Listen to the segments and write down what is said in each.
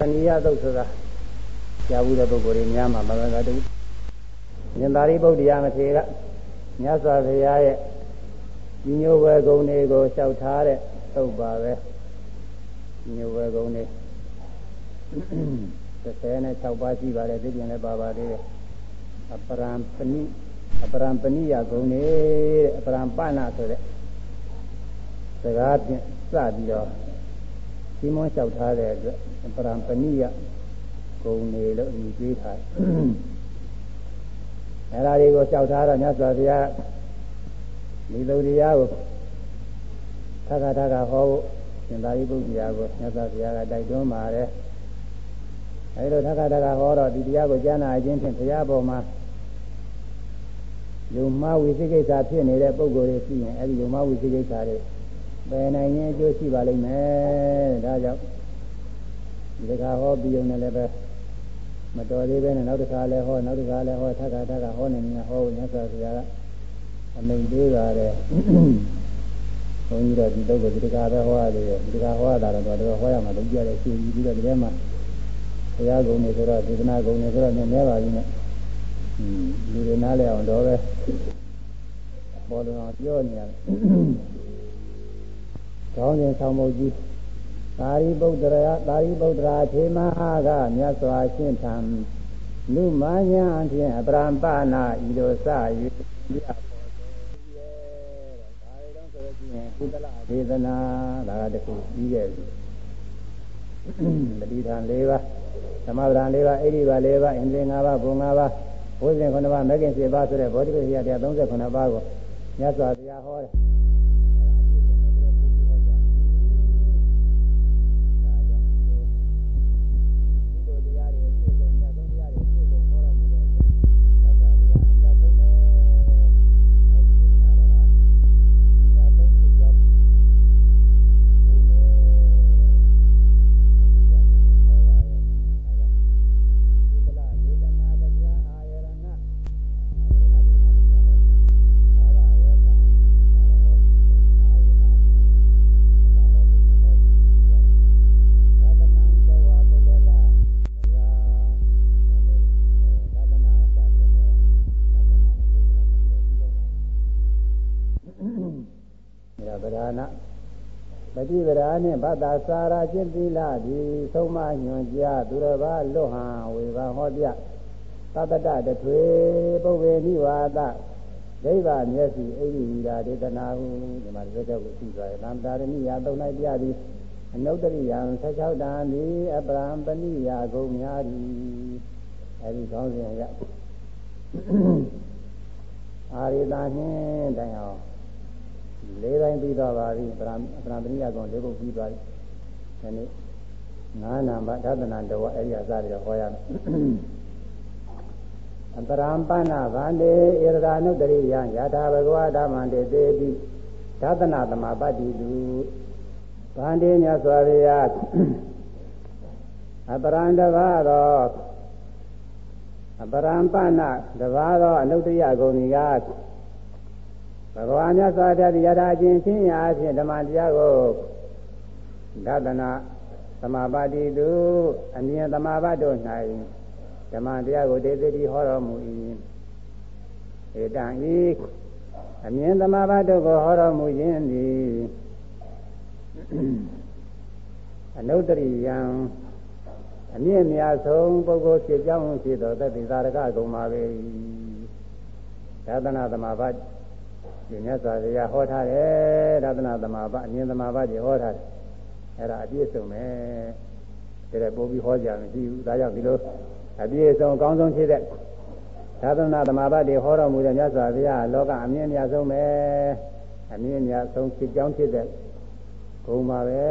သဏိယသုတ်ဆိုတာကြားဘူးတဲ့ပုဂ္ဂိုလ်တွေများမှာမဂ္ဂတုဉာဏ်သာရိပုတ္တရာမထေရမြတ်စွာဘုရားရဲ့ညီညွတ်ဝဲဂုဏ်တွေကိုလျှောက်ထားတဲ့သုတ်ပါပဲညီညွတ်ဝဲဂုဏ်တွေ36ပါးရှိပါတယ်သိပြန်လည်းပါပါသေးတယ်အပရံပဏိအပရံပဏိယဂုဏ်တွေတဲ့အပရံပဏဆိုတဲ့စကားဖြင့်စပြီးတော့ ဒီမွန်းလျှောက်ထားတဲ့အတွက်ပရံပဏိယဂုံနေလို့အမည်ပေးထားတယ်အဲဒါတွေကိုလျှောက်ထားတော့မြတ်စွာဘုရားဒီလိုတရားကိုသက္ကတာကဟောဖို့ရှင်သာရိပုတ္တရာကိုမြတ်စွာဘုရားကတိုက်တွန်းပါတယ်အဲဒီလိုသက္ကတာကဟောတော့ဒီတရားကိုကြားနာခြင်းဖြင့်ဘုရားပေါ်မှာယုံမဝိသိကိစ္စဖြစ်နေတဲ့ပုံကိုယ်တွေရှိရင်အဲဒီယုံမဝိသိကိစ္စတွေ ပယ်နိုင်ရင်အကျိုးရှိပါလိမ့်မယ်ဒါကြောင့်ဒီကဟောပြီးုံနဲ့လည်းပဲမတော်သေးပဲနဲ့နောက်တစ်ခါလည်းဟောနောက်တစ်ခါလည်းဟောထပ်ခါထပ်ခါဟောနေနေဟောမြတ်စွာဘုရားကအမိန်ပေးပါတယ်ဘုန်းကြီးတို့ဒီတော့ဒီကပဲဟောရတယ်ဒီကဟောတာတော့တော့ဟောရမှာလုံးကြတယ်ရှင်ပြီးတော့ဒီထဲမှာဘုရားကုံနေဆိုတော့ဒေသနာကုံနေဆိုတော့နည်းနည်းပါပြီနဲ့လူတွေနားလဲအောင်တော့ပဲပေါ်လွန်အောင်ပြောနေရတယ် ကောင်းစဉ်ဆောင်မုတ်ကြီးသာရိပုတ္တရာသာရိပုတ္တရာထေမဟာကမြတ်စွာရှင်းထံလူမညာဖြင့်အပရံပနာဤလိုစ၍ပြပေါ်တော်ရဲ့ဒါရီတော့ဆိုကြည့်ရင်ကုသလဒေသနာဒါကတခုပြီးခဲ့ပြီတတိထံ၄ပါးသမဗရံ၄ပါးအိဋ္ဌိပါ၄ပါးအင်္ဂလိ၅ပါးဘုံ၅ပါးဘုဇင်9ပါးမဂ္ဂင်7ပါးဆိုတဲ့ဗောဓိပတိယတရား39ပါးကိုမြတ်စွာဘုရားဟောတယ် တိဗရာနှင့်ဘတ္တာစာရာจิตသီလသည်သုံးမညွန်ကြားသူတော်ဘာလွတ်ဟံဝေဘာဟောပြသတ္တတတထွေပုဗ္ဗေနိဝါဒဒိဗ္ဗမျက်စိအိရိဝိရာဒေသနာဟုဒီမှာသက်သက်ကိုသိသွားတယ်။သံတာရဏိယသုံးလိုက်ပြသည်အနုတ္တရိယံ16တန်သည်အပရံပဏိယဂုံများသည်အဲဒီကောင်းစဉ်ရအာရိတာနှင်းတိုင်အောင် လေးပိုင်းပြီးသွားပါပြီပရပရပရိယကောင်လေးပုတ်ပြီးသွားပြီဒီနေ့ငါးနာမသဒ္ဒနာတဝအဲ့ဒီအစားတွေဟောရမယ်အပရံပဏဗန္တေဣရဒာနုတ္တရိယယထာဘဂဝါဓမ္မံတေတေတိသဒ္ဒနာသမပတ္တိတုဗန္တေမြတ်စွာဘုရားအပရံတဘာသောအပရံပဏတဘာသောအနုတ္တရိယဂုဏ်ကြီးက ဘဂဝါမြတ်စွာဘုရားယထာချင်းချင်းရာအဖြစ်ဓမ္မတရားကိုဒသနာသမာပါတိတုအမြင်သမာပတ်တို့၌ဓမ္မတရားကိုဒေသတိဟောတော်မူ၏ဧတံဤအမြင်သမာပတ်တို့ကိုဟောတော်မူခြင်းသည်အနုတ္တရိယံအမြင့်မြတ်ဆုံးပုဂ္ဂိုလ်ဖြစ်ကြောင်းဖြစ်သောသတ္တိသာရကဂုံပါပဲသာသနာသမာပတ် ဒီမြတ်စွာဘုရားဟောထားတယ်ရတနာသမဘာအမြင်သမဘာကြီးဟောထားတယ်အဲ့ဒါအပြည့်စုံပဲဒါလည်းပို့ပြီးဟောကြမရှိဘူးဒါကြောင့်ဒီလိုအပြည့်စုံအကောင်းဆုံးဖြစ်တဲ့သာသနာသမဘာတွေဟောတော်မူတဲ့မြတ်စွာဘုရားလောကအမြင့်မြတ်ဆုံးပဲအမြင့်မြတ်ဆုံးဖြစ်ကြောင်းဖြစ်တဲ့ဂုံပါပဲ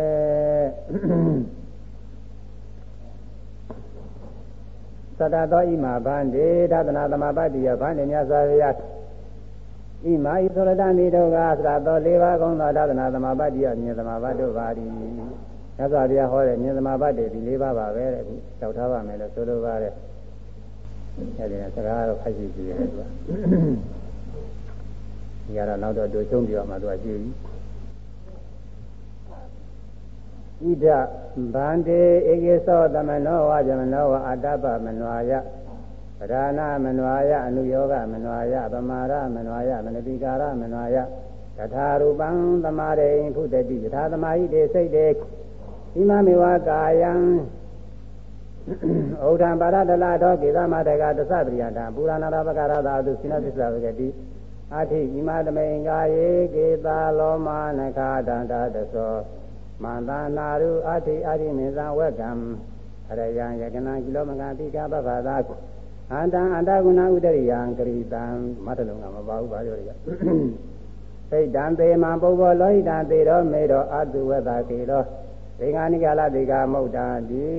သတ္တသောဣမာဗန္တိသာသနာသမဘာတိယဗန္တိမြတ်စွာဘုရား ဣမာဤသောရတမိတို့ကသရတော်၄ပါးကောင်းသောသာသနာသမဘာတိယမြင်သမဘာတို့ပါသည်။သစ္စာတရားဟောတဲ့မြင်သမဘာတွေဒီ၄ပါးပါပဲတဲ့အခုကြောက်ထားပါမယ်လို့ဆိုလိုပါတယ်။အဲဒီနဲ့စကားတော့ခိုက်ရှိကြည့်ရတယ်သူက။ဒီကတော့နောက်တော့တို့ချုံပြောမှသူကကြည့်ပြီ။ဣဒဗန္တေဧကေသောသမနောဝဇမနောဝအတ္တပမနွာယ ပဒါနာမနွာယအနုယောဂမနွာယပမာရမနွာယမနတိကာရမနွာယတထာရူပံသမာရိဖုတတိယထာသမာဟိတေစိတ်တေဣမမေဝကာယံဩဒံပါရဒလတော်ကေသမတကသစ္စပရိယတံပူရဏရပကရသာသူစိနသစ္စာဝကတိအထိဣမတမေငါယေကေတာလောမနခာတန္တာတသောမန္တနာရုအထိအရိမေဇံဝကံအရယံယကနာကိလောမကတိကပပသာ အန္တံအန္တဂုဏဥဒရိယံကရိတံမတလုံးကမပါဘူးပါရောရစိတ်တံသေမံပုဗ္ဗောလောဟိတံသေရောမေရောအတုဝတ္တကေရောဒေဂာနိကလဒေဂာမௌတာတိ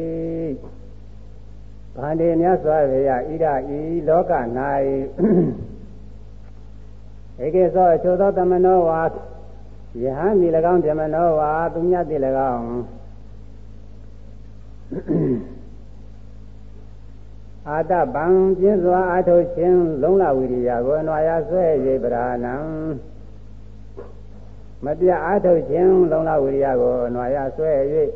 ဗန္ဒေမြတ်စွာဘုရားဣဒဤလောက၌ဧကေသောအချိုသောတမနောဝါယဟန်ဒီ၎င်းဓမ္မနောဝါသူမြတ်ဒီ၎င်း အာတပံပြင်းစွာအာထုတ်ခြင်းလုံးလဝိရိယကိုအနွာရဆွဲ၍ပရာဏံမပြအာထုတ်ခြင်းလုံးလဝိရိယကိုအနွာရဆွဲ၍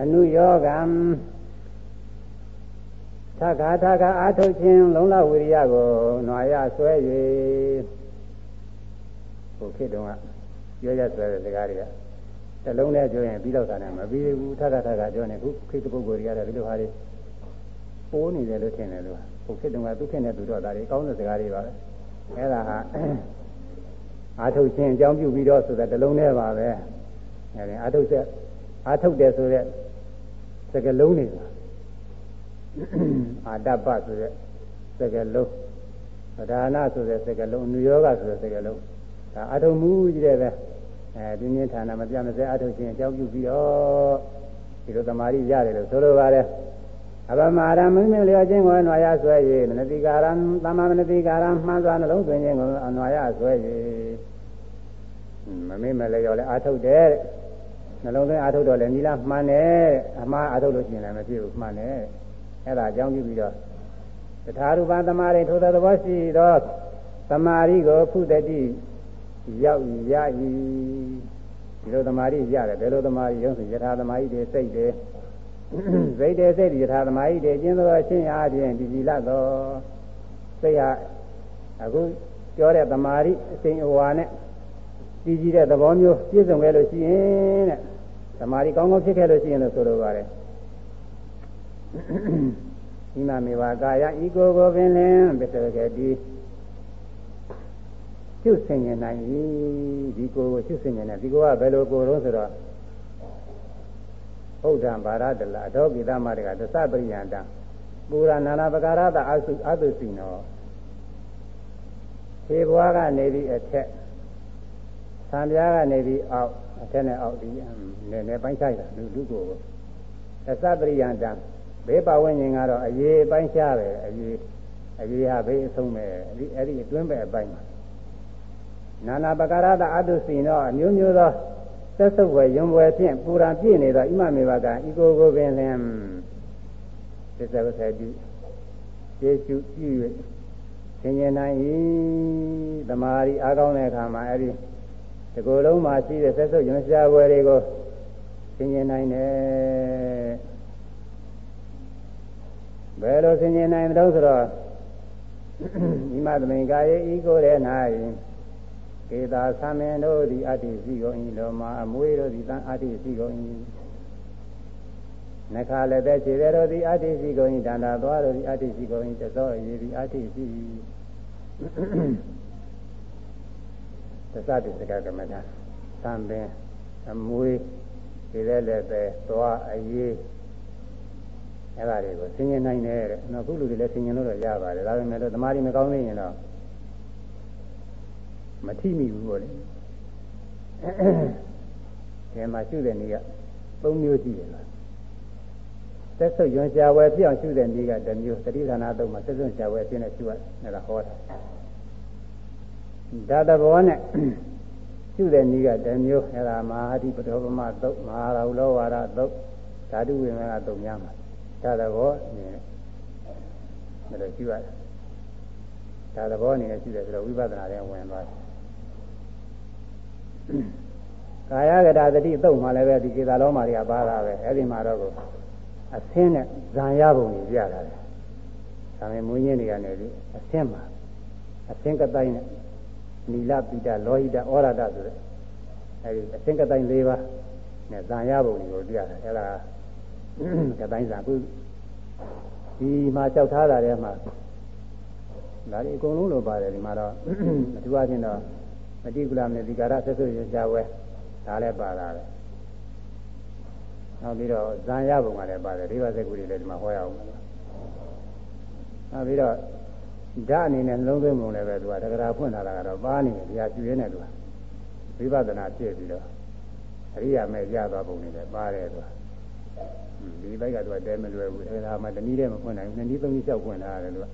အနုယောဂံသက္ကာသက္ကာအာထုတ်ခြင်းလုံးလဝိရိယကိုနွာရဆွဲ၍ဟိုခေတ်တုန်းကပြောရဆွဲတဲ့စကားတွေက တလုံးနဲ့ပြောရင်ပြီးတော့တာနဲ့မပြီးဘူးထပ်ထပ်ကပြောနေခုခေတ်ပုဂ္ဂိုလ်တွေရတယ်ဒီလိုဟာတွေပိုးနေတယ်လို့ထင်တယ်လို့ဟိုခေတ်တုန်းကသူခေတ်နဲ့သူတော့ဒါတွေကောင်းတဲ့စကားတွေပါပဲအဲ့ဒါဟာအာထုတ်ခြင်းအကြောင်းပြုပြီးတော့ဆိုတဲ့တလုံးနဲ့ပါပဲအဲဒီအာထုတ်ဆက်အာထုတ်တယ်ဆိုတဲ့စကလုံးတွေအာတပ္ပဆိုတဲ့စကလုံးပဒါနဆိုတဲ့စကလုံးနုယောဂဆိုတဲ့စကလုံးဒါအာထုံမှုကြီးတဲ့ပဲ အဲဒီမြင့်ဌာနမပြမစဲအာထုခြင်းအကြောင်းပြုပြီးတော့ဒီလိုသမာဓိရတယ်လို့ဆိုလိုပါတယ်အပမာရမင်းမလျောခြင်းကိုအနွာရဆွဲ၍မနတိကာရံသမ္မာမနတိကာရံမှန်စွာနှလုံးသွင်းခြင်းကိုအနွာရဆွဲ၍မမေ့မလျော်လဲအာထုတ်တယ်နှလုံးသွင်းအာထုတ်တော့လည်းနီလာမှန်တယ်အမှားအာထုတ်လို့ရှိရင်လည်းမဖြစ်ဘူးမှန်တယ်အဲ့ဒါအကြောင်းပြုပြီးတော့တထာရူပသမာဓိထိုသဘောရှိသောသမာဓိကိုဖုတတိ ရောက်ရဤဒီလိုသမာဓိရတယ်ဘယ်လိုသမာဓိရုံးဆိုယထာသမာဓိတွေစိတ်တွေစိတ်တွေစိတ်တွေယထာသမာဓိတွေကျင်းသောအချင်းအားဖြင့်ဒီကြည်လသောစိတ်ဟာအခုပြောတဲ့သမာဓိအစဉ်အဝါနဲ့ကြည်ကြည်တဲ့သဘောမျိုးပြည့်စုံခဲ့လို့ရှိရင်တဲ့သမာဓိကောင်းကောင်းဖြစ်ခဲ့လို့ရှိရင်လို့ဆိုလိုပါတယ်ဒီမှာမေဝကာယဤကိုကိုပင်လင်ပစ္စကတိ ရှုဆင်ញင်နိုင်ပြီဒီကိုကိုရှုဆင်ញင်တယ်ဒီကိုကဘယ်လိုကိုတော့ဆိုတော့ဘုဒ္ဓံဘာရတလအထောကိသမတကသစ္စပရိယန္တပူရဏနာပကာရတအသုအသုစီနောခြေဘွားကနေပြီးအထက်သံပြားကနေပြီးအောက်အထက်နဲ့အောက်ဒီနည်းနည်းပိုင်းခြားရလူလူကိုသစ္စပရိယန္တဘေးပဝင်းရင်ကတော့အရေးပိုင်းခြားပဲအရေးအရေးဟာဘေးအဆုံးပဲအဲ့ဒီအဲ့ဒီအတွင်းပဲအပိုင်းပါ နာနာပကာရတအတုစီနောအမျိုးမျိုးသောသက်ဆုပ်ဝယ်ယုံဝယ်ဖြင့်ပူရာပြည့်နေသောဣမမေဘကဤကိုကိုပင်လင်သစ္စာဝဆက်ပြုကျေစုပြု၍သင်ញနိုင်၏တမာရီအားကောင်းတဲ့အခါမှာအဲ့ဒီဒီကိုယ်လုံးမှာရှိတဲ့သက်ဆုပ်ယုံရှားဝယ်တွေကိုသင်ញနိုင်တယ်ဘယ်လိုသင်ញနိုင်တယ်တော့ဆိုတော့ဣမသမိန်ကာယေဤကိုယ်ရဲ့၌ ကေသာသမင်တို့သည်အတ္တိစီကုန်၏လောမာအမွေတို့သည်တန်အတ္တိစီကုန်၏နခါလည်းပဲခြေတို့သည်အတ္တိစီကုန်၏ဒန္တာသွားတို့သည်အတ္တိစီကုန်၏တသောရေသည်အတ္တိစီသစ္စာတိစကကမ္မတာသံပင်အမွေခြေလည်းလည်းပဲသွားအရေးအဲ့ဒါတွေကိုဆင်ញင်နိုင်တယ်တဲ့။နော်ခုလူတွေလည်းဆင်ញင်လို့တော့ရပါတယ်။ဒါပေမဲ့လို့သမာဓိမကောင်းနေရင်တော့ မထိမိဘူးပေါ့လေအဲမှာရှုတဲ့နေ့က၃မျိုးရှိတယ်လားသက်ဆုပ်ရွံရှာဝယ်ပြောင်းရှုတဲ့နေ့ကတစ်မျိုးသတိဌာနသုံးမှာသက်ဆုပ်ရှာဝယ်ပြင်းနဲ့ရှုရတယ်ဒါဟောတာဒါသဘောနဲ့ရှုတဲ့နေ့ကတစ်မျိုးအဲဒါမဟာတိပတောပမသုတ်မဟာရဟုလောဝါဒသုတ်ဓာတုဝိမကသုတ်များမှာဒါသဘောနဲ့ဒါလိုရှုရတယ်ဒါသဘောအနေနဲ့ရှုတယ်ဆိုတော့ဝိပဿနာထဲဝင်သွားတယ် ကာယကတာတတိသုတ်မှလည်းပဲဒီကေသာလောမာတွေကပါတာပဲအဲ့ဒီမှာတော့ကိုအသင်းနဲ့ဇံရပုံကြီးပြတာတယ်။ဒါပေမဲ့မွေးညင်းတွေကနေပြီးအသင်းမှာအသင်းကတိုင်းနဲ့နီလပိတလောဟိတဩရဒဆိုတဲ့အဲဒီအသင်းကတိုင်း၄ပါးနဲ့ဇံရပုံကြီးကိုပြတာအဲ့ဒါကတိုင်းဇံခုဒီမှာကြောက်ထားတာထဲမှာဒါဒီအကုန်လုံးလိုပါတယ်ဒီမှာတော့အထူးအချင်းတော့ မတိကုလမေဒီကာရဆက်ဆွရကြဝဲဒါလည်းပါတာပဲနောက်ပြီးတော့ဇံရပုံကလည်းပါတယ်ဒီပါစက်ကူတွေလည်းဒီမှာဟောရအောင်နောက်ပြီးတော့ဓာအနေနဲ့လုံးသွင်းပုံလည်းပဲသူကတက္ကရာဖွင့်လာတာကတော့ပါနေတယ်တရားကျွေးနေတယ်သူကဝိပဿနာဖြစ်ပြီးတော့အရိယာမဲ့ရသွားပုံတွေလည်းပါတယ်သူကဒီဘက်ကသူကတဲမလွယ်ဘူးအဲဒါမှတနည်းတည်းမဖွင့်နိုင်ဘူးနှစ်နည်းသုံးနည်းလျှောက်ဖွင့်ထားတယ်သူက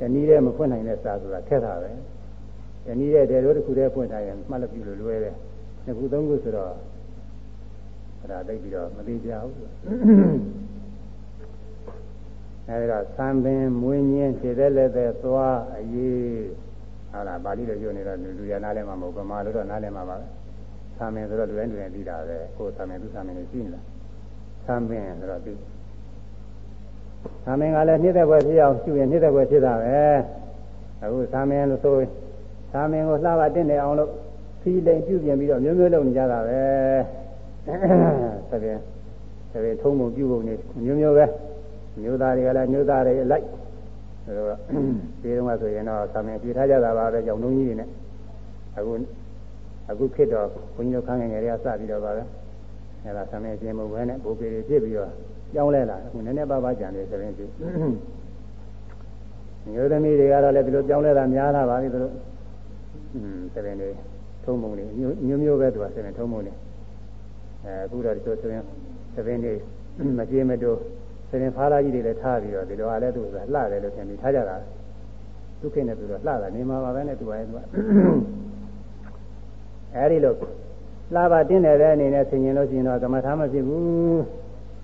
တနည်းတည်းမဖွင့်နိုင်တဲ့စာဆိုတာခက်တာပဲ တနည်းတည်းတဲတို့တစ်ခုတည်းဖွင့်ထားရင်မှတ်လို့ပြုလို့လွယ်တယ်နှစ်ခုသုံးခုဆိုတော့အဲ့ဒါသိပြီးတော့မသိကြဘူးအဲဒီတော့သံပင်မွေးညင်းခြေသက်လက်သက်သွားအရေးဟုတ်လားပါဠိလိုပြောနေတော့လူရနားလဲမှာမဟုတ်ဗမာလိုတော့နားလဲမှာပါပဲသံပင်ဆိုတော့လူတိုင်းလူတိုင်းသိတာပဲကိုယ်သံပင်သူသံပင်တွေရှိနေတာသံပင်ဆိုတော့သိသံပင်ကလည်းနှိမ့်တဲ့ဘွယ်ဖြစ်အောင်ရှုရင်နှိမ့်တဲ့ဘွယ်ဖြစ်တာပဲအခုသံပင်လို့ဆို သံပင်ကိုလှပတင်နေအောင်လို့ဖီလိန်ပြုပြင်ပြီးတော့မျိုးမျိုးလုပ်နေကြတာပဲသဖြင့်သဖြင့်ထုံးပုံပြုပုံနေမျိုးမျိုးပဲမျိုးသားတွေကလည်းမျိုးသားတွေအလိုက်ဆိုတော့ဒီတုန်းကဆိုရင်တော့သံပင်ပြထားကြတာပါပဲကြောင်လုံးကြီးတွေနဲ့အခုအခုခေတ်တော့ဘုန်းကြီးတို့ခန်းငယ်ငယ်တွေကစပြီးတော့ပါပဲအဲဒါသံပင်ပြင်မှုပဲနဲ့ဘိုးပေတွေဖြစ်ပြီးတော့ကြောင်းလဲလာအခုနည်းနည်းပါးပါးကြံနေသဖြင့်ဒီမျိုးသမီးတွေကတော့လည်းဒီလိုကြောင်းလဲတာများလာပါပြီသူတို့ ဆက်ရင်လေထုံးမုံနေမျိုးမျိုးပဲသူကဆက်ရင်ထုံးမုံနေအဲအခုတော့ဒီလိုဆိုရင်ဆက်ရင်လေမကြေးမတိုးဆက်ရင်ဖားလာကြီးတွေလည်းထားပြီးတော့ဒီလိုအားလည်းသူကလှတယ်လို့ထင်ပြီးထားကြတာဒုက္ခနဲ့သူတော့လှတာနေမှာပါပဲနဲ့သူကအဲသူကအဲဒီလိုလှပါတင်းတယ်တဲ့အနေနဲ့ဆင်ញင်လို့ရှိရင်တော့ကမ္မထာမဖြစ်ဘူး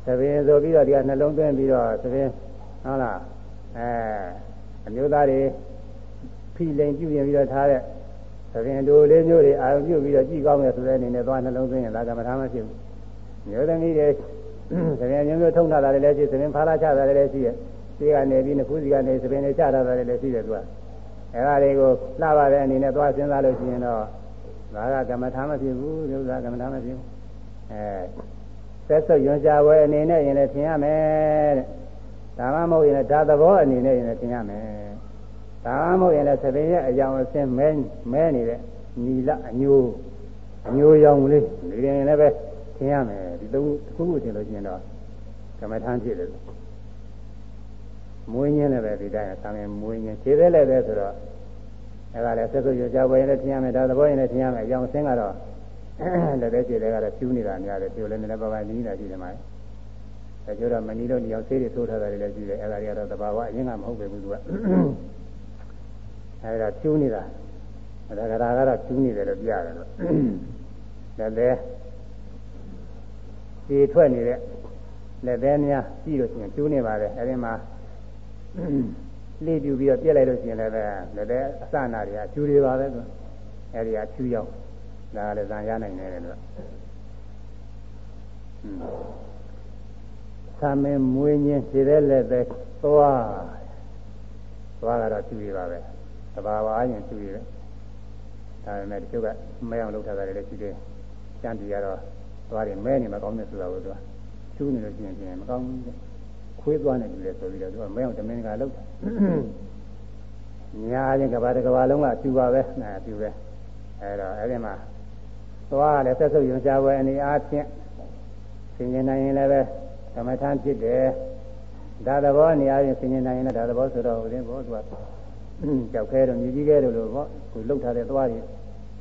သဘင်ဆိုပြီးတော့ဒီကနှလုံးသွင်းပြီးတော့သဘင်ဟုတ်လားအဲအမျိုးသားတွေဖိလိန်ပြုပြင်ပြီးတော့ထားတဲ့ သဖြင့်တို့လေးမျိုးတွေအာရုံပြုပြီးတော့ကြည့်ကောင်းတယ်ဆိုတဲ့အနေနဲ့သွားနှလုံးသွင်းရင်ဒါကမ္မထာမဖြစ်ဘူးမျိုးသမီးတွေသဖြင့်မျိုးမျိုးထုံထားတာလည်းရှိသဖြင့်ဖားလာချတာလည်းရှိရဲ့ဒီကနေပြီးနှစ်ခုစီကနေသဖြင့်တွေချတာလည်းရှိတယ်သူကအဲဒါတွေကိုလှပါတဲ့အနေနဲ့သွားစဉ်းစားလို့ရှိရင်တော့ဒါကကမ္မထာမဖြစ်ဘူးဒီဥစ္စာကမ္မထာမဖြစ်ဘူးအဲသက်ဆုပ်ရွံရှာဝဲအနေနဲ့ရင်လည်းထင်ရမယ်တဲ့ဒါမှမဟုတ်ရင်လည်းဒါသဘောအနေနဲ့ရင်လည်းထင်ရမယ် ဒါမှမဟုတ်ရင်လည်းသပင်ရဲ့အကြောင်းအစင်းမဲမဲနေတဲ့နီလအညိုးအညိုးရောင်လေးဒီရင်လည်းပဲထင်ရမယ်ဒီသုံးခုခုထင်လို့ရှိရင်တော့ကမ္မထာဖြစ်တယ်မွေးညင်းလည်းပဲဒီတိုင်းဆံမြင်မွေးညင်းခြေသေးလည်းပဲဆိုတော့အဲဒါလည်းသက်သုရကြဝယ်ရင်လည်းထင်ရမယ်ဒါသဘောရင်လည်းထင်ရမယ်အကြောင်းအစင်းကတော့လက်သေးခြေသေးကတော့ဖြူးနေတာများတယ်ဖြူလည်းနည်းနည်းပါးပါးနီးနေတာရှိတယ်မှာအဲကျတော့မနီးတော့ဒီအောင်ဆေးတွေထိုးထားတာတွေလည်းရှိတယ်အဲဒါတွေကတော့သဘာဝအရင်ကမဟုတ်ပဲဘူးသူက အဲဒါဖြူးနေတာဒါကရာကတော့ဖြူးနေတယ်လို့ပြရတယ်လို့လည်းလည်းခြေထွက်နေတဲ့လက်သေးများကြည့်လို့ရှိရင်ဖြူးနေပါတယ်အဲဒီမှာလေးပြူပြီးတော့ပြက်လိုက်လို့ရှိရင်လည်းပဲလက်သေးအစနာတွေကဖြူတွေပါပဲသူအဲဒီကဖြူရောက်ဒါကလည်းဇံရနိုင်တယ်လို့သာမင်းမွေးခြင်းခြေသေးလက်သေးသွားသွားကတော့ဖြူတွေပါပဲသ ဘာဝအရင်ဖြူတွေပဲဒါပေမဲ့တချို့ကမဲအောင်လုပ်ထားတာလည်းရှိတယ်ကျန်တီကတော့သွားတယ်မဲနေမကောင်းတဲ့ဆိုတာကိုသူကကျူးနေလို့ရှိရင်ပြင်မကောင်းဘူးခွေးသွားနေတယ်ဆိုပြီးတော့သူကမဲအောင်တမင်ကလောက်တာညာချင်းကဘာတကဘာလုံးကကျူပါပဲနာကျူပဲအဲတော့အဲ့ဒီမှာသွားလည်းဆက်ဆုပ်ယွန်ရှားပွဲအနေအားဖြင့်ဆင်ញင်နိုင်ရင်လည်းပဲသမထမ်းဖြစ်တယ်ဒါသဘောအနေအားဖြင့်ဆင်ញင်နိုင်ရင်လည်းဒါသဘောဆိုတော့ဦးရင်ဘောသူက ကြောက်ခဲတော့မြည်ကြီးခဲတော့လို့ပေါ့သူလှုပ်ထားတဲ့သွားတွေ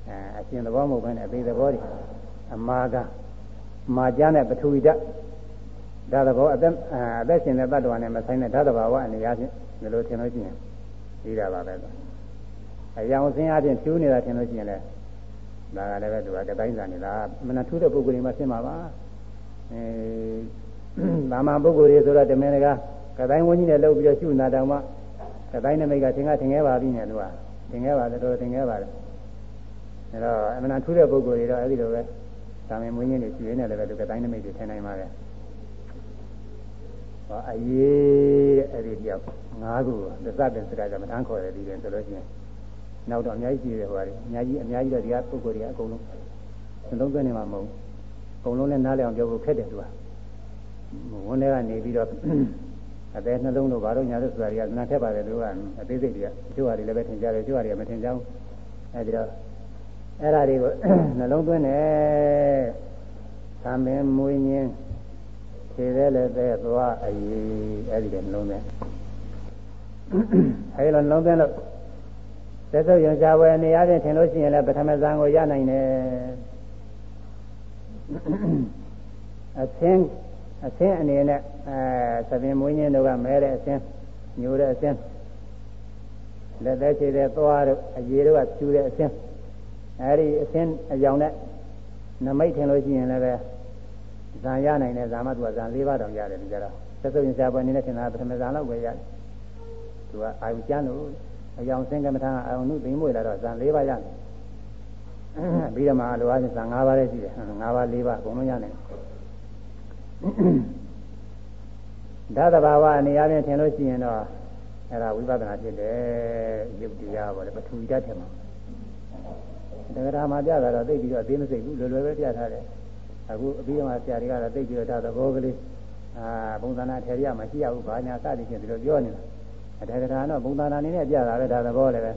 အဲအရှင်သဘောမဟုတ်ဘဲနဲ့အသေးသဘောတွေအမာကမာကျမ်းတဲ့ပထဝီဓာတ်ဒါသဘောအသက်အသက်ရှင်တဲ့တ attva နဲ့မဆိုင်တဲ့ဓာတ်တဘာဝအနေအချင်းဒီလိုထင်လို့ရှိရင်ပြီးတာပါပဲအယောင်စင်းအချင်းဖြူးနေတာထင်လို့ရှိရင်လည်းဒါကလည်းပဲသူကကတိုင်းစားနေတာမနထူးတဲ့ပုဂ္ဂိုလ်တွေမှရှင်းပါပါအဲသာမန်ပုဂ္ဂိုလ်တွေဆိုတော့တမင်တကာကတိုင်းဝန်းကြီးနဲ့လှုပ်ပြီးတော့ရှုနာတောင်မှ ကတိုင်းနမိတ်ကသင်္ကထင်ခဲ့ပါပြီနဲ့သူကသင်ခဲ့ပါတယ်တော်တော်သင်ခဲ့ပါတယ်အဲတော့အမှန်တန်ထူးတဲ့ပုဂ္ဂိုလ်တွေတော့အဲဒီလိုပဲသာမန်မွေးရင်းတွေရှိရင်းနဲ့လည်းပဲသူကတိုင်းနမိတ်တွေထင်နိုင်ပါပဲဟောအရေးတဲ့အဲဒီတယောက်ငါးခုသစ္စာပင်စကားကမထမ်းခေါ်တယ်ဒီရင်ဆိုလို့ရှိရင်နောက်တော့အများကြီးရှိတယ်ဟောတယ်အများကြီးအများကြီးတော့ဒီကပုဂ္ဂိုလ်တွေအကုန်လုံးနှလုံးသွင်းနေမှာမဟုတ်ဘူးအကုန်လုံးလည်းနားလည်အောင်ပြောဖို့ခက်တယ်သူကဝန်ထဲကနေပြီးတော့ အသေးနှလုံးတို့ဘာလို့ညာလို့ဆိုတာတွေကနားထက်ပါတယ်သူကအသေးစိတ်တွေကကျိုးဟာတွေလည်းပဲထင်ကြတယ်ကျိုးဟာတွေကမထင်ကြဘူးအဲဒီတော့အဲ့ဒါတွေကိုနှလုံးသွင်းတယ်သံမင်းမွေးညင်းခြေသေးလည်းပဲသွားအရေးအဲ့ဒီတဲ့နှလုံးသွင်းအဲဒီလိုနှလုံးသွင်းလို့သက်သုတ်ရုံရှားဝယ်နေရခြင်းထင်လို့ရှိရင်လည်းပထမဇန်ကိုရနိုင်တယ်အသင်း အသင်းအနေနဲ့အဲသပင်မွေးညင်းတို့ကမဲတဲ့အသင်းညိုတဲ့အသင်းလက်သက်ခြေတဲ့သွားတို့အရေတို့ကဖြူတဲ့အသင်းအဲဒီအသင်းအယောင်နဲ့နမိတ်ထင်လို့ရှိရင်လည်းပဲဇာရနိုင်တဲ့ဇာမသူကဇာ၄ပါးတောင်ရတယ်ဒီကြတော့သက်သုတ်ရင်ဆရာပေါ်နေတဲ့ထင်တာပထမဇာလောက်ပဲရတယ်သူကအာယုကျမ်းလို့အယောင်စင်ကမ္မထာအာယုနုသိမ့်မွေလာတော့ဇာ၄ပါးရတယ်ပြီးတော့မှလိုအပ်တဲ့ဇာ၅ပါးလည်းရှိတယ်၅ပါး၄ပါးအကုန်လုံးရနိုင် ဓာတ်တဘာဝအနေအချင်းထင်လို့ရှိရင်တော့အဲ့ဒါဝိပဿနာဖြစ်တယ်ရုပ်တရားပေါ့လေပထဝီဓာတ်ထင်မှာတက္ကရာမှာပြတာတော့သိပြီးတော့အသေးမစိတ်ဘူးလွယ်လွယ်ပဲပြထားတယ်အခုအပြီးတော့ဆရာတွေကတော့သိပြီးတော့ဒါသဘောကလေးအာဘုံသနာထေရမရှိရဘူးဘာညာစသည်ဖြင့်ဒီလိုပြောနေတာအတက္ကရာတော့ဘုံသနာအနေနဲ့ပြတာပဲဒါသဘောလည်းပဲ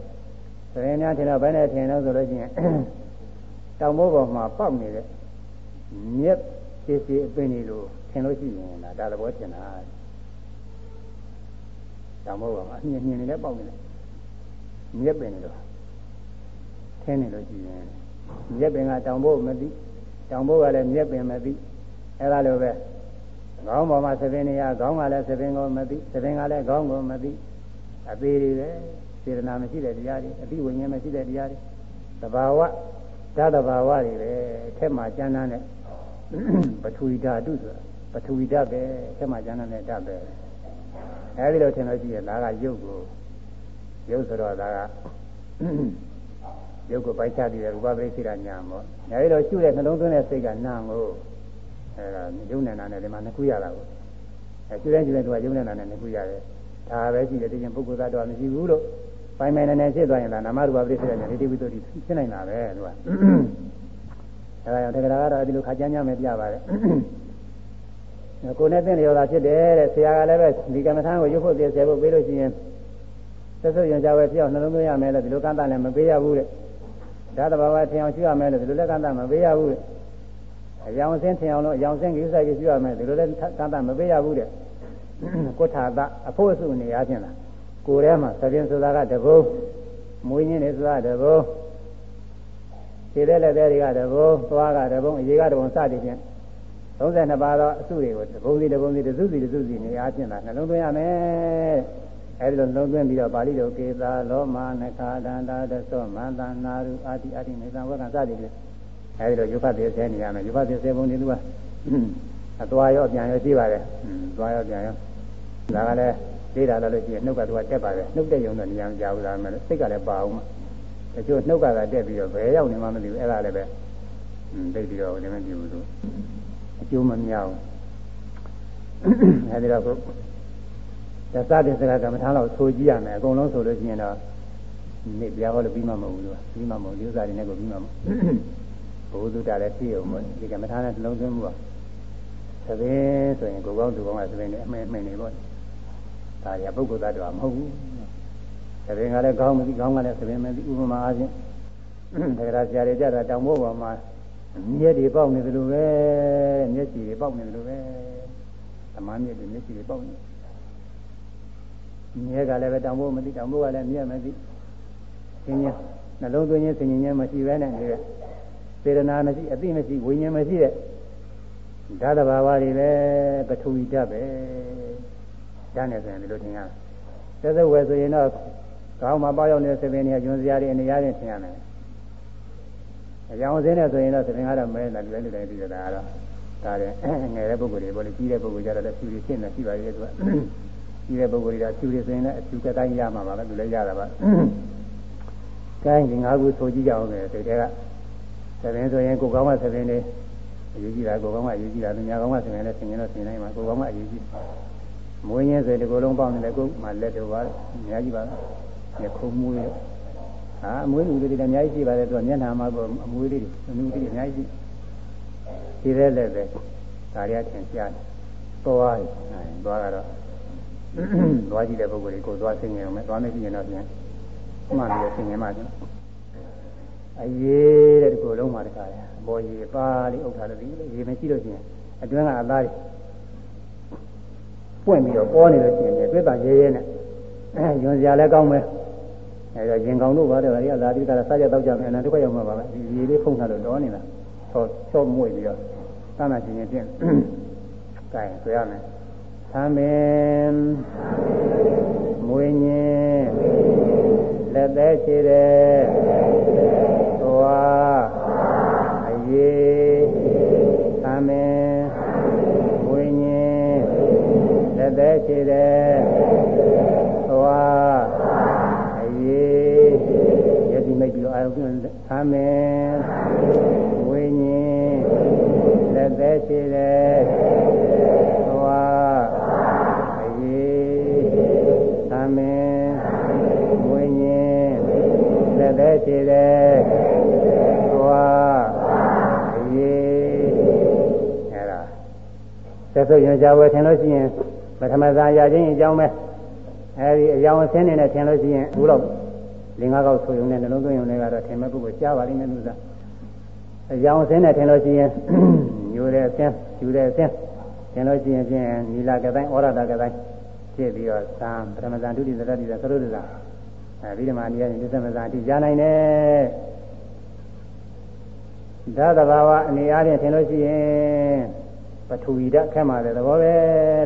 သရင်များထင်တော့ဘယ်နဲ့ထင်တော့ဆိုလို့ရှိရင်တောင်မိုးပေါ်မှာပေါက်နေတဲ့မြက် စီစီအပင်ကြီးလိုထင်လို့ရှိရင်ဒါဒါသဘောထင်တာတောင်မိုးပေါ်မှာအမြင်မြင်နေလည်းပေါက်နေတယ်မြက်ပင်လိုထင်းနေလို့ရှိရင်မြက်ပင်ကတောင်မိုးမသိတောင်မိုးကလည်းမြက်ပင်မသိအဲဒါလိုပဲခေါင်းပေါ်မှာသပင်နေရခေါင်းကလည်းသပင်ကိုမသိသပင်ကလည်းခေါင်းကိုမသိအသေးတွေပဲစေတနာမရှိတဲ့တရားတွေအတိဝိညာဉ်မရှိတဲ့တရားတွေသဘာဝဓာတ်သဘာဝတွေပဲအထက်မှာကျမ်းမ်းတဲ့ ပထဝီဓာတုဆိုတာပထဝီဓာတ်ပဲအထက်မှာကျမ်းမ်းတဲ့ဓာတ်ပဲအဲဒီလိုထင်လို့ရှိရင်ဒါကရုပ်ကိုရုပ်ဆိုတော့ဒါကရုပ်ကိုပိုက်ချပြီးရူပပရိစ္ဆေဒညာပေါ့အဲဒီတော့ရှုတဲ့နှလုံးသွင်းတဲ့စိတ်ကနာကိုအဲဒါယုံနေတာနဲ့ဒီမှာနှစ်ခုရတာကိုအဲရှုတဲ့ရှုတဲ့သူကယုံနေတာနဲ့နှစ်ခုရတယ်ဒါပဲရှိတယ်ဒီရင်ပုဂ္ဂိုလ်သားတော့မရှိဘူးလို့ပိုင်ပိုင်နေနေဖြစ်သွားရင်လားနာမရူပပရိစ္ဆေဒညာဒိဋ္ဌိဝိတ္တိဖြစ်နိုင်တာပဲသူကအဲ ဒါကြောင့်တက္ကရာကတော့ဒီလိုခါကြမ်းကြမ်းပဲပြပါတယ်ကိုယ်နဲ့သိနေရောတာဖြစ်တယ်တဲ့ဆရာကလည်းပဲဒီကမ္မထာကိုရုပ်ဖို့သိစေဖို့ပေးလို့ရှိရင်သက်သုရင်ကြဝဲပြောင်းနှလုံးသွင်းရမယ်လို့ဒီလိုကန့်တလည်းမပေးရဘူးတဲ့ဓာတ်တဘာဝထင်အောင်ရှိရမယ်လို့ဒီလိုလည်းကန့်တမပေးရဘူးတဲ့အယောင်စင်းထင်အောင်လို့အယောင်စင်းကိစ္စကြီးရှိရမယ်ဒီလိုလည်းကန့်တမပေးရဘူးတဲ့ကုဋ္ဌာတအဖို့စုနေရခြင်းလားကိုယ်ထဲမှာသဖြင့်ဆိုတာကတဘုံမွေးညင်းနေဆိုတာတဘုံ ခြေတဲ့လက်သေးတွေကတဘုံသွားကတဘုံအရေးကတဘုံစသည်ဖြင့်32ပါးသောအစုတွေကိုတဘုံစီတဘုံစီတစုစီတစုစီနေအားဖြင့်လားနှလုံးသွင်းရမယ်အဲဒီလိုနှလုံးသွင်းပြီးတော့ပါဠိတော်ကေသာလောမနခာဒန္တာတသောမန္တနာရုအာတိအာတိနေသံဝကစသည်ဖြင့်အဲဒီလိုယုဖတ်သေးဆဲနေရမယ်ယုဖတ်သေးဆဲပုံတွေသူကအသွားရောပြန်ရောရှိပါတယ်သွားရောပြန်ရောဒါကလည်းသေးတာလည်းလို့ရှိရင်နှုတ်ကသူကတက်ပါတယ်နှုတ်တက်ရုံတော့နေရာမကြဘူးလားမယ်စိတ်ကလည်းပါအောင် တချို့နှုတ်ကသာတက်ပြီးတော့ဘယ်ရောက်နေမှမသိဘူးအဲ့ဒါလည်းပဲသိပြီးတော့လည်းမကြည့်ဘူးသူအကျိုးမမြောက်အဲဒီတော့ကိုသစ္စာတစ္ဆကကမ္မထာလောက်ဆိုကြည့်ရမယ်အကုန်လုံးဆိုလို့ရှိရင်တော့နေပြဟောလို့ပြီးမှမဟုတ်ဘူးလို့ပြီးမှမဟုတ်ဒီဥစ္စာတွေနဲ့ကိုပြီးမှမဟုတ်ဘုဟုတ္တလည်းပြည့်အောင်မို့ဒီကမ္မထာနဲ့လုံးသွင်းမှုပါသဘင်ဆိုရင်ကိုကောင်းသူကောင်းကသဘင်နဲ့အမှန်မှန်နေပေါ့ဒါရပုဂ္ဂိုလ်သားတော်မဟုတ်ဘူး သဘင်ကလည်းကောင်းမသိကောင်းကလည်းသဘင်မသိဥပမာအားဖြင့်တက္ကရာဆရာတွေကြတာတောင်မိုးပေါ်မှာမြက်တွေပေါက်နေတယ်လို့ပဲမျက်စီတွေပေါက်နေတယ်လို့ပဲသမားမြက်တွေမျက်စီတွေပေါက်နေမြက်ကလည်းပဲတောင်မိုးမသိတောင်မိုးကလည်းမြက်မသိသင်ချင်းနှလုံးသွင်းခြင်းသင်ချင်းမရှိပဲနဲ့နေတဲ့စေရနာမရှိအသိမရှိဝိညာဉ်မရှိတဲ့ဓာတ်တဘာဝတွေပဲပထဝီဓာတ်ပဲဓာတ်နဲ့ဆိုရင်ဒီလိုထင်ရတယ်သက်သက်ဝယ်ဆိုရင်တော့ ကောင်းမှပေါ့ရောက်နေတဲ့သဘင်တွေကျွန်းစရာတွေအနေရချင်းထင်ရမယ်အကြောင်းစင်းနဲ့ဆိုရင်တော့သဘင်ကတော့မဲလာတယ်လူတိုင်းပြီးတော့ဒါကတော့ဒါတဲ့ငယ်တဲ့ပုဂ္ဂိုလ်တွေပေါ့လေကြီးတဲ့ပုဂ္ဂိုလ်ကြတော့လည်းဖြူရည်ရှင်းနေရှိပါရဲ့သူကကြီးတဲ့ပုဂ္ဂိုလ်တွေကဖြူရည်ဆိုရင်လည်းအဖြူကတိုင်းရမှာပါပဲသူလည်းရတာပါကိုင်းဒီ၅ခုဆိုကြည့်ကြအောင်လေဒီတဲကသဘင်ဆိုရင်ကိုကောင်းကသဘင်လေးအရေးကြီးတာကိုကောင်းကအရေးကြီးတာသူညာကောင်းကသဘင်လေးဆင်ရင်တော့ဆင်နိုင်မှာကိုကောင်းကအရေးကြီးမွေးရင်းဆိုဒီကိုလုံးပေါက်နေတယ်ကိုမှလက်တော့ပါအများကြီးပါ ညခုံမွေးဟာအမွေးလူတွေလည်းအများကြီးရှိပါတယ်သူကမျက်နှာမှာအမွေးလေးတွေအနူးလေးအများကြီးရှိသေးတယ်လည်းပဲဒါရီအထင်ရှားတယ်သွားတယ်သွားကတော့သွားကြည့်တဲ့ပုဂ္ဂိုလ်တွေကိုသွားဆင်းနေအောင်မယ်သွားမယ်ကြည့်ရင်တော့ပြန်မှန်ပြီးဆင်းနေမှကျအရေးတဲ့ဒီကိုလုံးမှာတခါရအပေါ်ကြီးပါလေးဥစ္စာလို့ဒီရေမရှိလို့ရှိရင်အတွင်းကအသားတွေပွင့်ပြီးတော့ပေါ်နေလို့ရှိရင်ပြည့်တာရဲရဲနဲ့ အဲယွန်စရာလည်းကောင်းမယ်အဲတော့ရင်ကောင်တို့ပါတယ်ဗျာလာတိကစားကြတော့ကြမယ်အနန္တခွက်ရောက်မှာပါပဲဒီရေလေးဖုံးထားလို့တော်နေတာဆောချော့မွေ့ပြီးတော့သာနာချင်းချင်းပြင်းကဲဆိုရမယ်သမင်မွေးညင်းလက်သက်ချေတဲ့သွားအရေးသမင်မွေးညင်းလက်သက်ချေတဲ့ သွားအရေးယတိမိတ်ပြီးတော့အာရုံပြုသမင်မွေးညင်းလက်သက်ချေတဲ့သွားမင်းမွေးညင်းသက်သက်ရှိတဲ့သွားရေးအဲ့ဒါသက်သက်ရင်ကြွယ်ထင်လို့ရှိရင်ပထမဇာရခြင်းအကြောင်းပဲ အဲဒီအယောင်ဆင်းနေနဲ့ထင်လို့ရှိရင်ဘူးတော့လင်္ကာကောက်ဆိုရုံနဲ့နှလုံးသွင်းရုံနဲ့ကတော့ထင်မဲ့ပုဂ္ဂိုလ်ကြားပါလိမ့်မယ်လို့သာအယောင်ဆင်းနဲ့ထင်လို့ရှိရင်ညိုတဲ့အဆင်းယူတဲ့အဆင်းထင်လို့ရှိရင်ဖြင့်နီလာကတိုင်းဩရတာကတိုင်းဖြစ်ပြီးတော့သံပထမဇန်ဒုတိယသတ္တိသသရုဒ္ဒရာအဲဒီဓမ္မအနေနဲ့ဒီသမဇန်အတိကြားနိုင်တယ်ဓာတ်တဘာဝအနေအားဖြင့်ထင်လို့ရှိရင်ပထဝီဓာတ်ခက်မှတဲ့သဘောပဲ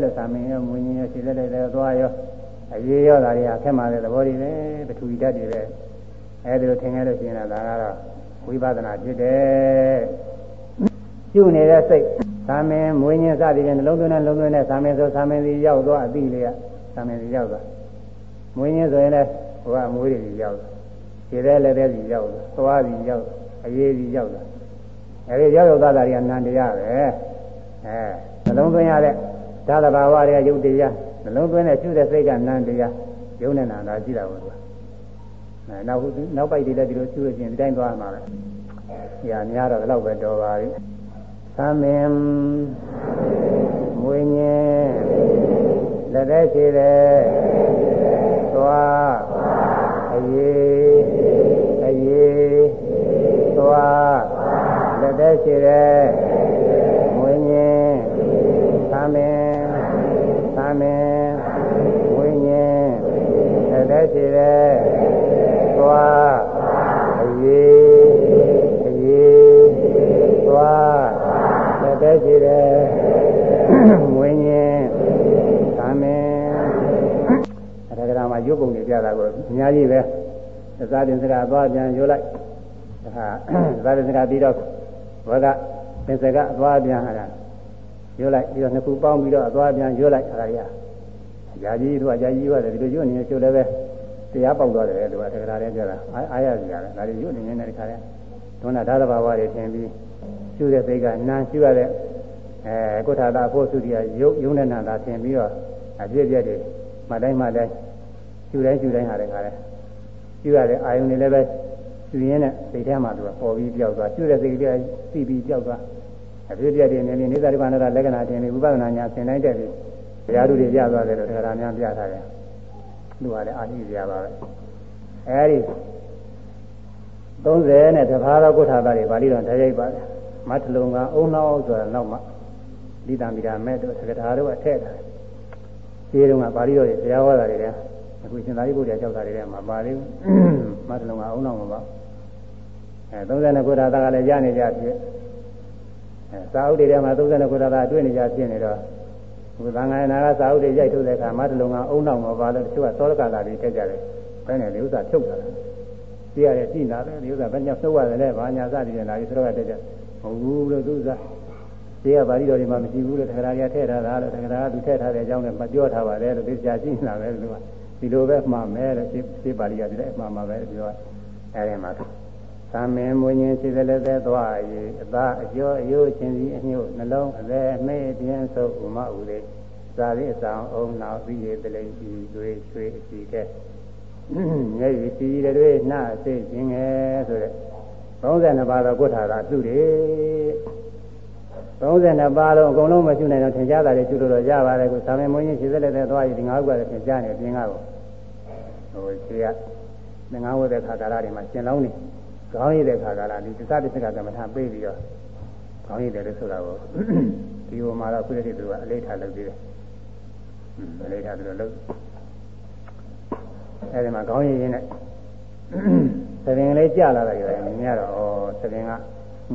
လို့သာမင်းရောမွေးညင်းရောခြေလက်လက်ရောသွားရော အရေးရောတာတွေကခက်မှတဲ့သဘောတွေပဲပထဝီဓာတ်တွေပဲအဲဒီလိုထင်ရလို့ရှိရင်ဒါကတော့ဝိပဿနာဖြစ်တယ်ပြုနေတဲ့စိတ်သာမင်မွေးညင်းစသည်ဖြင့်နှလုံးသွင်းတဲ့နှလုံးသွင်းတဲ့သာမင်ဆိုသာမင်စီရောက်သွားအတိလေးကသာမင်စီရောက်သွားမွေးညင်းဆိုရင်လည်းဟိုကမွေးတွေရောက်သွားခြေတဲ့လက်တဲ့စီရောက်သွားသွားစီရောက်အရေးစီရောက်သွားအဲဒီရောက်ရောက်သွားတာတွေကနန္တရားပဲအဲနှလုံးသွင်းရတဲ့ဓာတ်ဘာဝတွေကယုတ်တရား နှလုံးသွင်းတဲ့ရှုတဲ့စိတ်ကနန္တရားယုံနဲ့နာတာရှိတာပေါ့သူကအဲနောက်နောက်ပိုက်တွေလည်းဒီလိုရှုလို့ချင်းဒီတိုင်းသွားမှာပဲ။ညာများတော့ဒီလောက်ပဲတော်ပါပြီ။သမင်မွေညင်းလက်သက်ရှိတဲ့သွားအရေးအရေးသွားလက်သက်ရှိတဲ့မွေညင်းသမင်သ မင်မွေညင်းလက်သက်ရှိတဲ့သွားအရေးအရေးသွားသက်ရှိတယ်ဝိညာဉ်သာမင်အရကရာမှာရုပ်ပုံတွေပြတာကိုအများကြီးပဲသာတင်စကားသွားပြန်ယူလိုက်ဒါသာတင်စကားပြီးတော့ဘကသင်္စကအသွားပြန်ဟာ ယူလိုက်ပြီးတော့နှစ်ခုပေါင်းပြီးတော့အသွားပြန်ယူလိုက်အဲ့ဒါကြီးယာကြီးတို့ကယာကြီးရတယ်ဒီလိုယူနေရှုလည်းပဲတရားပေါက်သွားတယ်သူကတက္ကရာတဲ့ပြတာအားရစီရတယ်ဒါတွေယူနေနေတဲ့ခါလဲဒုနာဓာတ်ဘာဝတွေထင်ပြီးရှုတဲ့စိတ်ကနာရှုရတဲ့အဲကုဋ္ဌာတာဖို့သုတိယယုတ်ယုံနဲ့နာတာသင်ပြီးတော့အပြည့်ပြည့်တွေမှတိုင်းမှတိုင်းရှုတိုင်းရှုတိုင်းဟာတဲ့ခါလဲရှုရတဲ့အာယုန်တွေလည်းပဲရှုရင်းနဲ့စိတ်ထဲမှာသူကပေါ်ပြီးပြောက်သွားရှုတဲ့စိတ်ကသိပြီးပြောက်သွား အပြည့်ပြည့်တွေနေနေနေသာရိပန္နရလက္ခဏာတင်ပြီးဝိပဿနာညာသင်တိုင်းတက်ပြီးတရားသူတွေပြသွားတယ်လို့တရားများပြထားတယ်သူကလည်းအာတိပြပါပဲအဲဒီ30နဲ့တဘာသောကုဋ္ဌာတာတွေပါဠိတော်တရိုက်ပါတယ်မတ်လုံကအုံနောက်ဆိုတာနောက်မှလိတံမိတာမဲ့တို့သက္ကထာတို့အထက်တာဒီတုန်းကပါဠိတော်တွေတရားဟောတာတွေတဲ့အခုရှင်သာရိပုတ္တရာကြောက်တာတွေတဲ့မှာပါသေးဘူးမတ်လုံကအုံနောက်မှာပါအဲ30ခုထာတာကလည်းရနေကြဖြစ်အဲ စာအုပ်တွေထဲမှာ30ခုထာတာတွေ့နေကြဖြစ်နေတော့ဘုရားငါနာကစာအုပ်တွေရိုက်ထုတ်တဲ့အခါမတ်လုံကအုံနောက်မှာပါလို့တချို့ကသောလကလာပြီးထည့်ကြတယ်ဘယ်နဲ့ဒီဥစ္စာဖြုတ်တာလဲကြည့်ရတယ်ကြည့်လာတယ်ဒီဥစ္စာဘယ်ညသုတ်ရတယ်လဲဘာညာစသည်ဖြင့်လာပြီးသရောကတက်ကြမဟုတ်ဘူးလို့သူဥစ္စာဒီကပါဠိတော်တွေမှာမရှိဘူးလို့တခါရထည့်ထားတာလို့တခါရသူထည့်ထားတဲ့အကြောင်းနဲ့မပြောထားပါနဲ့လို့သိချာရှိနေတာပဲလို့ဒီလိုပဲမှားမယ်လို့ရှင်းရှင်းပါဠိကဒီလည်းမှားမှာပဲပြောအဲဒီမှာ သမင်မွေញင်းရှိတဲ့လည်းသက်သွား၍အသာအကျော်အယိုးချင်းစီအညို့နှလုံးအလဲအမေ့ပြင်းဆုပ်ဥမဥလေးသာရိအဆောင်အောင်နောက်ပြီးရတလိမ့်ပြီးတွေရွှေအစီကဲမျက်ရည်စီတွေနှအစိတ်ခြင်းငယ်ဆိုတဲ့32ပါးသောကုဋ္ဌာကသူတွေ32ပါးလုံးအကုန်လုံးမရှိနိုင်တော့ထင်ရှားတာတွေကျူလို့တော့ရပါတယ်ခုသမင်မွေးရင်ရှိသက်လည်းသွားရည်ဒီငါးခုကလည်းထင်ရှားနေအပြင်ကတော့ဟိုရှိရငါးဝတ်တဲ့ခါကာလတွေမှာရှင်လောင်းနေ ခေါင်းရည်တဲ့ခါကာလဒီသစ္စာပစ္စကကမ္မထာပြေးပြီးတော့ခေါင်းရည်တယ်လို့ဆိုတာကိုဒီဟိုမှာတော့ခုတည်းကသူကအလေးထားလုပ်သေးတယ်အလေးထားသူတို့လုပ်အဲဒီမှာခေါင်းရည်ရင်းနဲ့သပင်လေးကြလာတာရတယ်မြင်ရတော့ဩသပင်က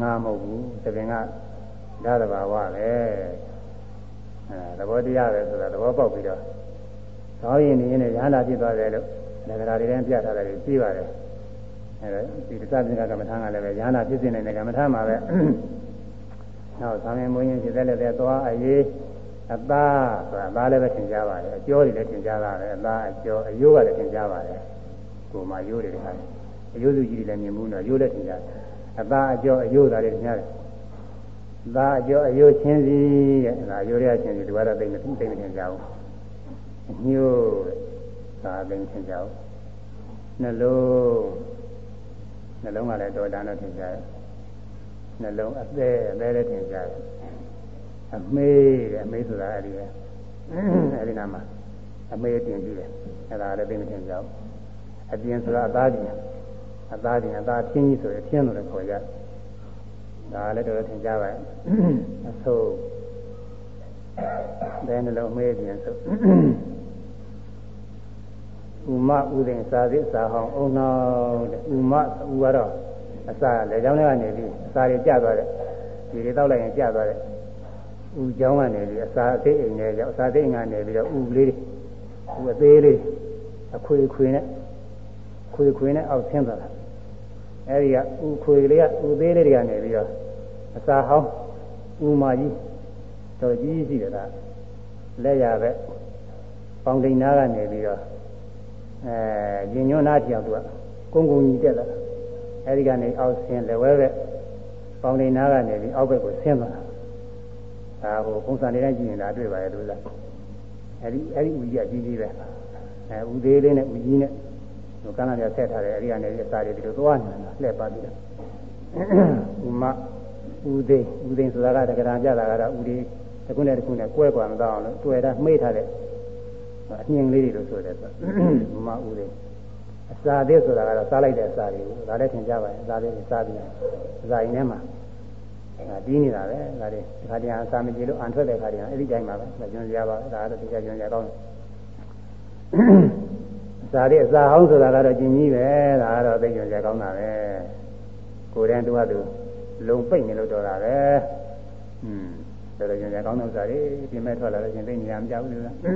ငါမဟုတ်ဘူးသပင်ကဓာတ်တဘာဝပဲအဲသဘောတရားပဲဆိုတာသဘောပေါက်ပြီးတော့ခေါင်းရည်နေရင်လည်းရဟန္တာဖြစ်သွားတယ်လို့ငဂရာတွေတန်းပြထားတယ်ကြည့်ပါတယ် အဲဒါဒီသစ္စာပင်ကကမ္မထာကလည်းပဲရဟန္တာဖြစ်နေတဲ့ကမ္မထာမှာပဲနောက်သာမင်မွေးရင်ဖြစ်တဲ့လည်းသွားအရေးအသားဆိုတာအသားလည်းပဲသင်ကြပါတယ်အကျော်တွေလည်းသင်ကြပါတယ်အသားအကျော်အယိုးကလည်းသင်ကြပါတယ်ကိုယ်မှာယိုးတွေတခါအယိုးစုကြီးတွေလည်းမြင်မှုတော့ယိုးလည်းသင်ကြတယ်အသားအကျော်အယိုးသားတွေသင်ကြတယ်သာအကျော်အယိုးချင်းစီတဲ့ဒါအယိုးရချင်းစီဒီကတော့သိမသိသိမထင်ကြဘူးအညို့သာသိမထင်ကြဘူးနှလုံး နှလုံးကလည်းတော်တန်တော့ထင်ကြတယ်နှလုံးအသေးအသေးလည်းထင်ကြတယ်အမေးတဲ့အမေးဆိုတာအဲ့ဒီပဲအဲ့ဒီနာမှာအမေးတင်ကြည့်တယ်အဲ့ဒါလည်းသိမထင်ကြဘူးအပြင်ဆိုတာအသားပြင်အသားပြင်အသားပြင်းကြီးဆိုရင်ပြင်းလို့လည်းခေါ်ကြဒါလည်းတော်တော်ထင်ကြပါရဲ့အဆိုးဘယ်နှလုံးအမေးပြင်ဆို ဥမဥဒင်စာသစ်စာဟောင်းအုံနောက်တဲ့ဥမဥကတော့အစာလေကြောင်းထဲကနေပြီးအစာတွေကျသွားတဲ့ဒီတွေတောက်လိုက်ရင်ကျသွားတဲ့ဥကြောင်းကနေပြီးအစာအသေးအိမ်နဲ့ကြောင့်အစာသေးအိမ်ကနေပြီးတော့ဥလေးဥအသေးလေးအခွေခွေနဲ့ခွေခွေနဲ့အောက်ဆင်းသွားတာအဲဒီကဥခွေလေးကဥသေးလေးတွေကနေပြီးတော့အစာဟောင်းဥမာကြီးတော်ကြီးရှိတယ်ကလက်ရပဲပေါင်တိန်နာကနေပြီးတော့ အဲရင်ညွန်းနာပြောင်သူကကုန်းကုန်းကြီးတက်လာအဲဒီကနေအောက်ဆင်းလက်ဝဲပဲပေါင်တိန်နာကနေပြီးအောက်ဘက်ကိုဆင်းသွားတာဒါဟိုပုံစံလေးတိုင်းကြည့်ရင်ဒါတွေ့ပါရဲ့လို့လားအဲဒီအဲဒီဦးကြီးကကြီးကြီးပဲအဲဦးသေးလေးနဲ့ဦးကြီးနဲ့ဟိုကန်းလာပြဆက်ထားတယ်အဲဒီကနေအစာတွေဒီလိုသွားနေတာလှည့်ပါပြီးတော့ဥမဦးသေးဦးသေးဆိုတာကတက္ကရာကြတာကတော့ဦးသေးတစ်ခုနဲ့တစ်ခုနဲ့ကွဲကွာမတော့အောင်လို့တွေ့တာမှိတ်ထားတဲ့ အမြင်လေးတွေလို့ဆိုတယ်ဆိုဥမဦးသေးအစာသေးဆိုတာကတော့စားလိုက်တဲ့အစာတွေကိုဒါလည်းသင်ကြပါရဲ့အစာလေးတွေစားပြီးအစာရင်ထဲမှာဒါတီးနေတာပဲဒါတွေဒီခါတည်းအစာမကြည့်လို့အန်ထွက်တဲ့ခါတည်းအဲ့ဒီတိုင်းပါပဲဒါကျွန်းစရာပါဒါကတော့ဒီကကျွန်းစရာကောင်းတယ်အစာလေးအစာဟောင်းဆိုတာကတော့ကျင်ကြီးပဲဒါကတော့သိကျွန်းစရာကောင်းတာပဲကိုယ်တန်းတူကတူလုံပိတ်နေလို့တော့တာပဲอืมဒါတော့ကျွန်းစရာကောင်းတဲ့ဥစ္စာတွေပြင်မဲ့ထွက်လာလို့ရှင်သိနေရမကြဘူးလားလူ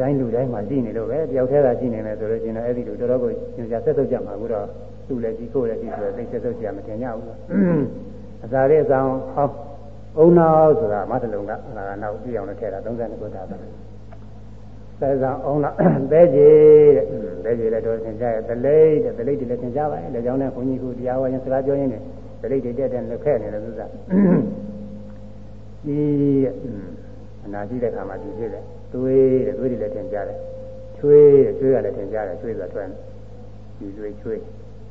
တိုင်းလူတိုင်းမှာရှိနေလို့ပဲတယောက်တည်းသာရှိနေမယ်ဆိုလို့ရှိရင်အဲ့ဒီလိုတော်တော်ကိုညွှန်ကြားဆက်ဆုပ်ကြမှာကူတော့သူ့လည်းကြီးကိုယ်လည်းကြီးဆိုတော့သိဆက်ဆုပ်ကြမတင်ကြဘူးအစာလေးအဆောင်ဟောင်းအုံနောက်ဆိုတာမတလုံးကဒါကနောက်ပြအောင်လည်းထည့်တာ32ခုထားတာဆယ်ဆောင်အုံနောက်သဲကြီးတဲ့သဲကြီးလည်းတော်သင်ကြရဲ့တလိတ်တဲ့တလိတ်တွေလည်းသင်ကြပါရဲ့လက်ကြောင်းနဲ့ခွန်ကြီးကတရားဝါရင်စကားပြောရင်းနဲ့တလိတ်တွေတက်တဲ့လက်ခဲ့နေတယ်သူကကြီးအနာရှိတဲ့ခါမှာဒီဖြစ်တယ် သွေးတဲ့သွေးတွေလည်းထင်ကြတယ်ချွေးတဲ့ချွေးကလည်းထင်ကြတယ်ချွေးဆိုတာထွက်ဒီသွေးချွေး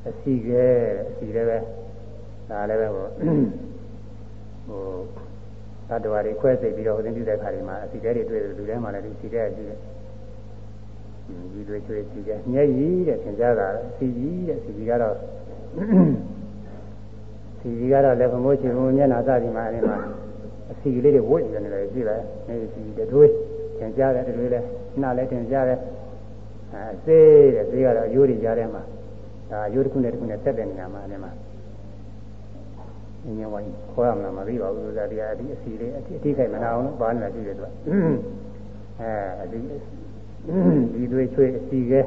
အစီကဲအစီလည်းပဲဒါလည်းပဲဟိုဟိုသတ္တဝါတွေခွဲစိတ်ပြီးတော့ဟိုသင်ပြတဲ့ခါတွေမှာအစီကဲတွေတွေ့တယ်လူတိုင်းမှာလည်းဒီစီကဲရှိတယ်ဒီသွေးချွေးစီကဲမျက်ရည်တဲ့ထင်ကြတာစီကြီးတဲ့စီကြီးကတော့စီကြီးကတော့လည်းဘမိုးချင်ဘုံမျက်နှာစသည်မှာအဲဒီမှာအစီကလေးတွေဝတ်နေတယ်ကြည့်လိုက်နေစီတတွေး သင်ကြားတယ်တတွေးလဲနှာလည်းသင်ကြားတယ်အဲစေးတဲ့စေးကတော့အယိုးတွေကြားထဲမှာဒါအယိုးတစ်ခုနဲ့တစ်ခုနဲ့ဆက်တဲ့နေရာမှာအဲဒီမှာအင်းဝိုင်းခေါ်ရမလားမသိပါဘူးဆိုတာတရားဒီအစီလေးအတိခိုက်မနာအောင်လို့ဘာနဲ့ရှိတယ်သူကအဲဒီဒီတွေချွေးအစီကဲ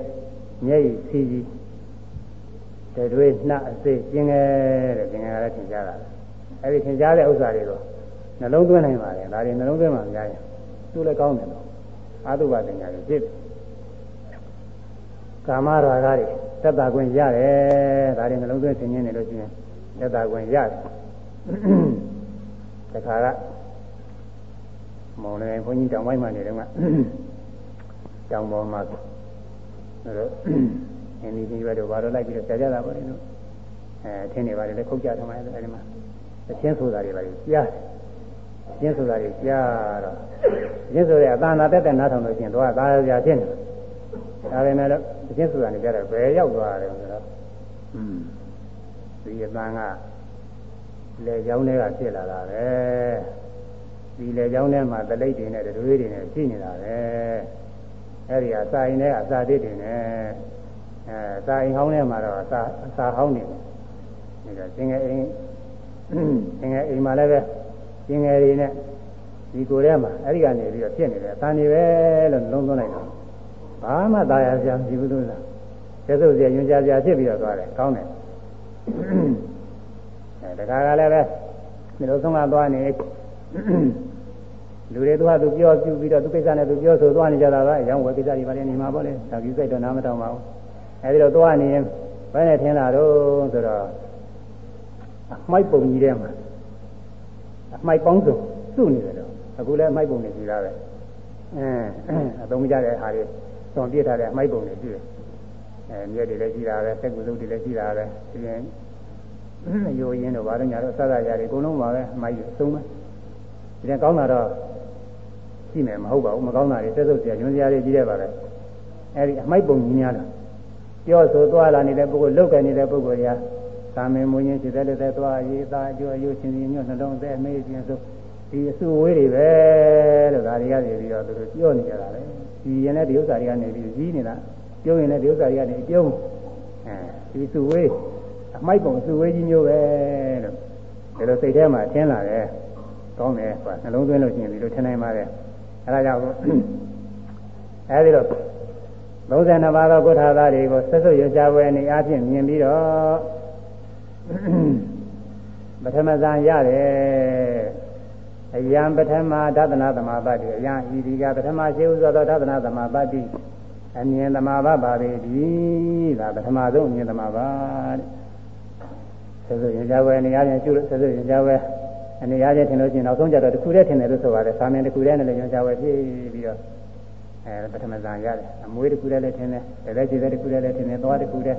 မျက်ရည်စီကြီးတတွေးနှအစိကျင်ငယ်တဲ့ကျင်ငယ်လည်းသင်ကြားတာအဲဒီသင်ကြားတဲ့ဥစ္စာတွေကိုနှလုံးသွင်းနိုင်ပါလေဒါတွေနှလုံးသွင်းမှမရရင် သူလည်းကောင်းတယ်လို့အာသုဘပညာတွေဖြစ်ကာမရာဂတွေသက်သာခွင့်ရတယ်ဒါတွေနှလုံးသွင်းသင်ခြင်းနေလို့ရှိရင်သက်သာခွင့်ရတယ်တခါကမောင်လည်းဘုန်းကြီးတောင်ပိုင်းမှာနေတော့ကတောင်ပေါ်မှာအဲ့တော့အင်းဒီဒီဘက်တော့ဘာလို့လိုက်ပြီးတော့ကြာကြတာပေါ့လေနော်အဲအထင်းတွေပါလေလည်းခုတ်ကြထမတယ်အဲဒီမှာအချင်းဆိုတာတွေပါလေကြားအ ချင်းဆိုတာတွေကြားတော့အချင်းဆိုတဲ့အသာနာတက်တဲ့နားထောင်လို့ရှိရင်တော့သာရဖြစ်နေဒါပေမဲ့လို့အချင်းဆိုတာနေကြတယ်ဘယ်ရောက်သွားတယ်ဆိုတော့อืมဒီအပန်းကလေကြောင်းတွေကဖြစ်လာတာပဲဒီလေကြောင်းထဲမှာတလိပ်တွေနဲ့တွေးတွေနဲ့ရှိနေတာပဲအဲဒီအစာရင်နဲ့အစာတစ်တွေနဲ့အဲစာအိမ်ဟောင်းထဲမှာတော့အစာအစာဟောင်းနေတယ်ဒါတော့သင်္ကအိမ်သင်္ကအိမ်မှာလည်းပဲ သင်ငယ်တွေနဲ့ဒီကိုယ်ထဲမှာအဲ့ဒီကနေပြီးတော့ဖြစ်နေတယ်အတန်နေပဲလို့လုံးသွင်းလိုက်တော့ဘာမှตายရစရာမရှိဘူးလို့လားကျေစုပ်စရာညွှန်ကြားစရာဖြစ်ပြီးတော့သွားတယ်ကောင်းတယ်အဲတခါကလည်းပဲဒီလိုဆုံးမသွားနေလူတွေသူကသူပြောပြပြီးတော့သူကိစ္စနဲ့သူပြောဆိုသွားနေကြတာပါရောင်းဝယ်ကိစ္စတွေပါလေနေမှာပေါ့လေဒါကြီးစိတ်တော့နားမတောင်းပါဘူးအဲဒီတော့သွားနေရင်ဘယ်နဲ့ထင်လာတော့ဆိုတော့မိုက်ပုံကြီးထဲမှာ မိုက်ပေါင်းစုံစုနေတယ်တော့အခုလည်းအမိုက်ပုံတွေကြီးလာပဲအဲအသုံးကြတဲ့ဟာတွေသွန်ပြစ်ထားတဲ့အမိုက်ပုံတွေကြည့်တယ်အဲမြက်တွေလည်းကြီးလာပဲစက်ကူစုပ်တွေလည်းကြီးလာပဲဒီရင်ရိုးရင်းတော့ဘာလို့ညာတော့စသရာတွေအကုန်လုံးပါပဲအမိုက်တွေအဆုံးပဲဒီရင်ကောင်းတာတော့ရှိမယ်မဟုတ်ပါဘူးမကောင်းတာတွေတက်ဆုပ်စရာညွှန်စရာတွေကြီးတယ်ပါပဲအဲဒီအမိုက်ပုံကြီးများတော့ပြောဆိုသွားလာနေတဲ့ပုဂ္ဂိုလ်လောက်ကန်နေတဲ့ပုဂ္ဂိုလ်တွေက သာမင်မွေးခြင်းဖြစ်တဲ့လက်သက်သွားရေးသားအကျိုးအယုရှင်ရှင်ညွတ်နှလုံးသက်အမေးခြင်းဆိုဒီအစုဝေးတွေပဲလို့ဒါတွေကနေပြီးတော့သူတို့ပြောနေကြတာပဲဒီရင်လည်းဒီဥစ္စာတွေကနေပြီးကြီးနေတာပြောရင်လည်းဒီဥစ္စာတွေကနေအပြုံးအဲဒီစုဝေးအမိုက်ပုံစုဝေးကြီးမျိုးပဲလို့ဒါလိုစိတ်ထဲမှာထင်းလာတယ်ကောင်းတယ်ကွာနှလုံးသွင်းလို့ရှိရင်ဒီလိုထင်နိုင်ပါတယ်အဲဒါကြောင့်အဲဒီတော့32ပါးသောကုဋ္ဌာသားတွေကိုဆက်စွပ်ရကြပွဲအနေအချင်းမြင်ပြီးတော့ ပထမဇန်ရတယ်အယံပထမဒသနာသမပတ္တိအယံဤဒီကပထမရှိဥသောသောဒသနာသမပတ္တိအမြင်သမဘာပါပေသည်ဒါပထမဆုံးအမြင်သမဘာတဲ့ဆက်စွပ်ရကြပွဲအနေအချင်းကျุဆက်စွပ်ရကြပွဲအနေအချင်းထင်လို့ချင်းနောက်ဆုံးကြတော့တခုတည်းထင်တယ်လို့ဆိုပါတယ်သာမန်တခုတည်းနဲ့လည်းရကြပွဲဖြစ်ပြီးတော့အဲပထမဇန်ရတယ်အမွေးတစ်ခုတည်းလည်းထင်တယ်တလည်းခြေတစ်ခုတည်းလည်းထင်တယ်သွားတစ်ခုတည်း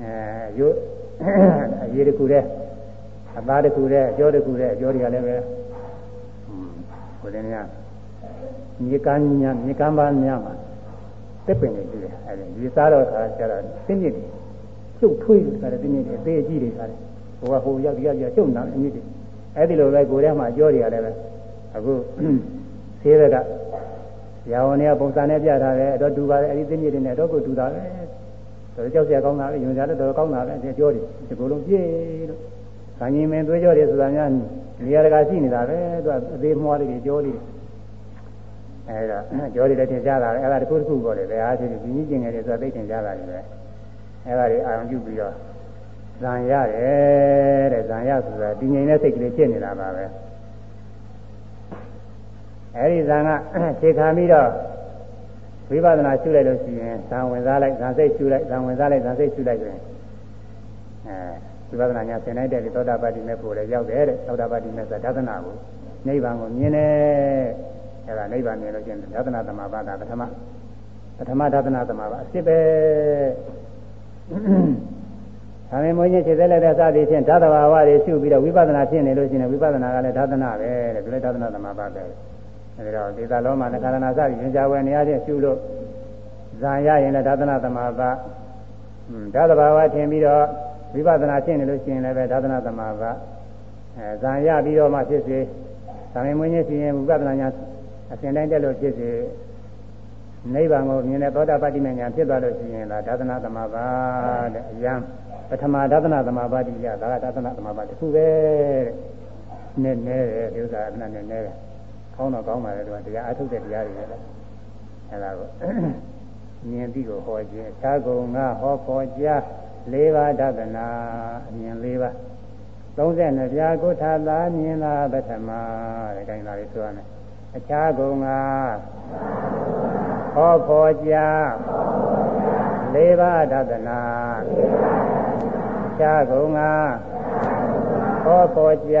အဲရုပ် အရေးတစ်ခုတည်းအသားတစ်ခုတည်းအကျော်တစ်ခုတည်းအကျော်တွေကလည်းပဲဟိုလည်းများမြေကမ်းညာမြေကမ်းပါများမှာတက်ပင်နေကြည့်တယ်အဲဒီဒီစားတော့ခါကျတော့သိမြစ်တွေကျုပ်ထွေးတယ်ခါတယ်သိမြစ်တွေအသေးအကြီးတွေခါတယ်ဟိုကဟိုရောက်ဒီရောက်ကျုပ်နာအမြစ်တွေအဲဒီလိုပဲကိုယ်ထဲမှာအကျော်တွေကလည်းပဲအခုဆေးရကရာဝန်တွေကပုံစံနဲ့ပြထားတယ်အတော့တူပါတယ်အဲဒီသိမြစ်တွေနဲ့တော့ကိုတူတာပဲ တော်ကြောက်ကြကောင်းတာပဲယုံကြလည်းတော်ကောင်းတာပဲဒီကြောတယ်ဒီကုလုံးပြည့်လို့ခါကြီးမင်းသွေးကြောတယ်ဆိုတာများနေရာတကာရှိနေတာပဲသူကအသေးမွားလေးတွေကြောလေးအဲဒါကြောလေးလည်းထင်ရှားတာပဲအဲဒါတခုတခုပေါ်တယ်တရားချင်းဒီကြီးကျင်ငယ်တွေဆိုတာသိထင်ရှားတာတွေပဲအဲဒါတွေအာရုံပြုပြီးတော့ဇံရတယ်တဲ့ဇံရဆိုတာတည်ငြိမ်တဲ့စိတ်ကလေးဖြစ်နေတာပါပဲအဲဒီဇံကခြေခံပြီးတော့ ဝိပဿနာရှုလိုက်လို့ရှိရင်ဇံဝင်စားလိုက်ဇံစိတ်ရှုလိုက်ဇံဝင်စားလိုက်ဇံစိတ်ရှုလိုက်ဆိုရင်အဲဝိပဿနာညာသင်လိုက်တဲ့သောတာပတ္တိမေဖို့လည်းရောက်တယ်တဲ့သောတာပတ္တိမေဆိုဒသနာကိုနိဗ္ဗာန်ကိုမြင်တယ်အဲဒါနိဗ္ဗာန်မြင်လို့ရှိရင်ဒသနာသမဘာကပထမပထမဒသနာသမဘာအစ်ပဲဒါပေမဲ့ချင်းခြေသက်လက်တဲ့စသည်ဖြင့်ဓာတဘာဝတွေရှုပြီးတော့ဝိပဿနာဖြစ်နေလို့ရှိရင်ဝိပဿနာကလည်းဓာတနာပဲတဲ့ဒီလိုဓာတနာသမဘာပဲ အဲဒီတော့ဒေသလုံးမှာနခရဏစသည်ရင်ကြဝယ်နေရာချင်းရှုလို့ဇာရရင်လည်းဒါသနာသမဘာဓာတဘာဝထင်ပြီးတော့ဝိပဿနာရှင်းနေလို့ရှိရင်လည်းပဲဒါသနာသမဘာအဲဇာရပြီးတော့မှဖြစ်စေသာမင်မွေးခြင်းရှိရင်ဝိပဿနာညာအစဉ်တိုင်းတက်လို့ဖြစ်စေနိဗ္ဗာန်ကိုမြင်တဲ့သောတာပတ္တိမဉာဏ်ဖြစ်သွားလို့ရှိရင်ဒါဒါသနာသမဘာတဲ့အယံပထမဒါသနာသမဘာတိရဒါကဒါသနာသမဘာတစ်ခုပဲတဲ့နည်းနည်းတယ်ဒီဥစ္စာအမှန်နဲ့နည်းတယ် ကောင်းတော့ကောင်းပါလေသူကတရားအထုတ်တဲ့တရားတွေလည်းအဲဒါကိုမြင်ပြီးကိုဟောခြင်းသာကုံကဟောပေါ်ကြား၄ပါးဒသနာအမြင်၄ပါး32ပြားကိုထာသာမြင်တာပထမတဲ့ခိုင်းတာလေးဆိုရမယ်အခြားကုံကဟောပေါ်ကြား၄လေးပါးဒသနာရှားကုန်ငါဟောပေါ်ကြ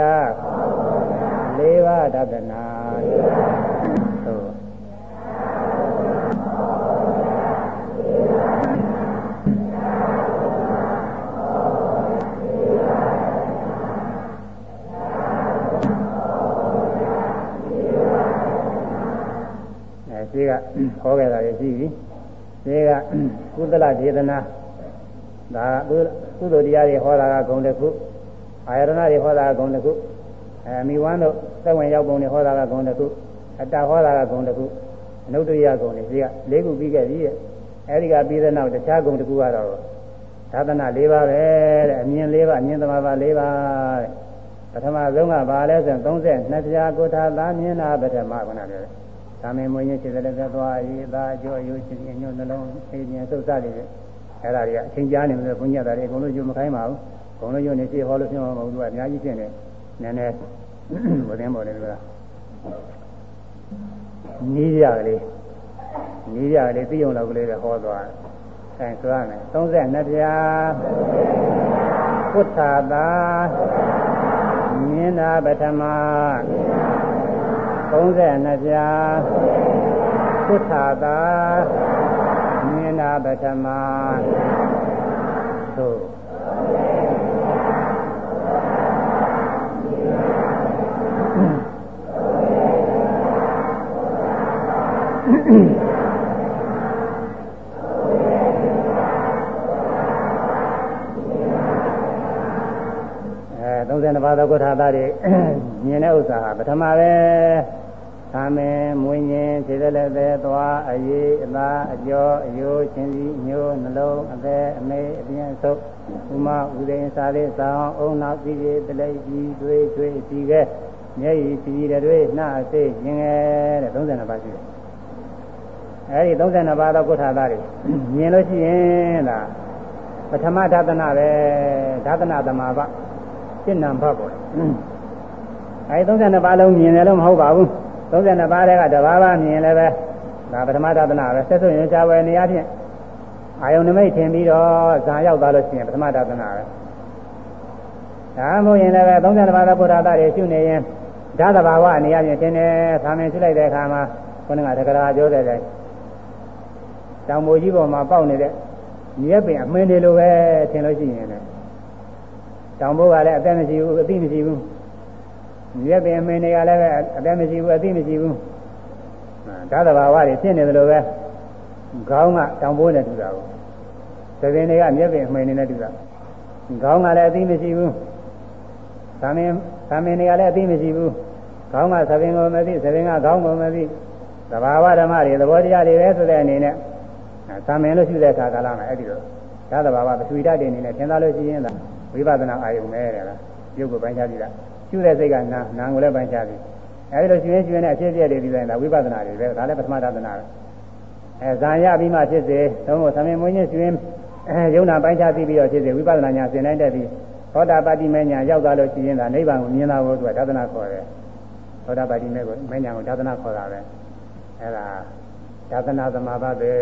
လေးပါးဒသနာသို့ ရှိကဟောခဲ့တာရှိပြီဒီကကုသလဒေသနာဒါကုသိုလ်တရားတွေဟောတာကဂုံတစ်ခုအာရဏတွေဟောတာကဂုံတစ်ခုအဲမိဝမ်းတို့ သက်ဝင်ရောက်ပုံတွေဟောတာကဂုံတစ်ခုအတ္တဟောတာကဂုံတစ်ခုအနုတ္တရိယဂုံတွေဒီက၄ခုပြီးခဲ့ပြီရဲ့အဲဒီကပြီးတဲ့နောက်တခြားဂုံတစ်ခုကတော့သာသနာ၄ပါးပဲတဲ့အမြင်၄ပါးအမြင်သမားပါ၄ပါးတဲ့ပထမဆုံးကဘာလဲဆိုရင်32ပြားကိုထာသာမြင်တာပထမကနာတယ်သာမင်မွေးခြင်းခြေသက်လက်သွားရေးသားအကျိုးအယုရှင်ညွတ်နှလုံးသိဉာဏ်သုတ်စတွေအဲ့ဒါတွေကအချိန်ကြာနေလို့ဘုညတ်တာတွေအကုန်လုံးယူမခိုင်းပါဘူးအကုန်လုံးယူနေရှိဟောလို့ပြောမှာမဟုတ်ဘူးကအများကြီးဖြစ်နေနည်းနည်း ဘုရင်ပေါ်တယ်ဆိုတာနီးရကလေးနီးရကလေးသိုံလောက်ကလေးပဲဟောသွားတယ်အဲဆိုရမယ်32ပြာဘုထာတာမြင်တာပထမ32ပြာဘုထာတာမြင်တာပထမ သောကုဋ္ဌာသားတွေမြင်တဲ့ဥစ္စာဟာပထမပဲသာမင်မွေးငင်းခြေသက်လက်သက်သွားအရေးအသားအကျော်အယိုးချင်းစီညိုးနှလုံးအသက်အမေအပြင်းအဆုပ်ဥမဥဒိန်စာလေးစာအောင်အုံနောက်စီကြီးတလိပ်ကြီးသွေးသွေးစီခဲမျက်ရည်စီတွေနှာစိတ်ရင်ငယ်တဲ့32ပါးရှိတယ်အဲဒီ32ပါးသောကုဋ္ဌာသားတွေမြင်လို့ရှိရင်လားပထမဒါသနာပဲဒါသနာသမာပ စိတ်နံဘတ်ပေါ့အဲဒီ32ပါးလုံးမြင်တယ်လို့မဟုတ်ပါဘူး32ပါးတဲ့ကတဘာဘာမြင်လည်းပဲဒါပထမဒါသနာပဲဆက်စွရင်ချဝယ်နေရာဖြင့်အာယုန်နမိတ်ထင်ပြီးတော့ဇာရောက်သွားလို့ရှိရင်ပထမဒါသနာပဲဒါမှမဟုတ်ရင်လည်းပဲ32ပါးသောဘုရားသားတွေရှုနေရင်ဓာတဘာဝအနေအချင်းတင်တယ်သာမင်ရှုလိုက်တဲ့အခါမှာခုနကတက္ကရာပြောတဲ့တိုင်းတောင်မိုကြီးပေါ်မှာပေါက်နေတဲ့မြက်ပင်အမင်းတွေလိုပဲထင်လို့ရှိရင်လည်း တောင်ဘိုးကလည်းအသက်မရှိဘူးအသိမရှိဘူးမြက်ပင်အမင်းတွေကလည်းပဲအသက်မရှိဘူးအသိမရှိဘူးဓာတ်တဘာဝတွေဖြစ်နေတယ်လို့ပဲခေါင်းကတောင်ဘိုးနဲ့တူတာကိုသပင်တွေကမြက်ပင်အမင်းတွေနဲ့တူတာခေါင်းကလည်းအသိမရှိဘူးသမင်သမင်တွေကလည်းအသိမရှိဘူးခေါင်းကသပင်ကိုမသိသပင်ကခေါင်းကိုမသိသဘာဝဓမ္မတွေသဘောတရားတွေပဲဆိုတဲ့အနေနဲ့သမင်လို့ရှိတဲ့အခါကာလမှာအဲ့ဒီတော့သာသဘာဝပထဝီဓာတ်တွေအနေနဲ့သင်သားလို့ရှိရင်သာ ဝိပဿနာအာယုံပဲတဲ့လားရုပ်ကိုပိုင်းခြားပြီးတာရှုတဲ့စိတ်ကနာနာကိုလည်းပိုင်းခြားပြီးအဲဒီလိုရှင်ရှင်နဲ့အဖြစ်အပျက်တွေပြီးတိုင်းဒါဝိပဿနာတွေပဲဒါလည်းပထမသာသနာပဲအဲဇာရပြီးမှဖြစ်စေသုံးဖို့သမင်မွေးခြင်းရှင်အဲယုံနာပိုင်းခြားပြီးပြီးတော့ဖြစ်စေဝိပဿနာညာသင်တိုင်းတက်ပြီးသောတာပတိမညာရောက်သွားလို့ရှိရင်ဒါနိဗ္ဗာန်ကိုမြင်တာကိုသူကဒါသနာခေါ်တယ်သောတာပတိမေကိုမညာကိုဒါသနာခေါ်တာပဲအဲဒါဒါသနာသမာဘပဲ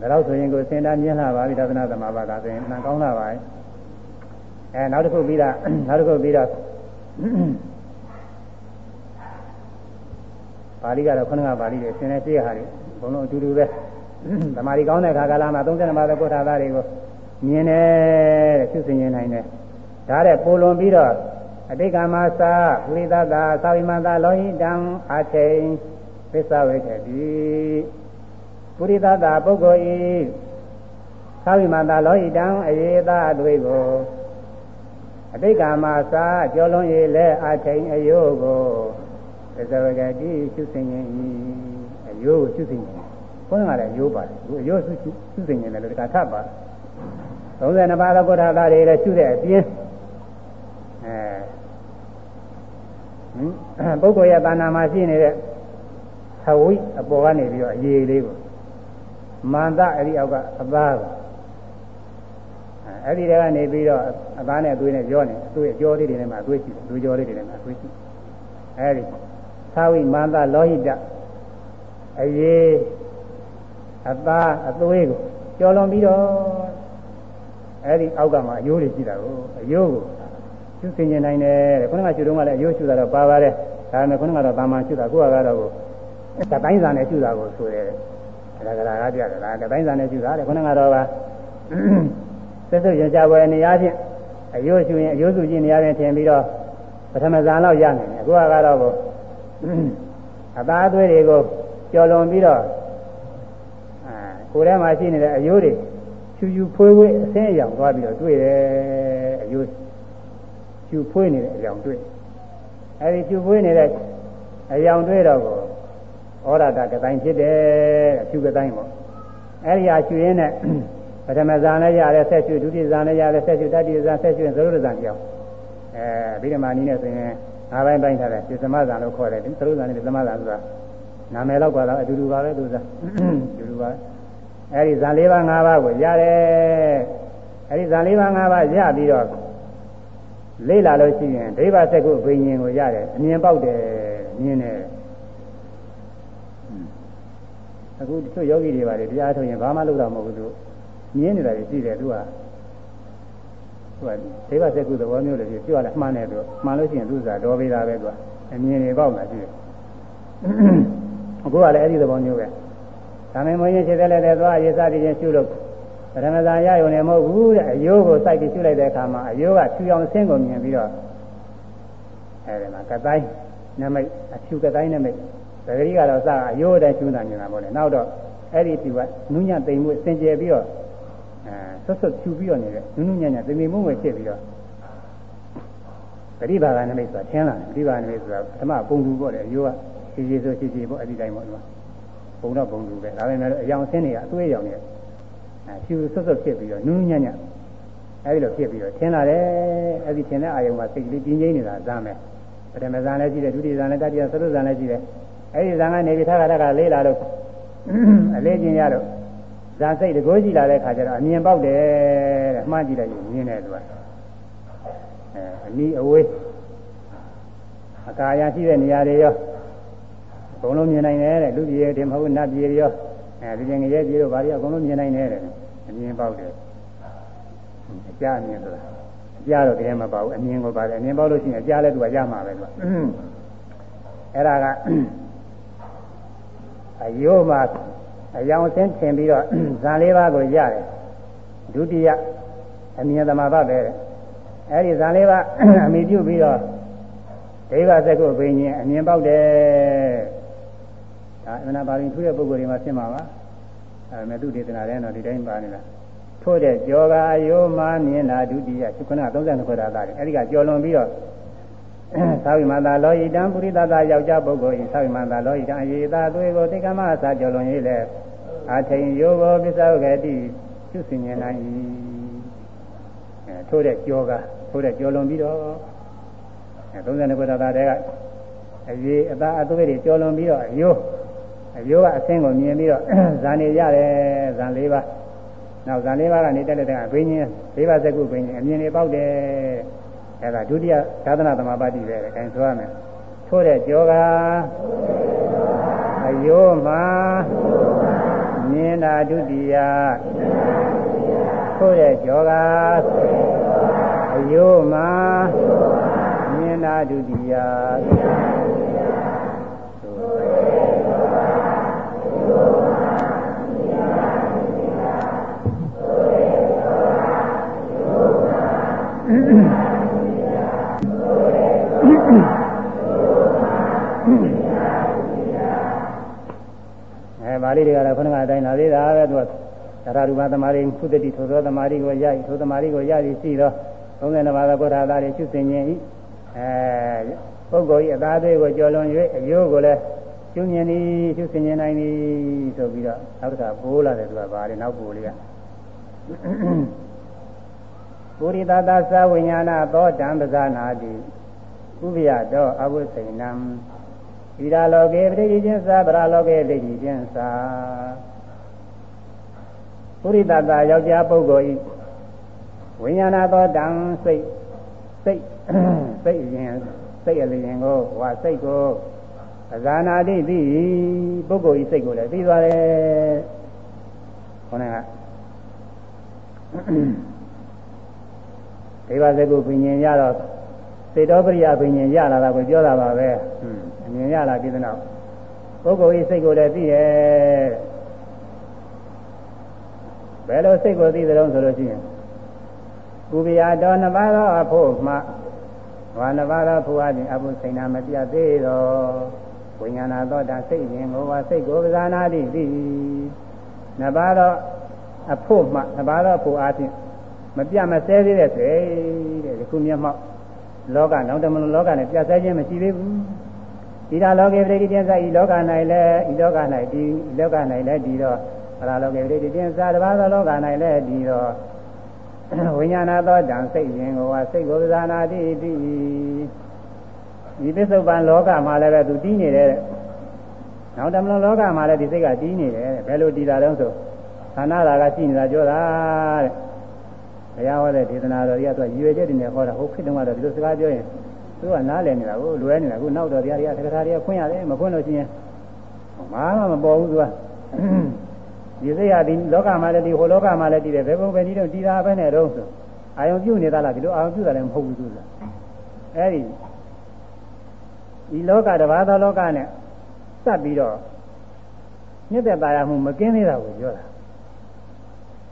ဒါတော့ဆိုရင်ကိုစင်တာမြင်လာပါပြီဒါသနာသမာဘဒါဆိုရင်နှံကောင်းလာပါရဲ့အဲနောက်တစ်ခုပြီးတာနောက်တစ်ခုပြီးတော့ပါဠိကတော့ခဏကပါဠိတွေသင်တဲ့ရှေ့ဟာတွေဘုံလုံးအတူတူပဲသမာဓိကောင်းတဲ့ခါကာလမှာ32ပါးသောကုဋ္ဌာသားတွေကိုမြင်တယ်တဲ့ဖြစ်စဉ်ရင်နိုင်တယ်ဒါတဲ့ပိုလွန်ပြီးတော့အတိတ်ကမှာသာပုရိသတာသာဝိမန္တာလောဟိတံအချိန်သစ္စာဝေခေတိ ပုရိသတာပုဂ္ဂိုလ်ဤသာဝိမန္တာလောဟိတံအယေသာအတွေ့ကိုအတိတ်ကမှာသာကြောလုံးရည်လဲအချိန်အယိုးကိုသစ္စာဝေခေတိရှုစဉ်ရင်ဤအယိုးကိုရှုစဉ်ရင်ဘုန်းကလည်းရိုးပါတယ်အယိုးရှုရှုစဉ်ရင်လည်းတခါထပ်ပါတယ်32ပါးသောကုဋ္ဌာသားတွေလည်းရှုတဲ့အပြင်အဲပုဂ္ဂိုလ်ရဲ့တာနာမှာရှိနေတဲ့သဝိအပေါ်ကနေပြီးတော့အရေးလေးကို မန္တအဲ့ဒီအောက်ကအသားကိုအဲ့ဒီတဲကနေပြီးတော့အသားနဲ့အသွေးနဲ့ကြောနေအသွေးအကျော်လေးတွေနဲ့မှအသွေးရှိတယ်လူကျော်လေးတွေနဲ့မှအသွေးရှိအဲ့ဒီသဝိမန္တလောဟိတအရေးအသားအသွေးကိုကျော်လွန်ပြီးတော့အဲ့ဒီအောက်ကမှာအယိုးတွေရှိတာကိုအယိုးကိုရှုစင်ကျင်နိုင်တယ်တဲ့ခုနကရှုတော့ကလည်းအယိုးရှုတာတော့ပါပါတယ်ဒါပေမဲ့ခုနကတော့တာမန်ရှုတာကိုကတော့ကိုတတိုင်းစာနဲ့ရှုတာကိုဆိုတယ် ဒါကရာကပြတယ်ဒါတတိုင်းစာနဲ့ရှုတာတဲ့ခုနကတော့ကသက်သက်ရကြပွဲနေရာချင်းအယိုးရှုရင်အယိုးစုကြည့်နေရာချင်းထင်ပြီးတော့ပထမဇန်လောက်ရနိုင်တယ်အခုကတော့ကိုအသားအသွေးတွေကိုကျော်လွန်ပြီးတော့အာကိုယ်ထဲမှာရှိနေတဲ့အယိုးတွေချူချူဖွေးဖွေးအဆင်းအရောင်သွားပြီးတော့တွေ့တယ်အယိုးချူဖွေးနေတဲ့အရောင်တွေ့အဲဒီချူဖွေးနေတဲ့အရောင်တွေ့တော့ကို ဩရတာကတိုင်းဖြစ်တယ်အချူကတိုင်းပေါ့အဲဒီဟာချူရင်းနဲ့ပထမဇန်လည်းရတယ်ဆက်ချူဒုတိယဇန်လည်းရတယ်ဆက်ချူတတိယဇန်ဆက်ချူသရုပ်ဇန်ကြောင်းအဲဗိဓမာနီးနဲ့ဆိုရင်ငါးပိုင်းပိုင်းထားတယ်ပြသမဇန်လို့ခေါ်တယ်သရုပ်ဇန်နဲ့ပြသမဇန်ဆိုတာနာမည်တော့ကတော့အတူတူပါပဲသူစားအတူတူပါအဲဒီဇန်၄ပါး၅ပါးကိုရတယ်အဲဒီဇန်၄ပါး၅ပါးရပြီးတော့လေ့လာလို့ရှိရင်ဒိဗ္ဗစက္ကုဘိညာဉ်ကိုရတယ်အမြင်ပေါက်တယ်မြင်တယ် အခုတချို့ယောဂီတွေပါတယ်တရားထုတ်ရင်ဘာမှလုပ်တာမဟုတ်ဘူးသူမြင်နေတာကြီးရှိတယ်သူကသူကဒိဗ္ဗစက္ကုသဘောမျိုးတွေပြောရလဲမှန်းတယ်သူမှန်လို့ရှိရင်သူစားတော်ပေးတာပဲသူကအမြင်တွေပေါက်လာရှိတယ်အခုကလည်းအဲ့ဒီသဘောမျိုးပဲဒါမင်းမင်းချင်းခြေသက်လက်တဲ့သွားရေးစားပြီးချင်းရှုလို့ပထမဇာရယုံနေမဟုတ်ဘူးတဲ့အယိုးကိုစိုက်ပြီးရှုလိုက်တဲ့အခါမှာအယိုးကဖြူအောင်ဆင်းကိုမြင်ပြီးတော့အဲဒီမှာကတိုင်းနမိတ်အဖြူကတိုင်းနမိတ် သတိကတော့စအယိုးတိုင်းရှုတာမြင်တာပေါ့လေနောက်တော့အဲ့ဒီဖြူကနုညံ့သိမ်မှုစင်ကြယ်ပြီးတော့အဲဆွတ်ဆွတ်ဖြူပြီးတော့နေတဲ့နုနုညံ့ညံ့သိမ်သိမ်မှုပဲဖြစ်ပြီးတော့ပရိပါကနမိတ်ဆိုတာထင်းလာတယ်ပရိပါကနမိတ်ဆိုတာပထမပုံသူပေါ့လေအယိုးကခြေခြေဆိုခြေခြေပေါ့အဲ့ဒီတိုင်းပေါ့ဒီမှာပုံတော့ပုံသူပဲဒါပေမဲ့အယောင်ဆင်းနေကအသွေးရောင်နေအဲဖြူဆွတ်ဆွတ်ဖြစ်ပြီးတော့နူးနူးညံ့ညံ့အဲဒီလိုဖြစ်ပြီးတော့ထင်းလာတယ်အဲ့ဒီထင်းတဲ့အာယုံမှာစိတ်ကလေးပြင်းကျင်းနေတာဇာမယ်ပထမဇာလည်းရှိတယ်ဒုတိယဇာလည်းတတိယသရုပ်ဇာလည်းရှိတယ် အဲ့ဒီဇာကနေပြီးထားတာကလေးလာလို့အလေးချင်းရတော့ဇာစိတ်တကိုးကြည့်လာတဲ့ခါကျတော့အမြင်ပေါက်တယ်တဲ့အမှန်ကြည့်လိုက်ရင်မြင်တယ်သူကအဲအနီးအဝေးအကာအရရှိတဲ့နေရာတွေရောအကုန်လုံးမြင်နိုင်တယ်တဲ့လူပြည်ရဲ့တင်မဟုတ်နတ်ပြည်ရောအဲဒီကျင်ငရဲပြည်တို့ဘာတွေအကုန်လုံးမြင်နိုင်တယ်တဲ့အမြင်ပေါက်တယ်အကြအမြင်ဆိုတာအကြတော့တကယ်မပေါဘူးအမြင်ကိုပါတယ်အမြင်ပေါက်လို့ရှိရင်အကြလည်းသူကရမှာပဲသူကအဲ့ဒါက အယိုးမှာအယောင်ဆင်းထင်ပြီးတော့ဇာလေးပါးကိုရတယ်ဒုတိယအမြင်သမာဘပဲတဲ့အဲ့ဒီဇာလေးပါးအမိပြုပြီးတော့ဒိဗ္ဗစက္ကုဘိညာဉ်အမြင်ပေါက်တယ်ဒါအမှန်ပါရင်ထူးတဲ့ပုဂ္ဂိုလ်တွေမှာဖြစ်မှာပါအဲမဲ့သူဒေသနာထဲတော့ဒီတိုင်းပါနေတာထို့တဲ့ကြောကာယောမမြင်လာဒုတိယခုန32ခွက်တာသားတယ်အဲဒီကကြော်လွန်ပြီးတော့ သာဝိမန္တာလောဟိတံပုရိသတာယောက်ျားပုဂ္ဂိုလ်ဤသာဝိမန္တာလောဟိတံအယေသာသွေကိုတိကမအစာကြော်လွန်ရေးလေအထိန်ယောဘောပစ္စောကတိသူစင်ញနိုင်၏အဲထို့တဲ့ကြောကထို့တဲ့ကြော်လွန်ပြီးတော့အဲ32ခွက်တာသားတဲ့အရေးအသာအသွေးတွေကြော်လွန်ပြီးတော့အယိုးအယိုးကအဆင်းကိုမြင်ပြီးတော့ဇာနေရတယ်ဇာ၄ပါးနောက်ဇာ၄ပါးကနေတက်လက်တဲ့အဘိညာဉ်၄ပါးစကုဘိညာဉ်အမြင်တွေပေါက်တယ် အဲဒါဒုတိယသာသနာသမဘာတိပဲအဲဒါဆိုရမယ်ထို့တဲ့ကြောကအယိုးမှာမြင်တာဒုတိယထို့တဲ့ကြောကအယိုးမှာမြင်တာဒုတိယအဲပါဠိတွေကလည်းခုနကအတိုင်းလာသေးတာပဲသူက သရရူပသမารိခုတတိထိုသောသမารိကိုရ၏ထိုသမารိကိုရသည်ရှိသော32ပါးသောကောထာသားတွေရှုသင်ခြင်း၏အဲပုဂ္ဂိုလ်၏အသားသေးကိုကျော်လွန်၍အယိုးကိုလည်းရှုမြင်သည်ရှုသင်ခြင်းနိုင်သည်ဆိုပြီးတော့နောက်တစ်ခါပိုးလာတယ်သူကဗာလေနောက်ပိုးလေးကပုရိသတာသဝိညာဏသောတံပဇာနာတိဥပယတောအဝိသိဏံဣရာလောကေပရိတိချင်းသာဗရာလောကေဒိဋ္ဌိချင်းသာ ပုရိသသာယောက်ျားပုဂ္ဂိုလ်ဤဝိညာဏသောတံစိတ်စိတ်စိတ်ရင်စိတ်အလျင်ကိုဝါစိတ်ကိုအဇာနာတိသိပုဂ္ဂိုလ်ဤစိတ်ကိုလည်းသိသွားတယ်ခေါင်းကဒေဝဇကုပင်ញင်ရတော့စေတောပရိယပင်ញင်ရလာတာကိုပြောတာပါပဲအမြင်ရလာပြီးတဲ့နောက်ပုဂ္ဂိုလ်ဤစိတ်ကိုလည်းသိရဲ့ ဘယ်လိုစိတ်ကိုသိသလဲဆိုလို့ရှိရင်ဥပယတော်နှစ်ပါးသောအဖို့မှဘာနှစ်ပါးသောဖို့အပြင်အဘုစိဏမပြတ်သေးတော့ဝိညာဏသောတာစိတ်ရင်ကိုဝါစိတ်ကိုပဇာနာတိသိနှစ်ပါးသောအဖို့မှနှစ်ပါးသောဖို့အပြင်မပြတ်မဆဲသေးတဲ့စိတ်တဲ့ဒီခုမျက်မှောက်လောကနောက်တမလို့လောကနဲ့ပြတ်ဆဲခြင်းမရှိသေးဘူးဒီလာလောကေပရိတိတင်းစာဤလောက၌လည်းဤလောက၌ဒီလောက၌လည်းဒီတော့ အရာလောကေပရိတိတင်းစာတပါးသောလောက၌လည်းဒီတော့ဝိညာဏသောတံစိတ်ရင်ကိုဝါစိတ်ကိုဇာနာတိတိဒီပစ္စုပန်လောကမှာလည်းပဲသူတည်နေတယ်နောက်တမလို့လောကမှာလည်းဒီစိတ်ကတည်နေတယ်ဘယ်လိုတည်တာတုံးဆိုခန္ဓာရာကရှိနေတာပြောတာတဲ့ဘုရားဟောတဲ့ဒေသနာတော်ကြီးကသူကရွယ်ချက်တွေနဲ့ဟောတာဟုတ်ခေတ္တမှာတော့ဒီလိုစကားပြောရင်သူကနားလည်နေတာကိုလွယ်နေတာကိုနောက်တော့တရားတွေကသက္ကထာတွေကခွင့်ရတယ်မခွင့်လို့ရှိရင်ဘာမှမပေါ်ဘူးသူက ဒီစိတ်ဟာဒီလောကမှာလည်းဒီဟိုလောကမှာလည်းဒီတယ်ဘယ်ဘုံပဲဒီတော့ဒီသာပဲနဲ့တော့ဆိုအာယုံပြုတ်နေတာလားဒီလိုအာယုံပြုတ်တာလည်းမဟုတ်ဘူးဆိုတာအဲဒီဒီလောကတစ်ပါးသောလောကနဲ့စပ်ပြီးတော့မြစ်သက်ပါရမှုမကင်းသေးတာကိုပြောတာ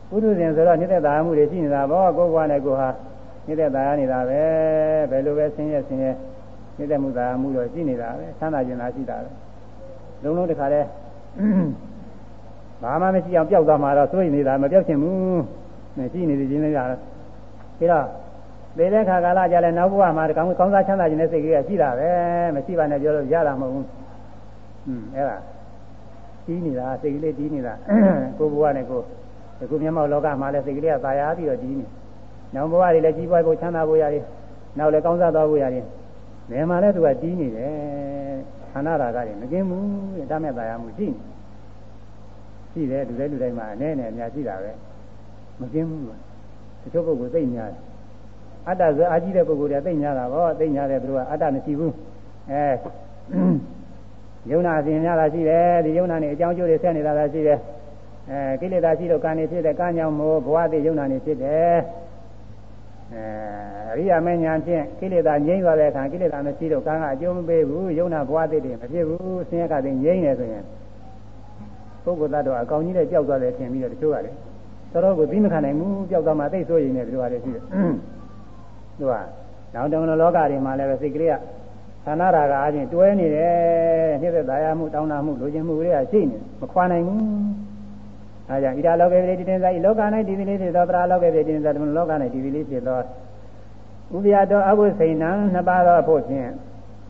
ပုထုဇဉ်ဆိုတော့မြစ်သက်ပါရမှုတွေရှိနေတာဘောကိုယ်ကွာနဲ့ကိုဟာမြစ်သက်ပါရနေတာပဲဘယ်လိုပဲဆင်းရဲဆင်းရဲမြစ်သက်မှုသာမှုတော့ရှိနေတာပဲဆန်းသာကျင်တာရှိတာပဲလုံးလုံးတခါလဲ ဘာမှမရှိအောင်ပျောက်သွားမှာတော့စိုးရိမ်နေတာမပျောက်ချင်ဘူးမရှိနေသေးခြင်းလည်းရတယ်ပြီးတော့သေတဲ့ခါကာလကြလဲနောက်ဘဝမှာကောင်းကောင်းစားချမ်းသာခြင်းနဲ့စိတ်ကလေးကရှိတာပဲမရှိပါနဲ့ပြောလို့ရတာမဟုတ်ဘူးอืมအဲ့ဒါတီးနေတာစိတ်ကလေးတီးနေတာကိုဘဝနဲ့ကိုအခုမျက်မှောက်လောကမှာလည်းစိတ်ကလေးကသာယာပြီးတော့တီးနေနောက်ဘဝတွေလည်းကြီးပွားဖို့ချမ်းသာဖို့ရတယ်နောက်လည်းကောင်းစားသွားဖို့ရတယ်နေမှာလည်းသူကတီးနေတယ်ခန္ဓာရာဂတွေမကင်းဘူးတတ်မဲ့သာယာမှုရှိနေ ရှိတယ်လူတိုင်းလူတိုင်းမှာအနေနဲ့အများရှိတာပဲမကင်းဘူးတချို့ပုဂ္ဂိုလ်သိများတယ်အတ္တဇအာကြီးတဲ့ပုဂ္ဂိုလ်တွေသိများတာဗောသိများတယ်သူကအတ္တမရှိဘူးအဲယုံနာအစဉ်များတာရှိတယ်ဒီယုံနာနေအကြောင်းကျိုးတွေဆက်နေတာလားရှိတယ်အဲကိလေသာရှိလို့ကံနေဖြစ်တဲ့ကံကြောင့်မို့ဘဝတည်ယုံနာနေဖြစ်တယ်အဲအရိယာမဉ္ဇဉ်ဖြင့်ကိလေသာငြိမ့်သွားတဲ့အခါကိလေသာမရှိလို့ကံကအကျိုးမပေးဘူးယုံနာဘဝတည်တယ်မဖြစ်ဘူးဆင်းရဲကတည်းငြိမ့်နေဆိုရင် ပုဂ္ဂိုလ်သားတော့အကောင်ကြီးနဲ့ကြောက်သွားတယ်ထင်ပြီးတော့တချို့ကလည်းတော်တော်ကိုသိမခံနိုင်ဘူးကြောက်သွားမှသိဆိုရင်လည်းတို့ကလည်းရှိတယ်သူကနောက်တုန်းကလောကတွေမှာလည်းပဲစိတ်ကလေးကဌာနရာကအချင်းတွဲနေတယ်နှိမ့်သက်သာယာမှုတောင်းတမှုလိုချင်မှုတွေကရှိနေမခွာနိုင်ဘူးအဲကြောင့်ဣဒလောကေပိတိတင်္စာဤလောက၌ဒီတိလေးဖြစ်သောပရာလောကေပိတိတင်္စာတမလောက၌ဒီတိလေးဖြစ်သောဥပယတော်အဘုစိန်နံနှစ်ပါးသောအဖို့ဖြင့်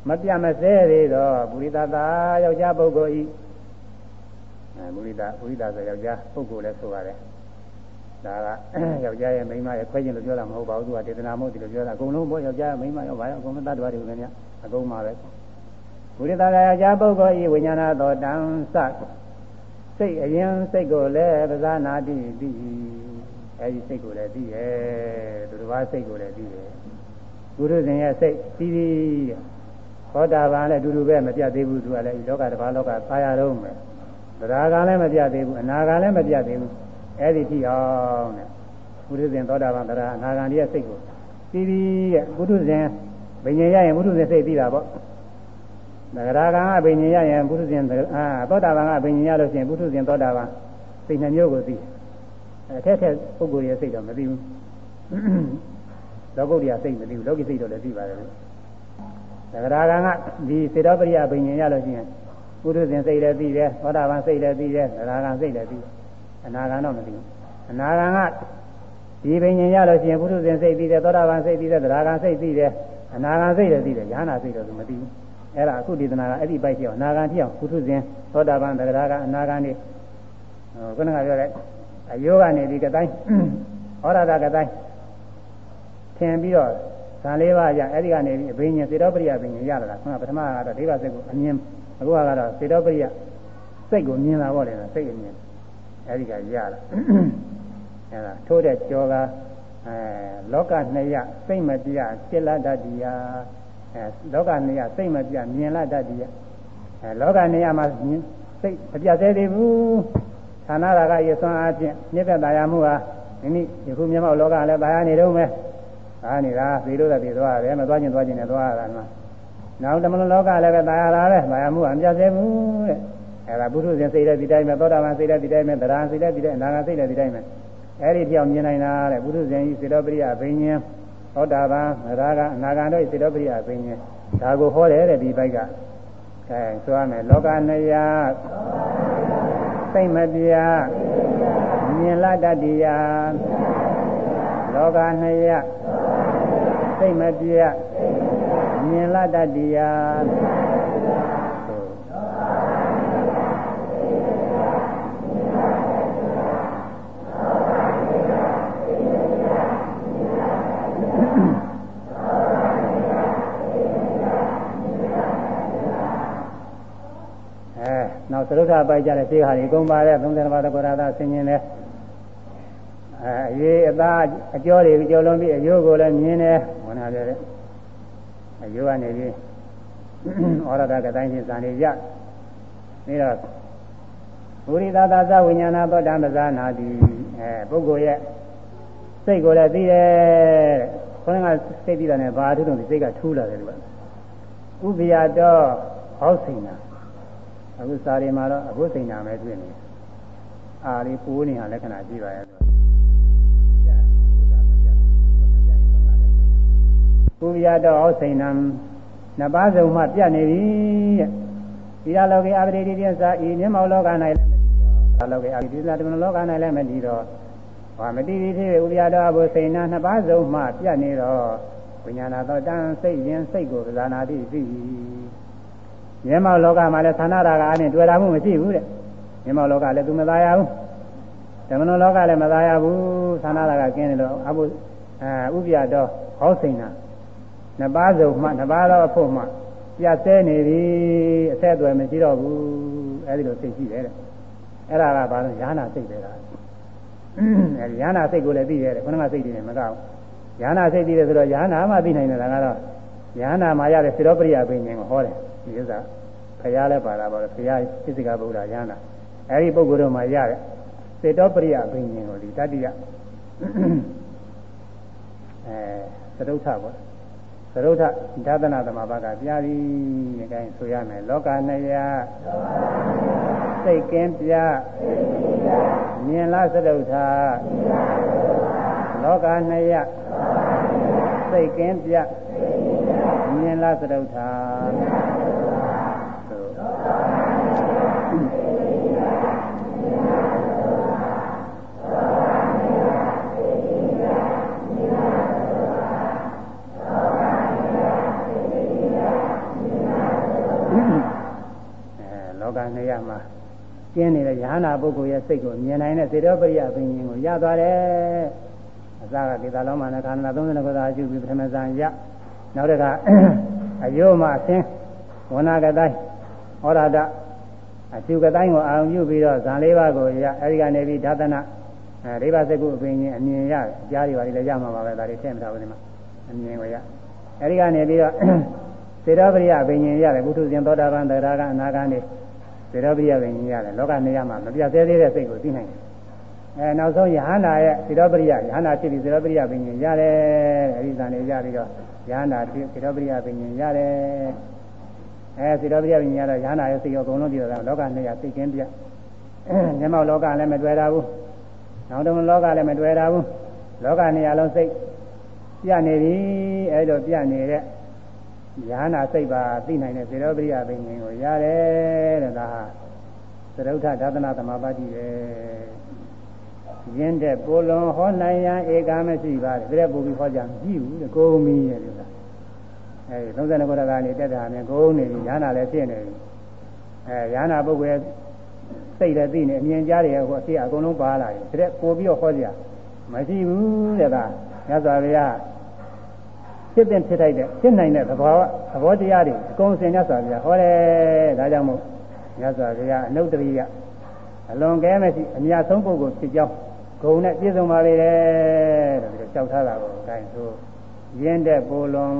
မပြမစဲသေးသောပုရိသတာယောက်ျားပုဂ္ဂိုလ်ဤ အဲပုရိသပုရိသဆိုယောက်ျားပုဂ္ဂိုလ်လည်းဆိုပါတယ်ဒါကယောက်ျားရဲ့မိန်းမရဲ့ခွဲခြင်းလို့ပြောတာမဟုတ်ပါဘူးသူကဒေသနာမဟုတ်ဒီလိုပြောတာအကုန်လုံးပေါ့ယောက်ျားမိန်းမရောဘာရောအကုန်လုံးတတ်တော်တယ်ခင်ဗျအကုန်ပါပဲဘုရိသကယောက်ျားပုဂ္ဂိုလ်ဤဝိညာဏတော်တံစစိတ်အရင်စိတ်ကိုလည်းပဇာနာတိတိအဲဒီစိတ်ကိုလည်းသိရဲ့သူတစ်ပါးစိတ်ကိုလည်းသိရဲ့ဘုရုဇင်ရဲ့စိတ်ပြီးပြီးသောတာပန်လည်းအတူတူပဲမပြတ်သေးဘူးသူကလည်းဒီလောကတစ်ပါးလောကသာယာတော့မယ် တရားကလည်းမပြတ်သေးဘူးအနာကလည်းမပြတ်သေးဘူးအဲ့ဒီကြည့်အောင်တဲ့ဘုရုဇင်သောတာပန်တရားအနာဂံရဲ့စိတ်ကိုပြီးပြီးတဲ့ဘုရုဇင်ဘိညာရရင်ဘုရုဇင်စိတ်ပြီးတာပေါ့သဂရာကံကဘိညာရရင်ဘုရုဇင်အာသောတာပန်ကဘိညာရလို့ရှိရင်ဘုရုဇင်သောတာပန်စိတ်နှမျိုးကိုသိအဲထက်ထက်ပုဂ္ဂိုလ်ရဲ့စိတ်တော့မသိဘူးလောကုတ္တရာစိတ်မသိဘူးလောကီစိတ်တော့လည်းသိပါတယ်လို့သဂရာကံကဒီစေတောပရိယဘိညာရလို့ရှိရင် ဘုရုဇင်စိတ်လည်းသိတယ်သောတာပန်စိတ်လည်းသိတယ်သဂရာကံစိတ်လည်းသိတယ်အနာဂံတော့မသိဘူးအနာဂံကဒီပင်ញင်ရလို့ရှိရင်ပုထုဇဉ်စိတ်ပြီးတယ်သောတာပန်စိတ်ပြီးတယ်သရဂံစိတ်ပြီးတယ်အနာဂံစိတ်လည်းပြီးတယ်ယ ahanan စိတ်တော့သူမသိဘူးအဲ့ဒါအခုဒီသနာကအဲ့ဒီပိုက်ပြောအနာဂံတိအောင်ပုထုဇဉ်သောတာပန်သရဂံအနာဂံနေဟိုခုနကပြောတဲ့အယောဂနေဒီကတိုင်းဟောရတာကတိုင်းထင်ပြီးတော့ဇာလေးပါးရအဲ့ဒီကနေပြီးအဘိညာစေတောပရိယဘိညာရလာတာခုနပထမကတော့ဒိဗ္ဗစိတ်ကိုအမြင် အခုကတော့စေတောပရိယစိတ်ကိုမြင်လာပေါ့လေစိတ်အမြင်အဲဒီကရလာအဲဒါထိုးတဲ့ကြောကအဲလောကနှစ်ရစိတ်မပြစိလတ္တတိယအဲလောကနှစ်ရစိတ်မပြမြင်လတ္တတိယအဲလောကနှစ်ရမှာစိတ်မပြသေးသေးဘူးဌာနရာကရစွမ်းအားဖြင့်မြစ်သက်တရားမှုဟာမိမိယခုမျက်မှောက်လောကလည်းတရားနေတော့မယ်အားနေတာသေလို့တည်းသွားရတယ်မသွားခြင်းသွားခြင်းနဲ့သွားရတာနော် နောက်တမန်လောကလည်းပဲတရားလာတယ်တရားမှုဟာမပြတ်သေးဘူးတဲ့အဲဒါဘုရုဇဉ်စိတ်တဲ့ဒီတိုင်းပဲသောတာပန်စိတ်တဲ့ဒီတိုင်းပဲတရားစိတ်တဲ့ဒီတိုင်းအနာဂတ်စိတ်တဲ့ဒီတိုင်းပဲအဲ့ဒီပြောင်းမြင်နိုင်တာတဲ့ဘုရုဇဉ်ဤစေတောပရိယဘိညာသောတာပန်ရာကအနာဂတ်တို့စေတောပရိယဘိညာဒါကိုဟောတယ်တဲ့ဒီဘက်ကအဲဆိုရမယ်လောကနယစိတ်မပြမြင်လာတတ်တရားလောကနယစိတ်မပြ မြင်လာတတ်တရားနောက်သရုပ်ထပိုက်ကြတဲ့သေဟာတွေအကုန်ပါတဲ့30ပါးတကောရသာဆင်ញင်တယ်အဲအရေးအသားအကျော်တွေကြော်လွန်ပြီးအယိုးကိုလည်းမြင်တယ်ဝန်နာတယ် အယိုးကနေပြီးဩရဒကတိုင်းချင်းစံနေရပြီးတော့ဘုရိသသာသဝိညာဏသောတံပဇာနာတိအဲပုဂ္ဂိုလ်ရဲ့စိတ်ကိုလည်းသိတယ်တဲ့ခေါင်းကစိတ်ပြီးတာနဲ့ဘာထူးတော့ဒီစိတ်ကထူးလာတယ်လို့ဥပ္ပယတော့ဟောစိန်နာအခုစာရီမှာတော့အခုစိန်နာပဲတွေ့နေအာလေးပိုးနေတာလက္ခဏာကြည့်ပါရဲ့ ဆိုကုဗျာတော့ဩစိန်နံနှစ်ပါးစုံမှပြတ်နေပြီတဲ့ဒီလောကေအပရိတိပြစာဤမျက်မှောက်လောက၌လည်းမတည်တော့လောကေအပရိတိစာတမန်လောက၌လည်းမတည်တော့ဘာမတည်သည်ဖြစ်ဥပယတော်ဘုစိန်နာနှစ်ပါးစုံမှပြတ်နေတော့ဝိညာဏတော်တန်စိတ်ရင်စိတ်ကိုပဇာနာတိသိမျက်မှောက်လောကမှာလည်းသဏ္ဍာရာကအားနဲ့တွေ့တာမှုမရှိဘူးတဲ့မျက်မှောက်လောကလည်းသူမသားရဘူးဓမ္မနောလောကလည်းမသားရဘူးသဏ္ဍာရာကကျင်းနေတော့အဘုအဲဥပယတော်ဟောစိန်နာ နှစ်ပါးစုံမှနှစ်ပါးသောအဖို့မှပြတ်ဆဲနေပြီအဆက်အသွယ်မရှိတော့ဘူးအဲဒီလိုစိတ်ရှိတယ်တဲ့အဲ့ဒါကဘာလို့ယာနာစိတ်ပဲလားအဲဒီယာနာစိတ်ကိုလည်းသိရတယ်ခொနကစိတ်တွေနဲ့မကောက်ယာနာစိတ်သိတယ်ဆိုတော့ယာနာမှသိနိုင်တယ်ကတော့ယာနာမှာရတဲ့စေတောပရိယပင်ဉ္ကိုဟောတယ်ဒီဥစ္စာဖရာလည်းပါတာပါပဲဖရာစိစိကဗုဒ္ဓယာနာအဲဒီပုဂ္ဂိုလ်တို့မှာရတဲ့စေတောပရိယပင်ဉ္ကိုဒီတတိယအဲသရုပ်ထပေါ့ သရုတ်ထဓသနာသမဘာကပြာသည်ဒီတိုင်းဆိုရမယ်လောကနယစိတ်ကင်းပြမြင်လားသရုတ်ထလောကနယစိတ်ကင်းပြမြင်လားသရုတ်ထ နေရမှာကျင်းနေတဲ့ယ ahanan ပုဂ္ဂိုလ်ရဲ့စိတ်ကိုမြင်နိုင်တဲ့စေတောပရိယပင်ရှင်ကိုရသွားတယ်အစကဒေသလုံးမှာနဲ့ခန္ဓာ30ခုသာအကျုပ်ပြီးပထမဇန်ရနောက်တကအယုမအသင်းဝနာကတိုင်းဩရဒအကျုပ်ကတိုင်းကိုအာရုံပြုပြီးတော့ဇန်လေးပါးကိုရအဲဒီကနေပြီးဓာတနာအဲဒိဗ္ဗစကုအပင်ရှင်အမြင်ရတယ်အကြားတွေပါလေလည်းရမှာပါပဲဒါတွေထည့်မထားဘူးဒီမှာအမြင်ကိုရအဲဒီကနေပြီးတော့စေတောပရိယပင်ရှင်ရတယ်ဘုထုဇဉ်သောတာပန်တရားကအနာဂတ်နေ သေရောပိယပဲညင်ရတယ်လောကနေရမှာမပြတ်သေးသေးတဲ့စိတ်ကိုသိနိုင်တယ်အဲနောက်ဆုံးယဟနာရဲ့သေရောပိယယဟနာဖြစ်ပြီးသေရောပိယပဲညင်ရတယ်အဲဒီဇာနေရပြီးတော့ယဟနာဖြစ်သေရောပိယပဲညင်ရတယ်အဲသေရောပိယပဲညင်ရတော့ယဟနာရဲ့စိတ်ရောအကုန်လုံးပြီးတော့လောကနေရစိတ်ကင်းပြမျက်မှောက်လောကလည်းမတွေ့တာဘူးနောက်တော့လောကလည်းမတွေ့တာဘူးလောကနေရလုံးစိတ်ပြနေပြီအဲဒါပြနေတဲ့ ယဟနာစိတ်ပါသိနိုင်တဲ့သေရောပရိယပင်ငင်ကိုရတယ်တဲ့ဒါဟာသရုဋ္ဌဒါသနာသမဘာတိပဲရင်းတဲ့ပိုလွန်ဟောနိုင်ရန်ဧကမရှိပါတဲ့ဒါပို့ပြီးဟောကြမရှိဘူးတဲ့ကိုမီးရဲ့လို့လားအဲဒီ32ခုတကနေတက်တာနဲ့ကိုနေပြီယဟနာလည်းဖြစ်နေပြီအဲယဟနာပုဂ္ဂိုလ်ရဲ့စိတ်လည်းသိနေအမြင်ကြားတယ်ဟိုအဖြစ်အကုန်လုံးပါလာတယ်ဒါပို့ပြီးတော့ဟောကြမရှိဘူးတဲ့ကမြတ်စွာဘုရား ဖြစ်တဲ့ဖြစ်ထိုက်တဲ့ဖြစ်နိုင်တဲ့သဘောသဘောတရားတွေအကုန်စင်မြတ်စွာဘုရားဟောတယ်ဒါကြောင့်မို့မြတ်စွာဘုရားအနုတ္တရိယအလွန်ကဲမရှိအမြတ်ဆုံးပုဂ္ဂိုလ်ဖြစ်ကြောင်းဂုံနဲ့ပြည့်စုံပါလေတဲ့ဒါပြီးတော့ကြောက်ထားတာကိုအဲဒါဆိုရင်းတဲ့ပူလွန်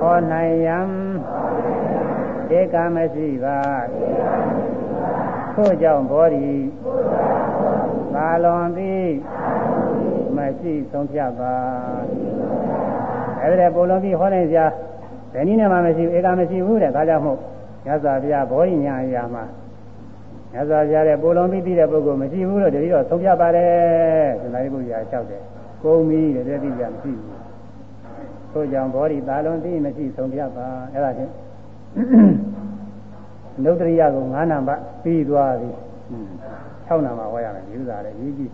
ဟောနိုင်ယံဧကမရှိပါထို့ကြောင့်ဘောဓိသာလွန်သည်မရှိဆုံးဖြတ်ပါ အဲ့ဒါပိုလုံးပြီးဟောနိုင်စရာဘယ်နည်းနဲ့မှမရှိဘူးဧကမရှိဘူးတဲ့ဒါကြောင့်မို့မြတ်စွာဘုရားဘောဓိညာအရာမှာမြတ်စွာဘုရားရဲ့ပိုလုံးပြီးပြီးတဲ့ပုဂ္ဂိုလ်မရှိဘူးလို့တတိတော့ဆုံးဖြတ်ပါတယ်သင်္သာရိပုတ္တရာလျှောက်တယ်ကုံမီတဲ့တတိယမရှိဘူးထို့ကြောင့်ဘောဓိသာလွန်သည်မရှိဆုံးဖြတ်ပါအဲ့ဒါဖြင့်နုဒ္ဒရိယကို9နံပါတ်ပြီးသွားပြီ6နံပါတ်ဟောရမယ်ဒီဥစ္စာလည်းရေးကြည့်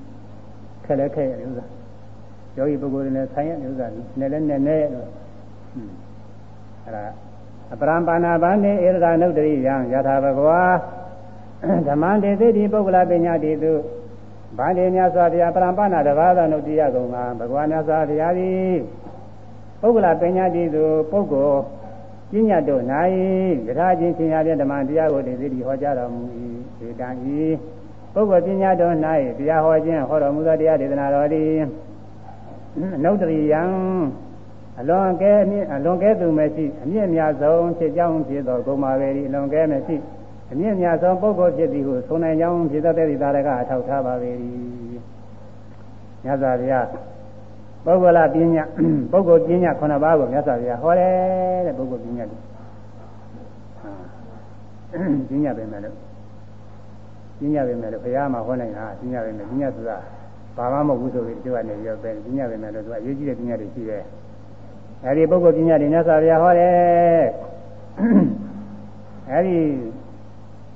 ခက်လဲခက်ရဥစ္စာ ယောဂီပုဂ္ဂိုလ်တွေနဲ့ဆိုင်ရဥစ္စာနဲ့လည်းနဲ့နဲ့လို့အဲ့ဒါအပရံပါဏာဘာနေဧရဒနုဒ္ဒရိယံယထာဘဂဝါဓမ္မတေသိတိပုဂ္ဂလပညာတိတုဗန္ဒေမြတ်စွာဘုရားပရံပါဏာတဘာသာနုတ္တိယကုံကဘဂဝါမြတ်စွာဘုရားသည်ပုဂ္ဂလပညာတိတုပုဂ္ဂိုလ်ပညာတို့၌ယထာချင်းချင်းရတဲ့ဓမ္မတရားကိုတည်သိဟောကြားတော်မူ၏ဒေတံဤပုဂ္ဂိုလ်ပညာတို့၌တရားဟောခြင်းဟောတော်မူသောတရားဒေသနာတော်သည် အနုတ္တရိယံအလွန်ကဲအလွန်ကဲသူမရှိအမြင့်မြတ်ဆုံးဖြစ်ကြောင်းဖြစ်သောဂုဏ်ပါပဲဒီအလွန်ကဲမရှိအမြင့်မြတ်ဆုံးပုဂ္ဂိုလ်ဖြစ်သည်ဟုဆိုနိုင်ကြောင်းဖြစ်သောတဲ့သာရကအထောက်ထားပါပေ၏မြတ်စွာဘုရားပုဂ္ဂလပညာပုဂ္ဂိုလ်ပညာ9ပါးကိုမြတ်စွာဘုရားဟောတယ်တဲ့ပုဂ္ဂိုလ်ပညာတွေပညာပဲမဲ့လို့ပညာပဲမဲ့လို့ဘုရားမှာဟောနိုင်တာပညာပဲမဲ့ပညာဆိုတာ ဘာမှမဟုတ်ဘူးဆိုပြီးသူကနေပြီးတော့ပဲပညာပဲမဲ့လို့သူကအရေးကြီးတဲ့ပညာတွေရှိတယ်အဲဒီပုဂ္ဂိုလ်ပညာတွေမြတ်စွာဘုရားဟောတယ်အဲဒီ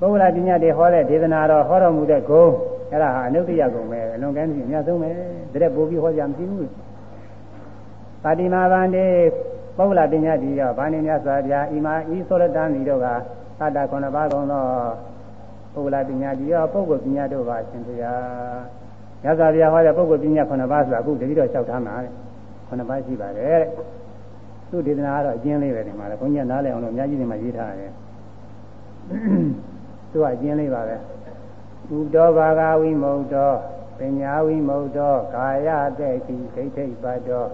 ပုဂ္ဂလပညာတွေဟောတဲ့ဒေသနာတော်ဟောတော်မူတဲ့ဂုံအဲ့ဒါဟာအနုတ္တိယဂုံပဲအလွန်ကဲပြီးအများဆုံးပဲတရက်ပို့ပြီးဟောကြမရှိဘူးပါတိမာဗန္တိပုဂ္ဂလပညာတိရောဗာဏိမြတ်စွာဘုရားဣမာဤသောရတန်ဤတို့ကသတ္တခုနှစ်ပါးကုန်သောပုဂ္ဂလပညာတိရောပုဂ္ဂိုလ်ပညာတို့ပါရှင်ဘုရား မြတ်စွာဘုရားဟောတဲ့ပုဂ္ဂိုလ်ပညာခုနှစ်ပါးဆိုတာအခုတတိတော့လျှောက်ထားမှာတဲ့ခုနှစ်ပါးရှိပါတယ်တဲ့သူဒေသနာကတော့အကျဉ်းလေးပဲဒီမှာလေဘုန်းကြီးနားလည်အောင်လို့အများကြီးဒီမှာရေးထားတယ်သူကအကျဉ်းလေးပါပဲဥဒ္ဒောဘာဂဝိမုတ်တောပညာဝိမုတ်တောကာယတဲ့တိဒိဋ္ဌိပတ်တော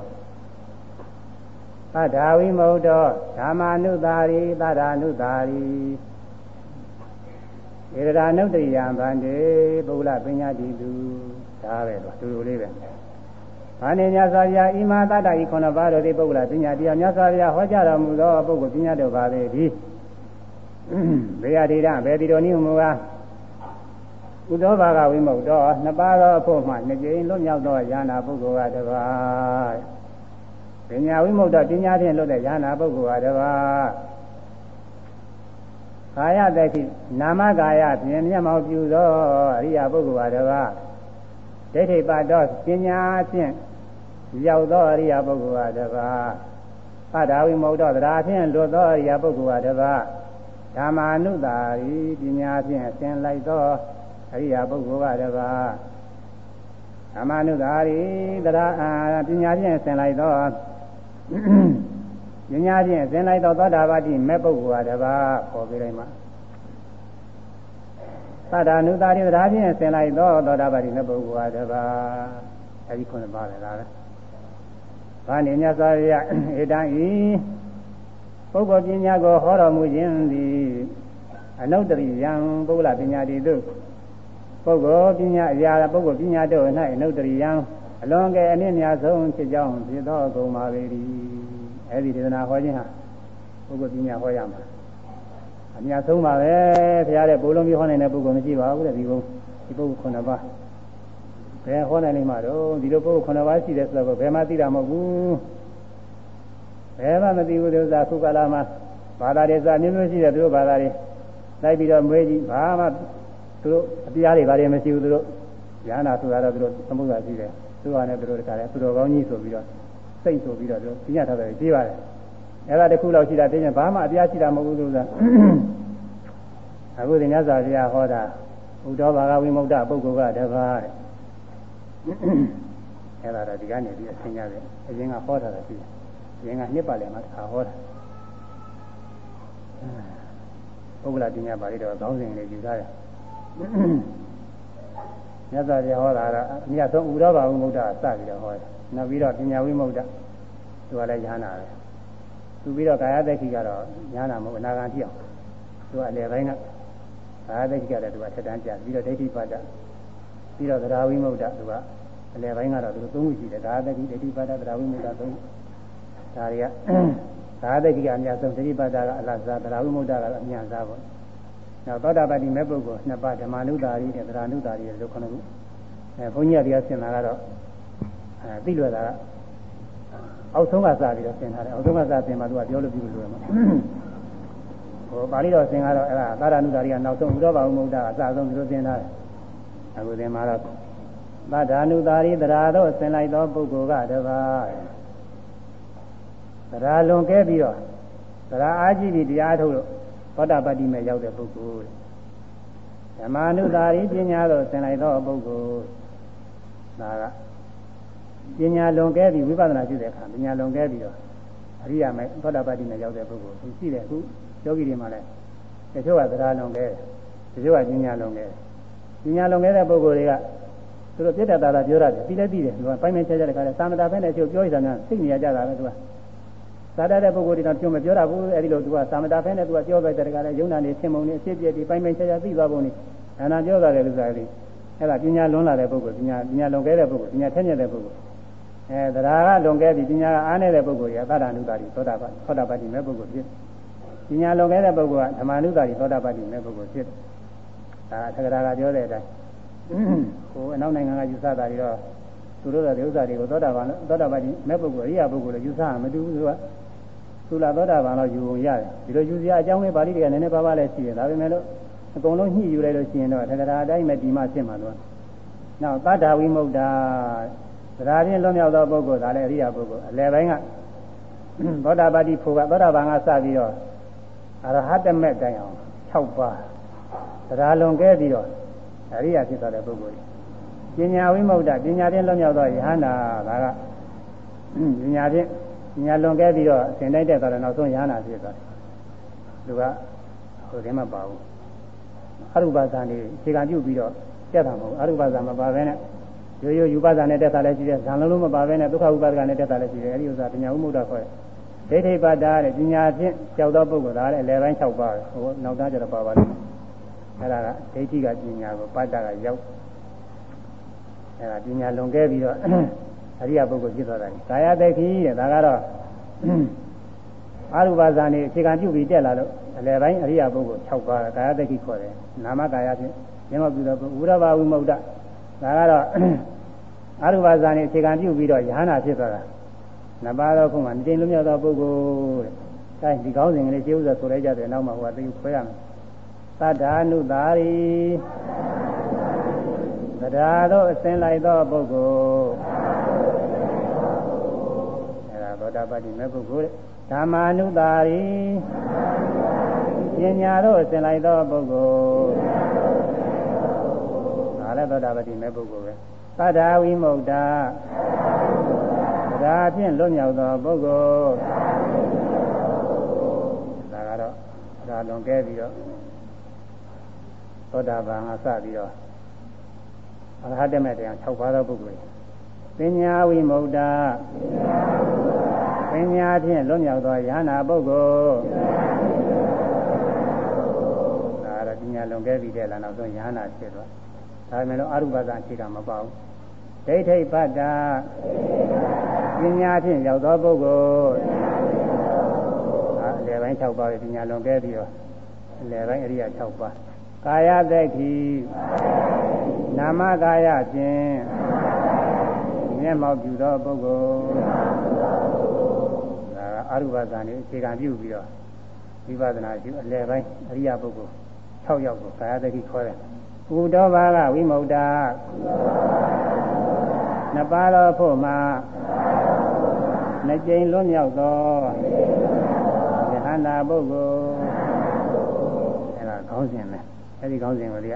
သဒ္ဓဝိမုတ်တောဓမ္မာနုတာရိသဒ္ဓာနုတာရိဧရဒာနုတ္တိယံဗန္တိပုဂ္ဂလပညာတိတု ဒါပဲတော့တူတူလေးပဲ။ဘာနေမြတ်စွာဘုရားဣမသတ္တဤခုနှစ်ပါးတို့သည်ပုဂ္ဂလပညာတရားမြတ်စွာဘုရားဟောကြားတော်မူသောပုဂ္ဂိုလ်ပညာတို့ပါပဲဒီ။ဘေယဒိရဘေဒီတော်နိမူကားဥဒ္ဓဘာဂဝိမုတ်တော်နှစ်ပါးသောအဖို့မှနှစ်ကြိမ်လွတ်မြောက်သောယာနာပုဂ္ဂိုလ်ကတပါးပညာဝိမုတ်တော်ပညာဖြင့်လွတ်တဲ့ယာနာပုဂ္ဂိုလ်ကတပါးကာယတတိနာမကာယဖြင့်မျက်မှောက်ပြုသောအရိယာပုဂ္ဂိုလ်ကတပါး ဒိဋ္ဌိပတ်တော်ပညာဖြင့်ရောက်သောအရိယာပုဂ္ဂိုလ်ကတပါးသတ္တဝိမုတ်တော်တရားဖြင့်လွတ်သောအရိယာပုဂ္ဂိုလ်ကတပါးဓမ္မာနုတာရီပညာဖြင့်ဆင်လိုက်သောအရိယာပုဂ္ဂိုလ်ကတပါးဓမ္မာနုတာရီတရားပညာဖြင့်ဆင်လိုက်သောပညာဖြင့်ဆင်လိုက်သောသောတာပတိမဲ့ပုဂ္ဂိုလ်ကတပါးခေါ်ပြလိုက်မှာ သတ္တနုတာရီတရားဖြင့်ဆင်လိုက်သောသောတာပတိမဲ့ပုဂ္ဂိုလ်ကတပါးအဲဒီခုနှစ်ပါးလည်းလားဘာနေမြတ်စွာဘုရားဧတံဤပုဂ္ဂိုလ်ပညာကိုဟောတော်မူခြင်းသည်အနုတ္တရိယံပုဂ္ဂလပညာတိတို့ပုဂ္ဂိုလ်ပညာအရာပုဂ္ဂိုလ်ပညာတို့၌အနုတ္တရိယံအလွန်ကဲအနည်းများဆုံးဖြစ်ကြောင်းဖြစ်သောဂုဏ်ပါပေ၏အဲဒီဒေသနာဟောခြင်းဟာပုဂ္ဂိုလ်ပညာဟောရမှာ အများဆုံးပါပဲဘုရားတဲ့ဘိုးလုံးမျိုးဟောနိုင်တဲ့ပုဂ္ဂိုလ်မရှိပါဘူးတဲ့ဒီဘုံဒီပုဂ္ဂိုလ်ခုနှစ်ပါးဘယ်ဟောနိုင်လိမ့်မှာတော့ဒီလိုပုဂ္ဂိုလ်ခုနှစ်ပါးရှိတယ်ဆိုတော့ဘယ်မှသိတာမဟုတ်ဘူးဘယ်မှမသိဘူးလို့သာခုကလာမှာဘာသာတွေစာမျိုးမျိုးရှိတယ်သူတို့ဘာသာတွေလိုက်ပြီးတော့မွေးကြည့်ဘာမှသူတို့အတရားတွေဘာတွေမရှိဘူးသူတို့ဉာဏ်နာဆိုတာတော့သူတို့သမုဒ္ဒရာရှိတယ်သူကလည်းသူတို့တခါလဲသူတော်ကောင်းကြီးဆိုပြီးတော့စိတ်ဆိုပြီးတော့သူပြညတ်ထားတယ်ကြည့်ပါတယ် အဲ့ဒါတစ်ခုလောက်ရှိတာတကယ်ဘာမှအပြားရှိတာမဟုတ်ဘူးလို့လားအခုဒီမြတ်စွာဘုရားဟောတာဥဒ္ဒောဘာဂဝိမု ക്ത ပုဂ္ဂိုလ်ကတပါးတဲ့အဲ့ဒါတော့ဒီကနေပြီးအသင်ရတယ်အရင်ကဟောတာလည်းပြီးအရင်ကနှစ်ပါးလည်းမှတစ်ခါဟောတာပုဂ္ဂလပညာပါဠိတော်ခေါင်းစဉ်လေးယူထားရမြတ်စွာဘုရားဟောတာတော့အမြတ်ဆုံးဥဒ္ဒောဘာဝိမု ക്ത အစပြီးတော့ဟောတယ်နောက်ပြီးတော့ပညာဝိမု ക്ത သူကလည်းရဟနာပဲ သူပြီးတော့ကာယသက်ရှိကတော့ညာနာမဟုတ်အနာဂံဖြစ်အောင်သူကအလယ်ပိုင်းကကာယသက်ရှိကလည်းသူကထက်တန်းပြပြီးတော့ဒိဋ္ဌိပါဒပြီးတော့သရာဝိမုဒ္ဒသူကအလယ်ပိုင်းကတော့သူသုံးခုရှိတယ်ကာယသက်ရှိဒိဋ္ဌိပါဒသရာဝိမုဒ္ဒသုံးခုဒါတွေကကာယသက်ရှိကအများဆုံးဒိဋ္ဌိပါဒကအလဇာသရာဝိမုဒ္ဒကတော့အများစားပေါ့နောက်သောတာပတိမေပုဂ္ဂိုလ်နှစ်ပါးဓမ္မနုတာရီနဲ့သရာနုတာရီလို့ခေါ်နေခုအဲဘုန်းကြီးကတရားဆင်တာကတော့အဲသိလွယ်တာက အောက်ဆုံးကစပြီးတော့ဆင်ထားတယ်အောက်ဆုံးကစဆင်မှသူကပြောလို့ပြုလို့လွယ်မှာဟိုပါဠိတော်ဆင်ကတော့အဲ့ဒါသာရဏုတာရီကနောက်ဆုံးဥရောပဥမ္မုဒ္ဒကအစဆုံးဒီလိုဆင်ထားတယ်အခုသင်မှာတော့သဒ္ဓာနုတာရီသရာတော့ဆင်လိုက်သောပုဂ္ဂိုလ်ကတပါးသရာလွန်ကဲပြီးတော့သရာအာကြည့်ပြီးတရားထုတ်လို့သောတာပတ္တိမဲ့ရောက်တဲ့ပုဂ္ဂိုလ်ဓမ္မာနုတာရီပညာတော့ဆင်လိုက်သောပုဂ္ဂိုလ်ဒါက ပညာလွန်ကဲပြီးဝိပဿနာရှိတဲ့အခါပညာလွန်ကဲပြီးတော့အရိယာမဲ့သောတာပတ္တိမဲ့ရောက်တဲ့ပုဂ္ဂိုလ်သူရှိတယ်အခုယောဂီတွေမှာလည်းတချို့ကသရလွန်ကဲတချို့ကပညာလွန်ကဲပညာလွန်ကဲတဲ့ပုဂ္ဂိုလ်တွေကသူတို့ပြတ်တတာတာပြောရတယ်ပြီးလဲပြီးတယ်သူကပိုင်းပိုင်းခြားခြားတဲ့ခါလဲသာမတာဖဲနဲ့ချုပ်ပြောရတာများသိနေရကြတာပဲသူကသာတတဲ့ပုဂ္ဂိုလ်တွေတော့ပြောမပြောတာဘူးအဲဒီလိုသူကသာမတာဖဲနဲ့သူကပြောပဲတဲ့ခါလဲယုံနာနေဆင်မုံနေအဖြစ်ပြည့်ဒီပိုင်းပိုင်းခြားခြားသိသွားပုံနေအနာပြောတာလေလူစားလေးအဲ့ဒါပညာလွန်လာတဲ့ပုဂ္ဂိုလ်ပညာပညာလွန်ကဲတဲ့ပုဂ္ဂိုလ်ပညာထက်မြက်တဲ့ပုဂ္ဂိုလ် အဲတရားကလွန်ကဲပြီးပညာကအားနေတဲ့ပုဂ္ဂိုလ်ရသတ္တနုတာတိသောတာပန်သောတာပတ္တိမဲ့ပုဂ္ဂိုလ်ဖြစ်ပညာလွန်ကဲတဲ့ပုဂ္ဂိုလ်ကဓမ္မနုတာတိသောတာပတ္တိမဲ့ပုဂ္ဂိုလ်ဖြစ်ဒါသက္ကရာကပြောတဲ့အတိုင်းဟိုအနောက်နိုင်ငံကယူဆတာတွေတော့သူတို့တဲ့ဥစ္စာတွေကိုသောတာပန်သောတာပတ္တိမဲ့ပုဂ္ဂိုလ်အရိယာပုဂ္ဂိုလ်လည်းယူဆမတူဘူးသူကသူလာသောတာပန်တော့ယူုံရတယ်ဒီလိုယူစရာအကြောင်းလေးပါဠိတွေကနည်းနည်းပါးပါးလည်းရှိတယ်ဒါပေမဲ့လို့အကုန်လုံးညှိယူလိုက်လို့ရှိရင်တော့သက္ကရာအတိုင်းမဲ့ဒီမှဖြစ်မှာတော့နောက်သတ္တဝိမု ക്ത သရာချင်းလွန်မြောက်သောပုဂ္ဂိုလ်ဒါလည်းအရိယာပုဂ္ဂိုလ်အလယ်ပိုင်းကသောတာပတိဖို့ကသောတာပန်ကစပြီးတော့အရဟတမေတိုင်အောင်6ပါးသရာလွန်ကဲပြီးတော့အရိယာဖြစ်သွားတဲ့ပုဂ္ဂိုလ်ပညာဝိမု ക്ത ပညာချင်းလွန်မြောက်သောယဟန္တာဒါကပညာချင်းပညာလွန်ကဲပြီးတော့သင်တိုက်တဲ့သွားတဲ့နောက်ဆုံးယဟန္တာဖြစ်သွားတယ်သူကဟိုတည်းမပါဘူးအရုပဇာနေခြေကပြုတ်ပြီးတော့တက်တာမဟုတ်အရုပဇာမပါဘဲနဲ့ ရိုးရိုးယူပဇာနဲ့တက်တာလည်းရှိတယ်ဇံလုံးလုံးမပါဘဲနဲ့ဒုက္ခဥပါဒကနဲ့တက်တာလည်းရှိတယ်အဲဒီဥစ္စာပညာဥမှုဒခေါ်တယ်ဒိဋ္ဌိပါဒတဲ့ပညာဖြင့်ကြောက်သောပုဂ္ဂိုလ်ဒါလည်းအလယ်ပိုင်း၆ပါးဟိုနောက်သားကျတော့ပါပါလိမ့်မယ်အဲဒါကဒိဋ္ဌိကပညာကိုပါဒကရောက်အဲဒါပညာလွန်ကဲပြီးတော့အရိယပုဂ္ဂိုလ်ဖြစ်သွားတာကာယသိက္ခိတဲ့ဒါကတော့အာရုပဇာနေအခြေခံပြုပြီးတက်လာလို့အလယ်ပိုင်းအရိယပုဂ္ဂိုလ်6ပါးကာယသိက္ခိခေါ်တယ်နာမကာယဖြင့်မျက်မှောက်ပြုသောဝိရဘဝိမု ക്ത ဒါ ကတော့အရုပဇာနေအခြေခံပြုပြီးတော့ယဟနာဖြစ်သွားတာနှစ်ပါးတော့ခုမှတင်လွမြောက်သောပုဂ္ဂိုလ်တဲ့။အဲဒီကောင်းစဉ်ကလေးကျေဥစွာဆိုလိုက်ကြတယ်နောက်မှဟိုကသိခွဲရမယ်။သတ္တာနုတာရီတရားတို့အစဉ်လိုက်သောပုဂ္ဂိုလ်အဲဒါသောတာပတိမဲ့ပုဂ္ဂိုလ်တဲ့ဓမ္မာနုတာရီပညာတို့အစဉ်လိုက်သောပုဂ္ဂိုလ် လည်းသောတာပတိမဲ့ပုဂ္ဂိုလ်ပဲသတ္တဝိမု ക്ത ဒါဖြင့်လွတ်မြောက်သောပုဂ္ဂိုလ်ဒါကတော့ဒါလွန်ကဲပြီးတော့သောတာပန်အစပြီးတော့အရဟတမေတရား6ပါးသောပုဂ္ဂိုလ်ပညာဝိမု ക്ത ပညာဖြင့်လွတ်မြောက်သောယန္နာပုဂ္ဂိုလ်ဒါကတော့ပညာလွန်ကဲပြီးတဲ့လားနောက်ဆုံးယန္နာဖြစ်သွား ဒါပေမဲ့လို့အရုပဒအခြေခံမပေါ့ဒိဋ္ဌိပတ္တာပညာဖြင့်ရောက်သောပုဂ္ဂိုလ်အလယ်ပိုင်း6ပါးပညာလွန်ကဲပြီးတော့အလယ်ပိုင်းအရိယာ6ပါးကာယသက်ခိနာမကာယဖြင့်မျက်မှောက်ပြုသောပုဂ္ဂိုလ်ဒါကအရုပဒန်ကိုအခြေခံပြုပြီးတော့ဝိပဿနာရှိအလယ်ပိုင်းအရိယာပုဂ္ဂိုလ်6ယောက်ကိုကာယသက်ခိခေါ်တယ် ကုတောဘာကဝိမု ക്ത နှစ်ပါးသောဖို့မှာနှစ်ကြိမ်လွတ်မြောက်သောယဟန္တာပုဂ္ဂိုလ်အဲဒါခေါင်းစဉ်ပဲအဲဒီခေါင်းစဉ်ကိုလေ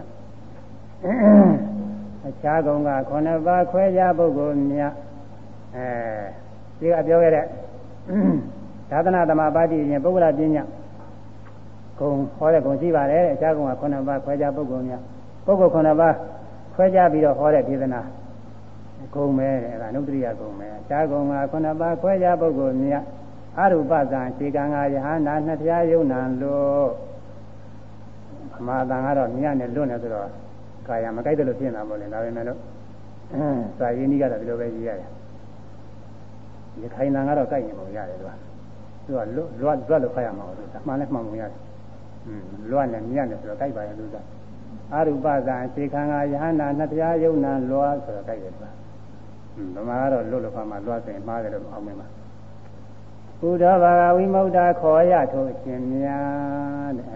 အခြားကောင်ကခုနှစ်ပါးခွဲခြားပုဂ္ဂိုလ်များအဲဒီကပြောခဲ့တဲ့သာသနာသမပါတိရင်ပုဂ္ဂလပညာဂုံဟောတဲ့ဂုံရှိပါတယ်အခြားကောင်ကခုနှစ်ပါးခွဲခြားပုဂ္ဂိုလ်များ ပုဂ္ဂိုလ်ခုနှစ်ပါးခွဲခြားပြီးတော့ဟောတဲ့ဒေသနာဂုံမဲတဲ့အဲဒါနုတ္တိယဂုံမဲရှားဂုံကခုနှစ်ပါးခွဲခြားပုဂ္ဂိုလ်မြတ်အရူပဇံခြေကံကယဟန္တာနှစ်ဖျားယုံနံလို့အမှားတန်ကတော့မြတ်နဲ့လွတ်နေဆိုတော့ကာယမကြိုက်တယ်လို့ဖြစ်နေတာပေါ့လေဒါပေမဲ့လို့စာရင်းကြီးကတော့ဒီလိုပဲရေးရတယ်ဒီခိုင်တန်ကတော့ကြိုက်နေပုံရတယ်သူကသူကလွတ်လွတ်လွတ်လို့ဖတ်ရမှာလို့သူမှန်လဲမှန်ပုံရတယ်อืมလွတ်နဲ့မြတ်နဲ့ဆိုတော့ကြိုက်ပါရဲ့သူက အရူပဇံအခြေခံကယဟနာနှစ်တရားယုံနာလွာဆိုတော့ကြိုက်တယ်ဗျာ။ဗမာကတော့လွတ်လွတ်ဖာမှာလွာဆိုရင်မှားတယ်လို့အောင်းမင်းပါ။ဘုဒ္ဓဘာဝဝိမု ക്ത ခေါ်ရထိုးရှင်များတဲ့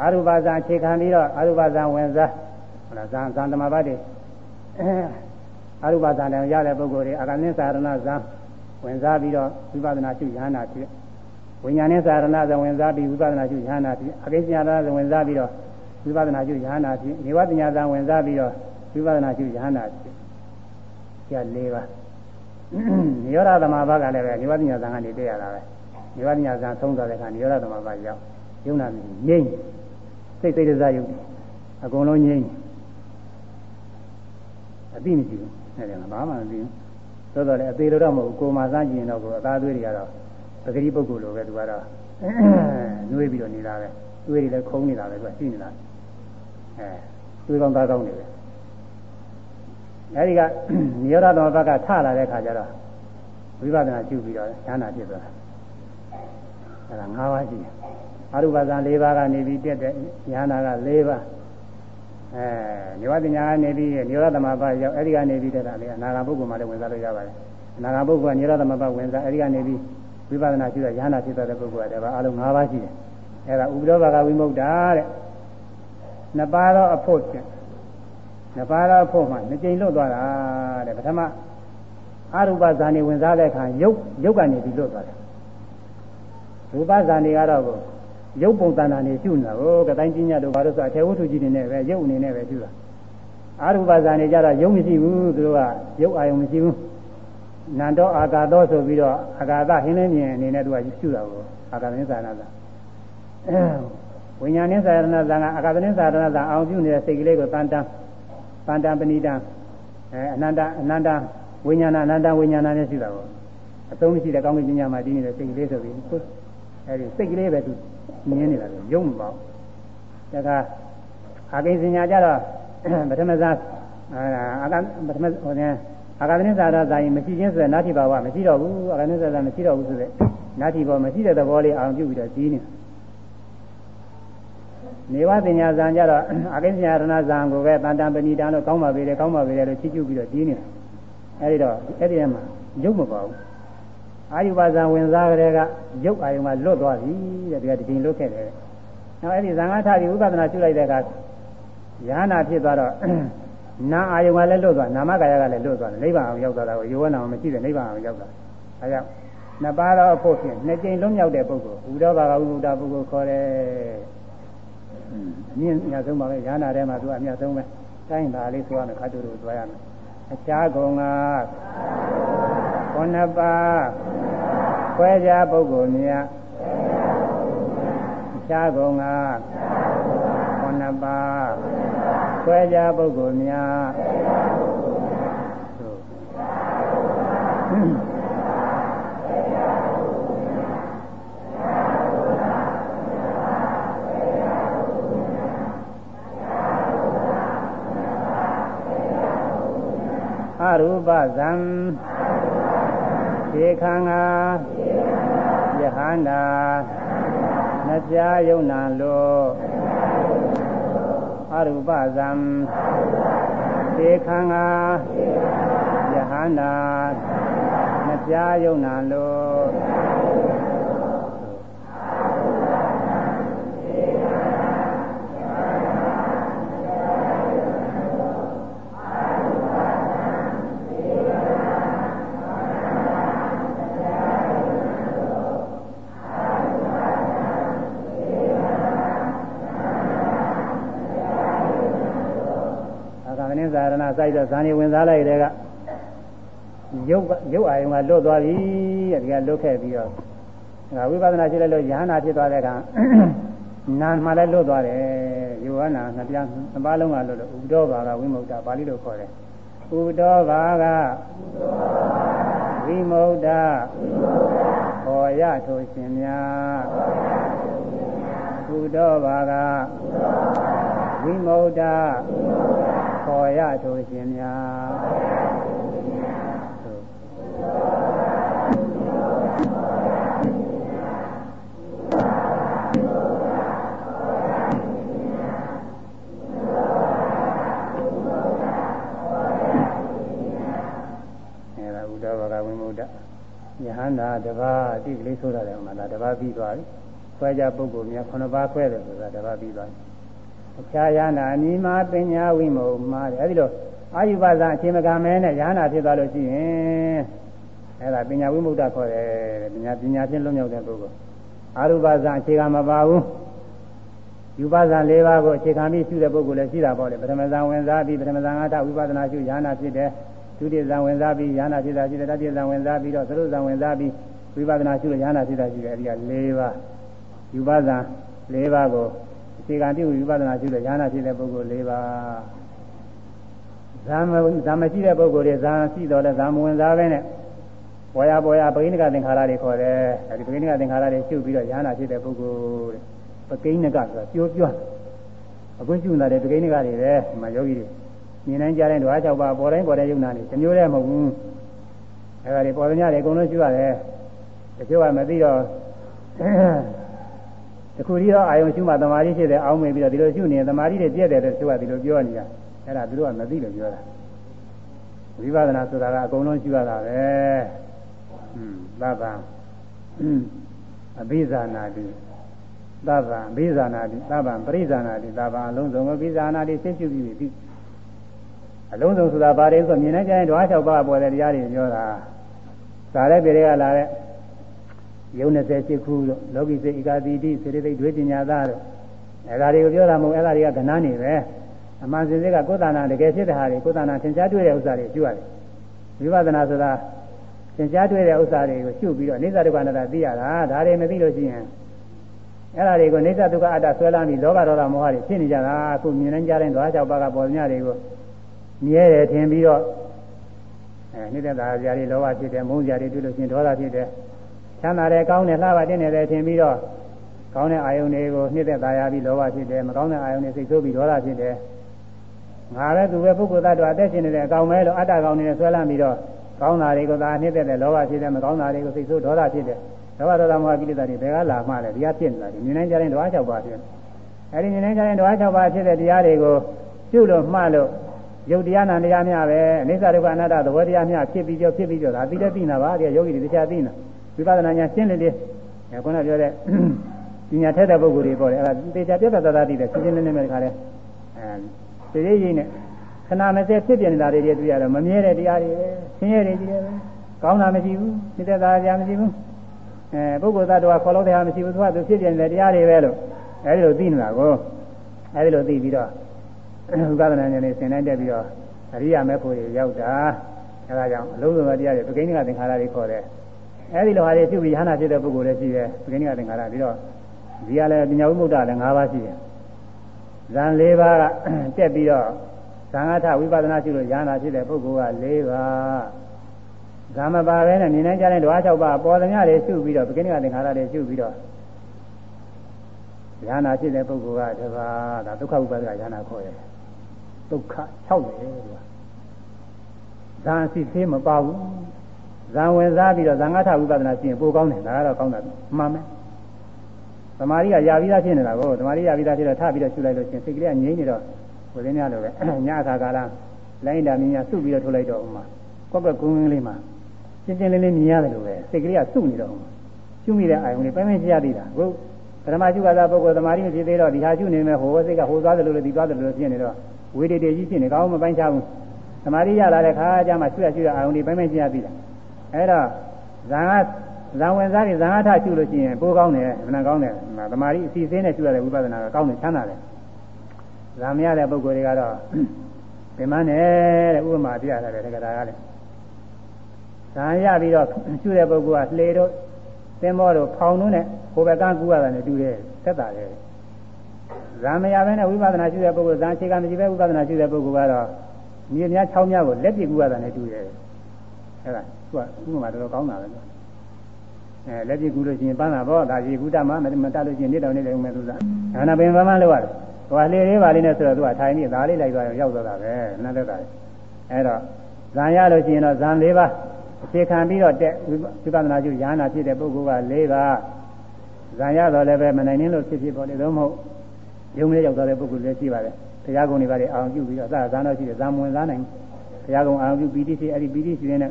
အရူပဇံအခြေခံပြီးတော့အရူပဇံဝင်စားဟိုလားဇံဇံဓမ္မပတ်တွေအရူပဇံတန်ရတဲ့ပုဂ္ဂိုလ်တွေအာရဏိသာရဏဇံဝင်စားပြီးတော့ဝိပဿနာရှုယဟနာဖြစ်ဝိညာဉ်နဲ့သာရဏဇံဝင်စားပြီးဝိပဿနာရှုယဟနာဖြစ်အကိစ္စယရဏဇံဝင်စားပြီးတော့ ဝိပဿနာရှုရဟနာဖြစ်နေဝတညာဇာဝင်စားပြီးတော့ဝိပဿနာရှုရဟနာဖြစ်ကျက်၄ပါးနိရောဓသမဘာကလည်းပဲနိဝတညာဇာကနေတည့်ရတာပဲနိဝတညာဇာသုံးသွားတဲ့အခါနိရောဓသမဘာရောက်ယုံနာမြင်ငြိမ့်စိတ်စိတ်တစားယုံအကုန်လုံးငြိမ့်အသိမရှိဘူးအဲ့ဒါကဘာမှမသိဘူးသို့တော်လည်းအသေးလို့တော့မဟုတ်ဘူးကိုမာစားကြည့်ရင်တော့ကိုအသားသွေးတွေကတော့ပဂတိပုဂ္ဂိုလ်လိုပဲသူကတော့နှွေးပြီးတော့နေတာပဲသွေးတွေလည်းခုံးနေတာပဲသူကရှိနေတာ အဲသွေးကောင်းသားကောင်းနေပဲအဲဒီကနိရောဓသမဘက်ကထလာတဲ့ခါကျတော့ဝိပဿနာရှုပြီးတော့ဉာဏ်နာဖြစ်သွားတာအဲဒါ၅ပါးရှိတယ်အရုပဇံ၄ပါးကနေပြီးတက်တဲ့ဉာဏ်နာက၄ပါးအဲနိဝတညာကနေပြီးနိရောဓသမဘရောက်အဲဒီကနေပြီးတက်တာလေအနာဂတ်ပုဂ္ဂိုလ်မှလည်းဝင်စားလို့ရပါတယ်အနာဂတ်ပုဂ္ဂိုလ်ကနိရောဓသမဘဝင်စားအဲဒီကနေပြီးဝိပဿနာရှုတဲ့ဉာဏ်နာဖြစ်တဲ့ပုဂ္ဂိုလ်ကတည်းကအလုံး၅ပါးရှိတယ်အဲဒါဥပဒေဘာကဝိမု ക്ത တဲ့ နှစ်ပါးသောအဖို့ဖြင့်နှစ်ပါးသောအဖို့မှနှစ်ကြိမ်လွတ်သွားတာတဲ့ပထမအရူပဇာနေဝင်စားတဲ့အခါယုတ်ယုတ်ကနေပြီးလွတ်သွားတယ်ရူပဇာနေကတော့ရုပ်ပုံတဏ္ဍာနေရှုနေတာကိုကတိုင်းပညာတို့ဘာလို့ဆိုအထေဝတ္ထုကြီးတွေနဲ့ပဲရုပ်အနေနဲ့ပဲရှုတာအာရူပဇာနေကြတော့ရုပ်မရှိဘူးသူတို့ကရုပ်အာယုံမရှိဘူးနန္တောအာကာသောဆိုပြီးတော့အာကာသဟင်းလင်းမြင်အနေနဲ့သူကရှုတာကိုအာကာသနိသနာသာ ဝိညာဉ်နဲ့သာရဏဇာကအာကာသနိသာရဏဇာအောင်ပြုနေတဲ့စိတ်ကလေးကိုတန်တန်တန်တန်ပဏိတံအဲအနန္တအနန္တဝိညာဏအနန္တဝိညာဏနဲ့ရှုတာကိုအသုံးမရှိတဲ့ကောင်းကင်ပညာမှာတည်နေတဲ့စိတ်ကလေးဆိုပြီးအဲဒီစိတ်ကလေးပဲသူမြင်နေတာရုံမပေါ့တခါအာကိစညာကြတော့ပထမဇာအာကပထမဟိုနေအာကသနိသာရဇာရင်မရှိချင်းဆိုတဲ့နာတိဘာဝမရှိတော့ဘူးအာကသနိသာရမရှိတော့ဘူးဆိုတဲ့နာတိဘောမရှိတဲ့သဘောလေးအောင်ပြုပြီးတော့ကြီးနေ နေဝတင်ညာဇံကြတော့အာကိစညာရဏဇံကိုပဲတန်တန်ပဏိတံလို့ကောင်းပါပေတယ်ကောင်းပါပေတယ်လို့ချီးကျူးပြီးတော့ကြီးနေတာအဲဒီတော့အဲ့ဒီထဲမှာရုပ်မပါဘူးအာယုပါဇံဝင်စားကြတဲ့ကရုပ်အာယုံကလွတ်သွားပြီတဲ့ဒီကဒီချိန်လွတ်ခဲ့တယ်။နောက်အဲ့ဒီဇံဃာထပြီးဥပဒနာရှုလိုက်တဲ့အခါယဟနာဖြစ်သွားတော့နာအာယုံကလည်းလွတ်သွားနာမကာယကလည်းလွတ်သွားတယ်နိဗ္ဗာန်အောင်ရောက်သွားတာကိုယောဂနာမရှိတဲ့နိဗ္ဗာန်အောင်ရောက်တာ။အဲကြောင့်နှစ်ပါးသောအဖို့ဖြင့်နှစ်ကြိမ်လုံးရောက်တဲ့ပုဂ္ဂိုလ်ဥဒ္ဓဘာဂဝိမုဒ္ဓပုဂ္ဂိုလ်ခေါ်တယ်။ အမြင့်အများဆုံးပါပဲယဟနာထဲမှာသူအမြတ်ဆုံးပဲ။တိုင်းပါလေးဆိုရမယ်ခါတူတူသွားရမယ်။အခြားကုံကခုနှစ်ပါးခွဲခြားပုဂ္ဂိုလ်များခြားကုန်ကခုနှစ်ပါးခွဲခြားပုဂ္ဂိုလ်များအ ရူပဇံခြေခံငါယဟန္တာနှပြယုံနာလို့အရူပဇံခြေခံငါယဟန္တာနှပြယုံနာလို့ စာရဏစိုက်တော့ဇာနေဝင်စားလိုက်တဲ့ကရုပ်ရုပ်အာယုံကလွတ်သွားပြီတဲ့ဒီကလွတ်ခဲ့ပြီးတော့ဒါဝိပဿနာရှိလိုက်လို့ယ ahanan ဖြစ်သွားတဲ့ကနာမှလည်းလွတ်သွားတယ်ယောဟနာနှစ်ပြားနှစ်ပါးလုံးကလွတ်လို့ဥပဒောဘာကဝိမု ക്ത ပါဠိလိုခေါ်တယ်ဥပဒောဘာကဝိမု ക്ത ဟောရထိုရှင်များဥပဒောဘာကဝိမု ക്ത ခေါ်ရထိုရှင်များယဟန္တာတပါးအတိကလေးဆိုရတယ်မှာဒါတပါးပြီးသွားပြီခွဲကြပုဂ္ဂိုလ်များခုနှစ်ပါးခွဲတယ်ဆိုတာတပါးပြီးသွားပြီ အခြားယဟန္တာအနိမာပညာဝိမုံမှာအဲဒီလိုအာယုဘဇာအချိန်မကမဲနဲ့ယဟန္တာဖြစ်သွားလို့ရှိရင်အဲဒါပညာဝိမုဒ္ဒခေါ်တယ်ပညာပညာဖြင့်လွတ်မြောက်တဲ့ပုဂ္ဂိုလ်အာရုပဇာအခြေခံမပါဘူးယူပဇာ၄ပါးကိုအခြေခံပြီးရှုတဲ့ပုဂ္ဂိုလ်လည်းရှိတာပေါ့လေပထမဇာဝင်စားပြီးပထမဇာငါထဝိပဿနာရှုယဟန္တာဖြစ်တယ်ဒုတိယဇံဝင်စားပြီးယ ahanan ဖြစ်တာရှိတယ်တတိယဇံဝင်စားပြီးတော့သရုပ်ဇံဝင်စားပြီးဝိပဿနာရှုလို့ယ ahanan ဖြစ်တာရှိတယ်အဲဒီက၄ပါးယူပဇံ၄ပါးကို အခြေခံပြုဝိပဿနာရှုလို့ယ ahanan ဖြစ်တဲ့ပုဂ္ဂိုလ်၄ပါးဇံမဇံမရှိတဲ့ပုဂ္ဂိုလ်တွေဇံရှိတော့လဲဇံမဝင်စားပဲနဲ့ပေါ်ရပေါ်ရပကိဏကသင်္ခါရတွေခေါ်တယ်အဲဒီပကိဏကသင်္ခါရတွေရှုပြီးတော့ယ ahanan ဖြစ်တဲ့ပုဂ္ဂိုလ်တဲ့ပကိဏကဆိုတာပြောပြောအခုရှုနေတာတဲ့ပကိဏကတွေပဲဒီမှာယောဂီတွေမြင်တိုင်းကြားတိုင်းဓဝါ၆ပါးပေါ်တိုင်းပေါ်တဲ့ယုံနာနေတမျိုးတည်းမဟုတ်ဘူးအဲဒါတွေပေါ်သမျှတွေအကုန်လုံးရှိရတယ်တချို့ကမသိတော့ တခုတည်းတော့အာယုံရှုမှသမာဓိဖြစ်တယ်အောင်းမေပြီးတော့ဒီလိုရှုနေရင်သမာဓိတွေပြည့်တယ်တဲ့တချို့ကဒီလိုပြောနေတာအဲ့ဒါသူတို့ကမသိလို့ပြောတာဝိပဿနာဆိုတာကအကုန်လုံးရှုရတာပဲဟွန်းသဗ္ဗံအဘိဇာနာတိသဗ္ဗံအဘိဇာနာတိသဗ္ဗံပရိဇာနာတိသဗ္ဗံအလုံးစုံအဘိဇာနာတိသိကျုပ်ပြီးပြီအလုံးစုံဆိုတာဘာတွေဆိုမြင်နေကြရင်ဓဝါ၆ပါးပေါ်တဲ့တရားတွေပြောတာဒါလည်းပြေတွေကလာတဲ့ ယုံ28ခုလို့လောကီစိတ်ဧကာတိတိစေတသိက်ဒွေပညာသားတို့အဲဒါတွေကိုပြောတာမဟုတ်အဲဒါတွေကကဏ္ဍနေပဲအမှန်စင်စစ်ကကိုယ်တဏ္ဍာတကယ်ဖြစ်တဲ့ဟာတွေကိုယ်တဏ္ဍာသင်ကြားတွေ့တဲ့ဥစ္စာတွေကျွရတယ်ဝိပဿနာဆိုတာသင်ကြားတွေ့တဲ့ဥစ္စာတွေကိုရှုပြီးတော့အိစ္ဆဒုက္ခအနတ္တသိရတာဒါတွေမသိလို့ရှိရင်အဲ့ဒါတွေကိုအိစ္ဆဒုက္ခအတ္တဆွဲလာပြီးလောဘဒေါသမောဟတွေဖြစ်နေကြတာအခုမြင်နေကြတဲ့ဓဝါ၆ပါးကပေါ်ညတွေကိုမြဲတယ်ထင်ပြီးတော့အဲနှိမ့်သက်တာကြရာတွေလောဘဖြစ်တယ်မုန်းကြရာတွေတွေ့လို့ရှိရင်ဒေါသဖြစ်တယ် ချမ်းသာတယ်ကောင်းတယ်လှပတင်နေတယ်ထင်ပြီးတော့ကောင်းတဲ့အာယုန်တွေကိုနှိမ့်သက်တာရပြီးလောဘဖြစ်တယ်မကောင်းတဲ့အာယုန်တွေစိတ်ဆိုးပြီးဒေါသဖြစ်တယ်ငါပဲသူပဲပုဂ္ဂိုလ်သတ္တဝါအသက်ရှင်နေတဲ့အကောင်ပဲလို့အတ္တကောင်နေနဲ့ဆွဲလမ်းပြီးတော့ကောင်းတာတွေကိုသာနှိမ့်သက်တယ်လောဘဖြစ်တယ်မကောင်းတာတွေကိုစိတ်ဆိုးဒေါသဖြစ်တယ်ဒေါသဒေါသမောဟကိလေသာတွေဘယ်ကလာမှလဲတရားဖြစ်နေတာဒီမြင်နိုင်ကြတဲ့ဓဝါ၆ပါးဖြစ်အဲဒီမြင်နိုင်ကြတဲ့ဓဝါ၆ပါးဖြစ်တဲ့တရားတွေကိုပြုလို့မှလို့ယုတ်တရားနာတရားများပဲအနိစ္စဒုက္ခအနတ္တသဘောတရားများဖြစ်ပြီးကြောဖြစ်ပြီးကြောဒါသိတဲ့သိနာပါတရားယောဂီတွေတရားသိနာ ဝိပဿနာညာရှင်းနေလေခုနပြောတဲ့ပညာထက်တဲ့ပုဂ္ဂိုလ်တွေပေါ့လေအဲ့ဒါသေချာပြတ်သက်သာသိတယ်ရှင်းရှင်းလင်းလင်းပဲခါလဲအဲသေသေးကြီးနဲ့ခဏမစဲဖြစ်ပြနေတာတွေတွေ့ရတော့မမြဲတဲ့တရားတွေပဲဆင်းရဲတွေကြီးတယ်ပဲကောင်းတာမရှိဘူးသိတဲ့သားတရားမရှိဘူးအဲပုဂ္ဂိုလ်သတ္တဝါခေါ်လို့တရားမရှိဘူးသူကသူဖြစ်ပြနေတဲ့တရားတွေပဲလို့အဲဒီလိုသိနေတာကိုအဲဒီလိုသိပြီးတော့ဥပဒနာဉာဏ်နဲ့သင်တိုင်းတက်ပြီးတော့အရိယာမေဖို့တွေရောက်တာအဲဒါကြောင့်အလုံးစုံသောတရားတွေပကိဋ္ဌကသင်္ခါရတွေခေါ်တယ် အဲဒီလိုဟာတွေပြုပြီးဟနာဖြစ်တဲ့ပုဂ္ဂိုလ်လည်းရှိတယ်ပကိဋ္ဌကသင်္ခါရပြီးတော့ဒီကလည်းပညာဝိမုဒ္ဒလည်း၅ပါးရှိတယ်ဇန်၄ပါးကတက်ပြီးတော့ဇန်အထဝိပဿနာရှိလို့ဉာဏ်သာဖြစ်တဲ့ပုဂ္ဂိုလ်က၄ပါးဇာမပါပဲနဲ့မြင်နိုင်ကြတဲ့ဓဝါ၆ပါးပေါ်သမျှတွေရှုပြီးတော့ပကိဋ္ဌကသင်္ခါရတွေရှုပြီးတော့ဉာဏ်သာဖြစ်တဲ့ပုဂ္ဂိုလ်ကတပါးဒါဒုက္ခဥပါဒကဉာဏ်သာခေါ်တယ်ဒုက္ခ6တယ်သူကဇာစီသေးမပါဘူး ဇံဝင်စားပြီးတော့ဇံငါထဝိပဿနာရှိရင်ပိုကောင်းတယ်ဒါကတော့ကောင်းတာမှန်မယ်သမာဓိကယာပြီးသားဖြစ်နေတာကိုသမာဓိယာပြီးသားဖြစ်တော့ထပြီးတော့ရှုလိုက်လို့ရှင်စိတ်ကလေးကငြိမ့်နေတော့ကိုယ်ရင်းများလို့ပဲညအခါကာလလိုင်းတာမြင်ရစုပြီးတော့ထုတ်လိုက်တော့ဥမာကွက်ကွက်ကုန်းကုန်းလေးမှာရှင်းရှင်းလင်းလင်းမြင်ရတယ်လို့ပဲစိတ်ကလေးကစုနေတော့ရှုမိတဲ့အာယုံလေးပိုင်းပိုင်းကြရသေးတာကိုပထမရှုကသာပုဂ္ဂိုလ်သမာဓိမဖြစ်သေးတော့ဒီဟာရှုနေမယ်ဟိုစိတ်ကဟိုသွားတယ်လို့လည်းဒီသွားတယ်လို့ဖြစ်နေတော့ဝေဒေတေကြီးဖြစ်နေကောင်းမပိုင်းချဘူးသမာဓိရလာတဲ့ခါကျမှရှုရရှုရအာရုံဒီပိုင်းပိုင်းကြည့်ရပြီလား အဲ့တော့ဇာကဇာဝင်စားတွေဇာငါထရှုလို့ရှိရင်ပိုးကောင်းတယ်မနာကောင်းတယ်သမာဓိအစီအစဉ်နဲ့ရှုရတဲ့ဝိပဿနာကကောင်းတယ်ချမ်းသာတယ်ဇာမရတဲ့ပုဂ္ဂိုလ်တွေကတော့ပင်မနဲ့တဲ့ဥပမာပြရတယ်တက္ကရာကလည်းဇာရပြီးတော့ရှုတဲ့ပုဂ္ဂိုလ်ကလှေတို့သင်္ဘောတို့ဖောင်တို့နဲ့ဟိုဘက်ကကူရတာနဲ့တူတယ်သက်တာတယ်ဇာမရပဲနဲ့ဝိပဿနာရှိတဲ့ပုဂ္ဂိုလ်ဇာအခြေခံမရှိပဲဝိပဿနာရှိတဲ့ပုဂ္ဂိုလ်ကတော့မြေများချောင်းများကိုလက်ပြကူရတာနဲ့တူတယ်အဲ့ဒါ သူကဥပမာတော်တော်ကောင်းတာပဲအဲလက်ပြကူလို့ရှိရင်ပန်းတာပေါ့ဒါရေကူတမှာမတတ်လို့ရှိရင်နေတော်နေတယ်ဦးမယ်သူကဒါနာပင်ပန်းပန်းလောက်ရတယ်ဟိုကလေလေးပါလေးနဲ့ဆိုတော့သူကထိုင်ပြီးဒါလေးလိုက်သွားရောက်သွားတာပဲနတ်သက်တာအဲ့တော့ဇံရလို့ရှိရင်တော့ဇံ၄ပါးအခြေခံပြီးတော့တက်ဝိပဿနာကျူရဟနာဖြစ်တဲ့ပုဂ္ဂိုလ်က၄ပါးဇံရတော့လည်းပဲမနိုင်နှင်းလို့ဖြစ်ဖြစ်ပေါ်လေတော့မဟုတ်ယုံလေးရောက်သွားတဲ့ပုဂ္ဂိုလ်လည်းရှိပါတယ်တရားကုံတွေပါလေအာရုံပြုပြီးတော့သာဇာတော့ရှိတယ်ဇာမဝင်စားနိုင်တရားကုံအာရုံပြုပီတိရှိအဲ့ဒီပီတိရှိနေတဲ့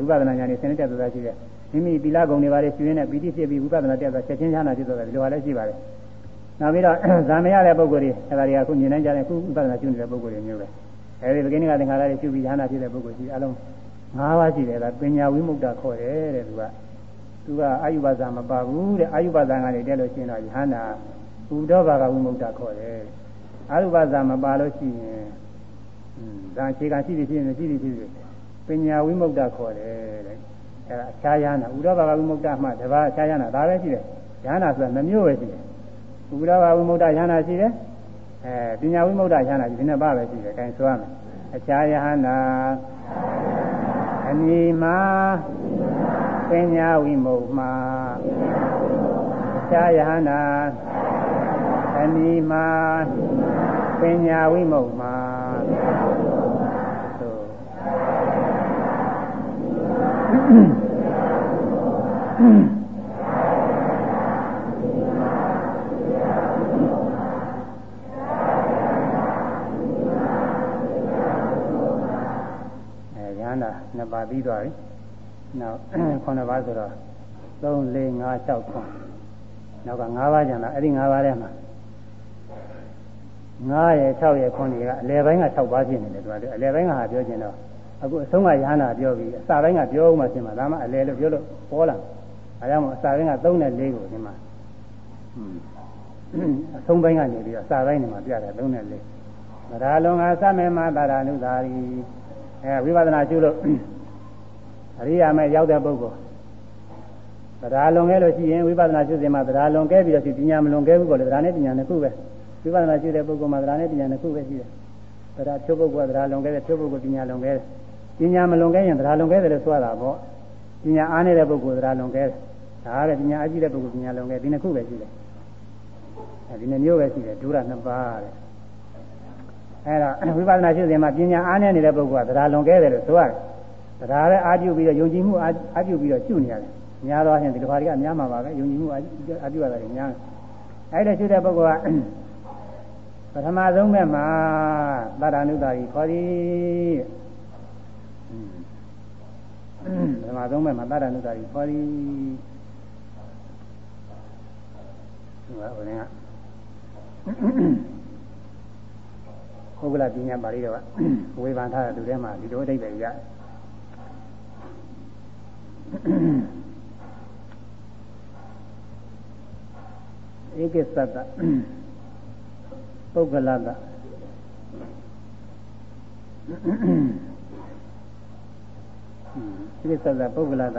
ဝိပဿနာဉာဏ်နဲ့ဆင်းရဲတဲ့သာရှိတဲ့မိမိသီလဂုဏ်တွေပါလေရှင်ရင်းနဲ့ပီတိဖြစ်ပြီးဝိပဿနာတက်တာချက်ချင်းချမ်းသာဖြစ်သွားတယ်ဒီလိုဟာလည်းရှိပါတယ်။နောက်ပြီးတော့ဇာမရတဲ့ပုဂ္ဂိုလ်တွေအဲဒါတွေကအခုမြင်နိုင်ကြတဲ့အခုဝိပဿနာရှုနေတဲ့ပုဂ္ဂိုလ်တွေမျိုးပဲ။အဲဒီပကိနိကသင်္ခါရတွေရှုပြီးချမ်းသာဖြစ်တဲ့ပုဂ္ဂိုလ်ရှိအလုံး၅ပါးရှိတယ်ဒါပညာဝိမု ക്ത ခေါ်တယ်တဲ့သူကသူကအာယုဘဇာမပါဘူးတဲ့အာယုဘဇာကနေတက်လို့ရှိရင်တော့ယဟန္တာဥဒ္ဓဘာကဝိမု ക്ത ခေါ်တယ်။အာယုဘဇာမပါလို့ရှိရင်ဒါအခြေခံရှိသည်ဖြစ်ရင်ရှိသည်ဖြစ်တယ် ပညာဝိမု ക്ത ခေါ်တယ်တဲ့အဲဒါအခြားယန္တာဥဒ္ဒဘာဝိမု ക്ത မှတပါးအခြားယန္တာဒါပဲရှိတယ်ယန္တာဆိုတာနှမျိုးပဲရှိတယ်ဥဒ္ဒဘာဝိမု ക്ത ယန္တာရှိတယ်အဲပညာဝိမု ക്ത ယန္တာဒီနှစ်ပါးပဲရှိတယ်အဲဒါဆိုရမယ်အခြားယန္တာအနိမာပညာဝိမု ക്ത အခြားယန္တာအနိမာပညာဝိမု ക്ത နှစ်ပါးပြီးသွားပြီနောက်ခုနှစ်ပါးဆိုတော့3 4 5 6ခုနောက်က5ပါးကျန်တာအဲ့ဒီ5ပါးထဲမှာ9ရဲ့6ရဲ့9တွေကအလယ်ပိုင်းက6ပါးဖြစ်နေတယ်သူကအလယ်ပိုင်းကဟာပြောခြင်းတော့ အခုအဆုံးကရဟနာပြောပြီးအစပိုင်းကပြောဦးမှရှင်မှာဒါမှအလယ်လို့ပြောလို့ပေါ်လာအဲဒါမှအစပိုင်းက3နဲ့4ကိုဒီမှာအဆုံးပိုင်းကနေပြီးတော့အစပိုင်းနေမှာပြတယ်3နဲ့4ဒါလုံးကသမေမတာရဏုသာရီအဲဝိပဿနာရှုလို့အရိယာမဲ့ရောက်တဲ့ပုဂ္ဂိုလ်တရားလွန်ခဲ့လို့ရှိရင်ဝိပဿနာရှုစဉ်မှာတရားလွန်ခဲ့ပြီးတော့ရှိပညာမလွန်ခဲ့ဘူးကိုလေတရားနဲ့ပညာနှစ်ခုပဲဝိပဿနာရှုတဲ့ပုဂ္ဂိုလ်မှာတရားနဲ့ပညာနှစ်ခုပဲရှိတယ်တရားချုပ်ပုဂ္ဂိုလ်ကတရားလွန်ခဲ့တယ်ချုပ်ပုဂ္ဂိုလ်ပညာလွန်ခဲ့တယ် ပညာမလွန်ခဲ့ရင်တရားလွန်ခဲ့တယ်လို့ဆိုရတာပေါ့ပညာအားနေတဲ့ပုဂ္ဂိုလ်တရားလွန်ခဲ့တယ်ဒါကလည်းပညာအကြည့်တဲ့ပုဂ္ဂိုလ်ပညာလွန်ခဲ့ဒီနှစ်ခုပဲရှိတယ်အဲဒီနှစ်မျိုးပဲရှိတယ်ဒုရနှစ်ပါးတဲ့အဲ့တော့ဝိပဿနာရှုစဉ်မှာပညာအားနည်းနေတဲ့ပုဂ္ဂိုလ်ကတရားလွန်ခဲ့တယ်လို့ဆိုရတယ်တရားလည်းအာပြုပြီးတော့ယုံကြည်မှုအာပြုပြီးတော့ရှုနေရတယ်များသောအားဖြင့်ဒီလိုပါတွေကအများမှာပါပဲယုံကြည်မှုအာပြုရတာတွေများအဲ့ဒါရှုတဲ့ပုဂ္ဂိုလ်ကပထမဆုံးမဲ့မှာသာရဏုတာကြီးခေါ်သည် ပထမဆုံးမဲ့မှာသာရဏုတာကြီးခေါ်သည်ဒီမှာဘယ်နဲ့ကပုဂ္ဂလပညာပါဠိတော်ကဝေဖန်ထားတဲ့သူထဲမှာဒီလိုအဓိပ္ပာယ်ရဧကသတ္တပုဂ္ဂလတ ဧကသတ္တပုဂ္ဂလတ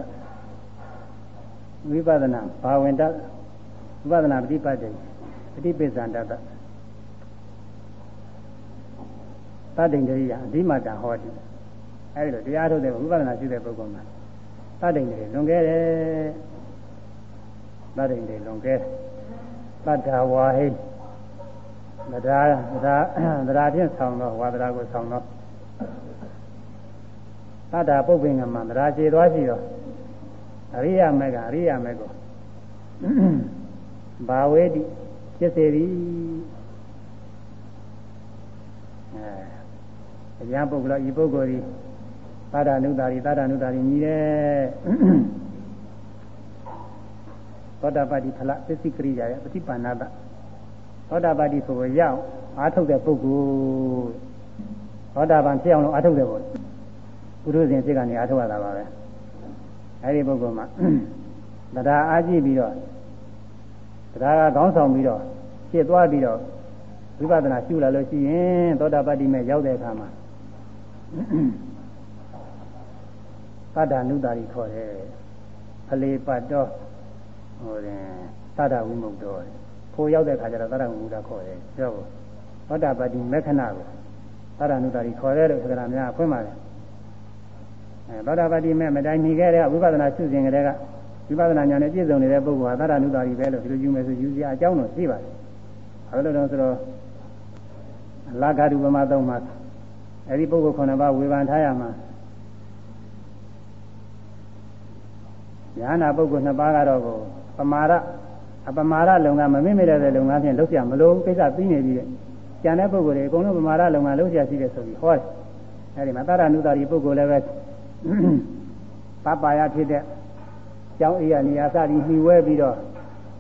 ဝိပဿနာဘာဝင်တဝိပဿနာပฏิပတ်တယ်ပฏิပိစ္ဆန္တတသတ္တိန္ဒရိယအဓိမတဟောတိအဲဒီလိုတရားထုတ်တဲ့ဝိပဿနာရှိတဲ့ပုဂ္ဂိုလ်မှာသတ္တိန္ဒရိလွန်ခဲ့တယ်သတ္တိန္ဒရိလွန်ခဲ့သတ္တဝါဟိတရားတရားတရားဖြင့်ဆောင်တော့ဝါဒရာကိုဆောင်တော့ သတ္တပုပ္ပင်္ဂမတရားခြေသွားရှိတော့အရိယာမေကအရိယာမေကိုဘာဝေတိဖြစ်စေသည်အဲအရာပုဂ္ဂလဤပုဂ္ဂိုလ်ဒီသာဒနုတာရီသာဒနုတာရီညီတယ်သောတာပတိဖလသစ္စည်းကရိယာရဲ့ပฏิပါဏတသောတာပတိဆိုရောက်အားထုတ်တဲ့ပုဂ္ဂိုလ်သောတာပန်ဖြစ်အောင်လို့အားထုတ်တယ်ပေါ့ ပုရုဇဉ်ဖြစ်ကနေအားထုတ်ရတာပါပဲအဲဒီပုဂ္ဂိုလ်မှာတရားအားကြည့်ပြီးတော့တရားကခေါင်းဆောင်ပြီးတော့ဖြစ်သွားပြီးတော့ဝိပဿနာရှုလာလို့ရှိရင်သောတာပတ္တိမဲ့ရောက်တဲ့အခါမှာသတ္တနုတာရီခေါ်တယ်ဖလေပတ်တော့ဟိုတယ်သတ္တဝိမုတ်တော်ဖိုးရောက်တဲ့ခါကျတော့သတ္တဝိမုတ်တာခေါ်တယ်ပြောဖို့သောတာပတ္တိမေခဏကိုသတ္တနုတာရီခေါ်တယ်လို့သက္ကရာများဖွင့်ပါတယ်အဲ သောတာပတ္တိမေမတိုင်မီခဲ့တဲ့ဝိပဿနာရှုစဉ်ကလေးကဝိပဿနာဉာဏ်နဲ့ပြည့်စုံနေတဲ့ပုဂ္ဂိုလ်ဟာသတ္တနုတာရီပဲလို့ဒီလိုယူမယ်ဆိုယူစရာအကြောင်းတော့ရှိပါတယ်။ဘာလို့လဲဆိုတော့အလာဂတုပမသုံးမှာအဲ့ဒီပုဂ္ဂိုလ်ခုနှစ်ပါးဝေဖန်ထားရမှာညာနာပုဂ္ဂိုလ်နှစ်ပါးကတော့ကိုပမာရအပမာရလုံကမမေ့မိတဲ့လုံကဖြင့်လုပ်ကြမလို့ကိစ္စပြီးနေပြီတဲ့။ကျန်တဲ့ပုဂ္ဂိုလ်တွေအကုန်လုံးပမာရလုံကလုပ်ကြရှိတယ်ဆိုပြီးဟောတယ်။အဲဒီမှာသတ္တနုတာရီပုဂ္ဂိုလ်လည်းပဲ ပပယာဖြစ်တဲ့ကျောင်းအေးရနေရာစသည်မှီဝဲပြီးတော့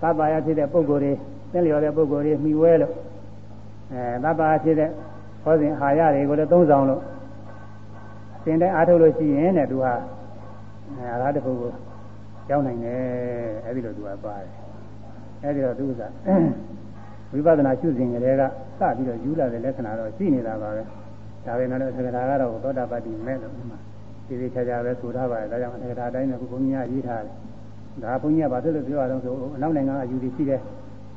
ပပယာဖြစ်တဲ့ပုဂ္ဂိုလ်တွေသင်လျော်တဲ့ပုဂ္ဂိုလ်တွေမှီဝဲလို့အဲပပယာဖြစ်တဲ့ဟောစဉ်အာရတွေကိုလည်းသုံးဆောင်လို့သင်တဲ့အားထုတ်လို့ရှိရင်တဲ့သူဟာအဲအရာတစ်ခုကိုရောက်နိုင်တယ်အဲဒီလိုသူကပါတယ်အဲဒီတော့သူကဝိပဿနာရှုစဉ်ကလေးကစပြီးတော့ယူလာတဲ့လက္ခဏာတော့ရှိနေတာပါပဲဒါပေမဲ့လည်းသက္ကရာကတော့သောတာပတ္တိမဲ့လို့ဒီမှာ ဒီဒီချာချာပဲဆိုထားပါတယ်ဒါကြောင့်သက္ကရာတိုင်းကဘုန်းကြီးကရေးထားတယ်ဒါဘုန်းကြီးကဘာဖြစ်လို့ပြောရအောင်ဆိုအနောက်နိုင်ငံအယူတွေရှိတယ်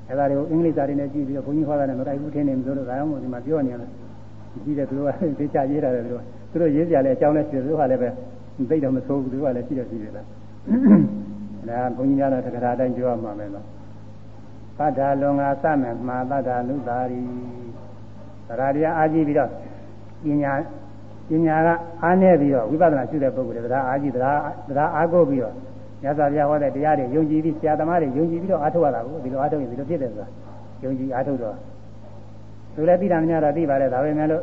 အဲဒါတွေကိုအင်္ဂလိပ်စာတွေနဲ့ကြည့်ပြီးတော့ဘုန်းကြီးဟောတာနဲ့မတိုက်ဘူးထင်နေမလို့ဒါကြောင့်မို့ဒီမှာပြောနေရတယ်ကြည့်တယ်သူတို့ကသိချရေးထားတယ်သူတို့သူတို့ရေးကြလဲအကြောင်းနဲ့ရှိတယ်သူတို့ကလည်းပဲသိတော့မဆိုးဘူးသူကလည်းရှိတယ်ရှိတယ်လားဒါဘုန်းကြီးများတော့သက္ကရာတိုင်းပြောရမှာပဲလို့သတ္တလွန်ငါစမယ်မှာသတ္တလူသားရီသရတရားအာကြည့်ပြီးတော့ပညာ ပညာကအားနည်းပြီးတော့ဝိပဿနာရှုတဲ့ပုဂ္ဂိုလ်တွေတရားအားကြည့်တရားတရားအားကိုးပြီးတော့မြတ်စွာဘုရားဟောတဲ့တရားတွေယုံကြည်ပြီးဆရာသမားတွေယုံကြည်ပြီးတော့အားထုတ်ရတာကိုဒီလိုအားထုတ်ရင်ဒီလိုဖြစ်တယ်ဆိုတာယုံကြည်အားထုတ်တော့သူလည်းသိတာများတော့သိပါတယ်ဒါပေမဲ့လို့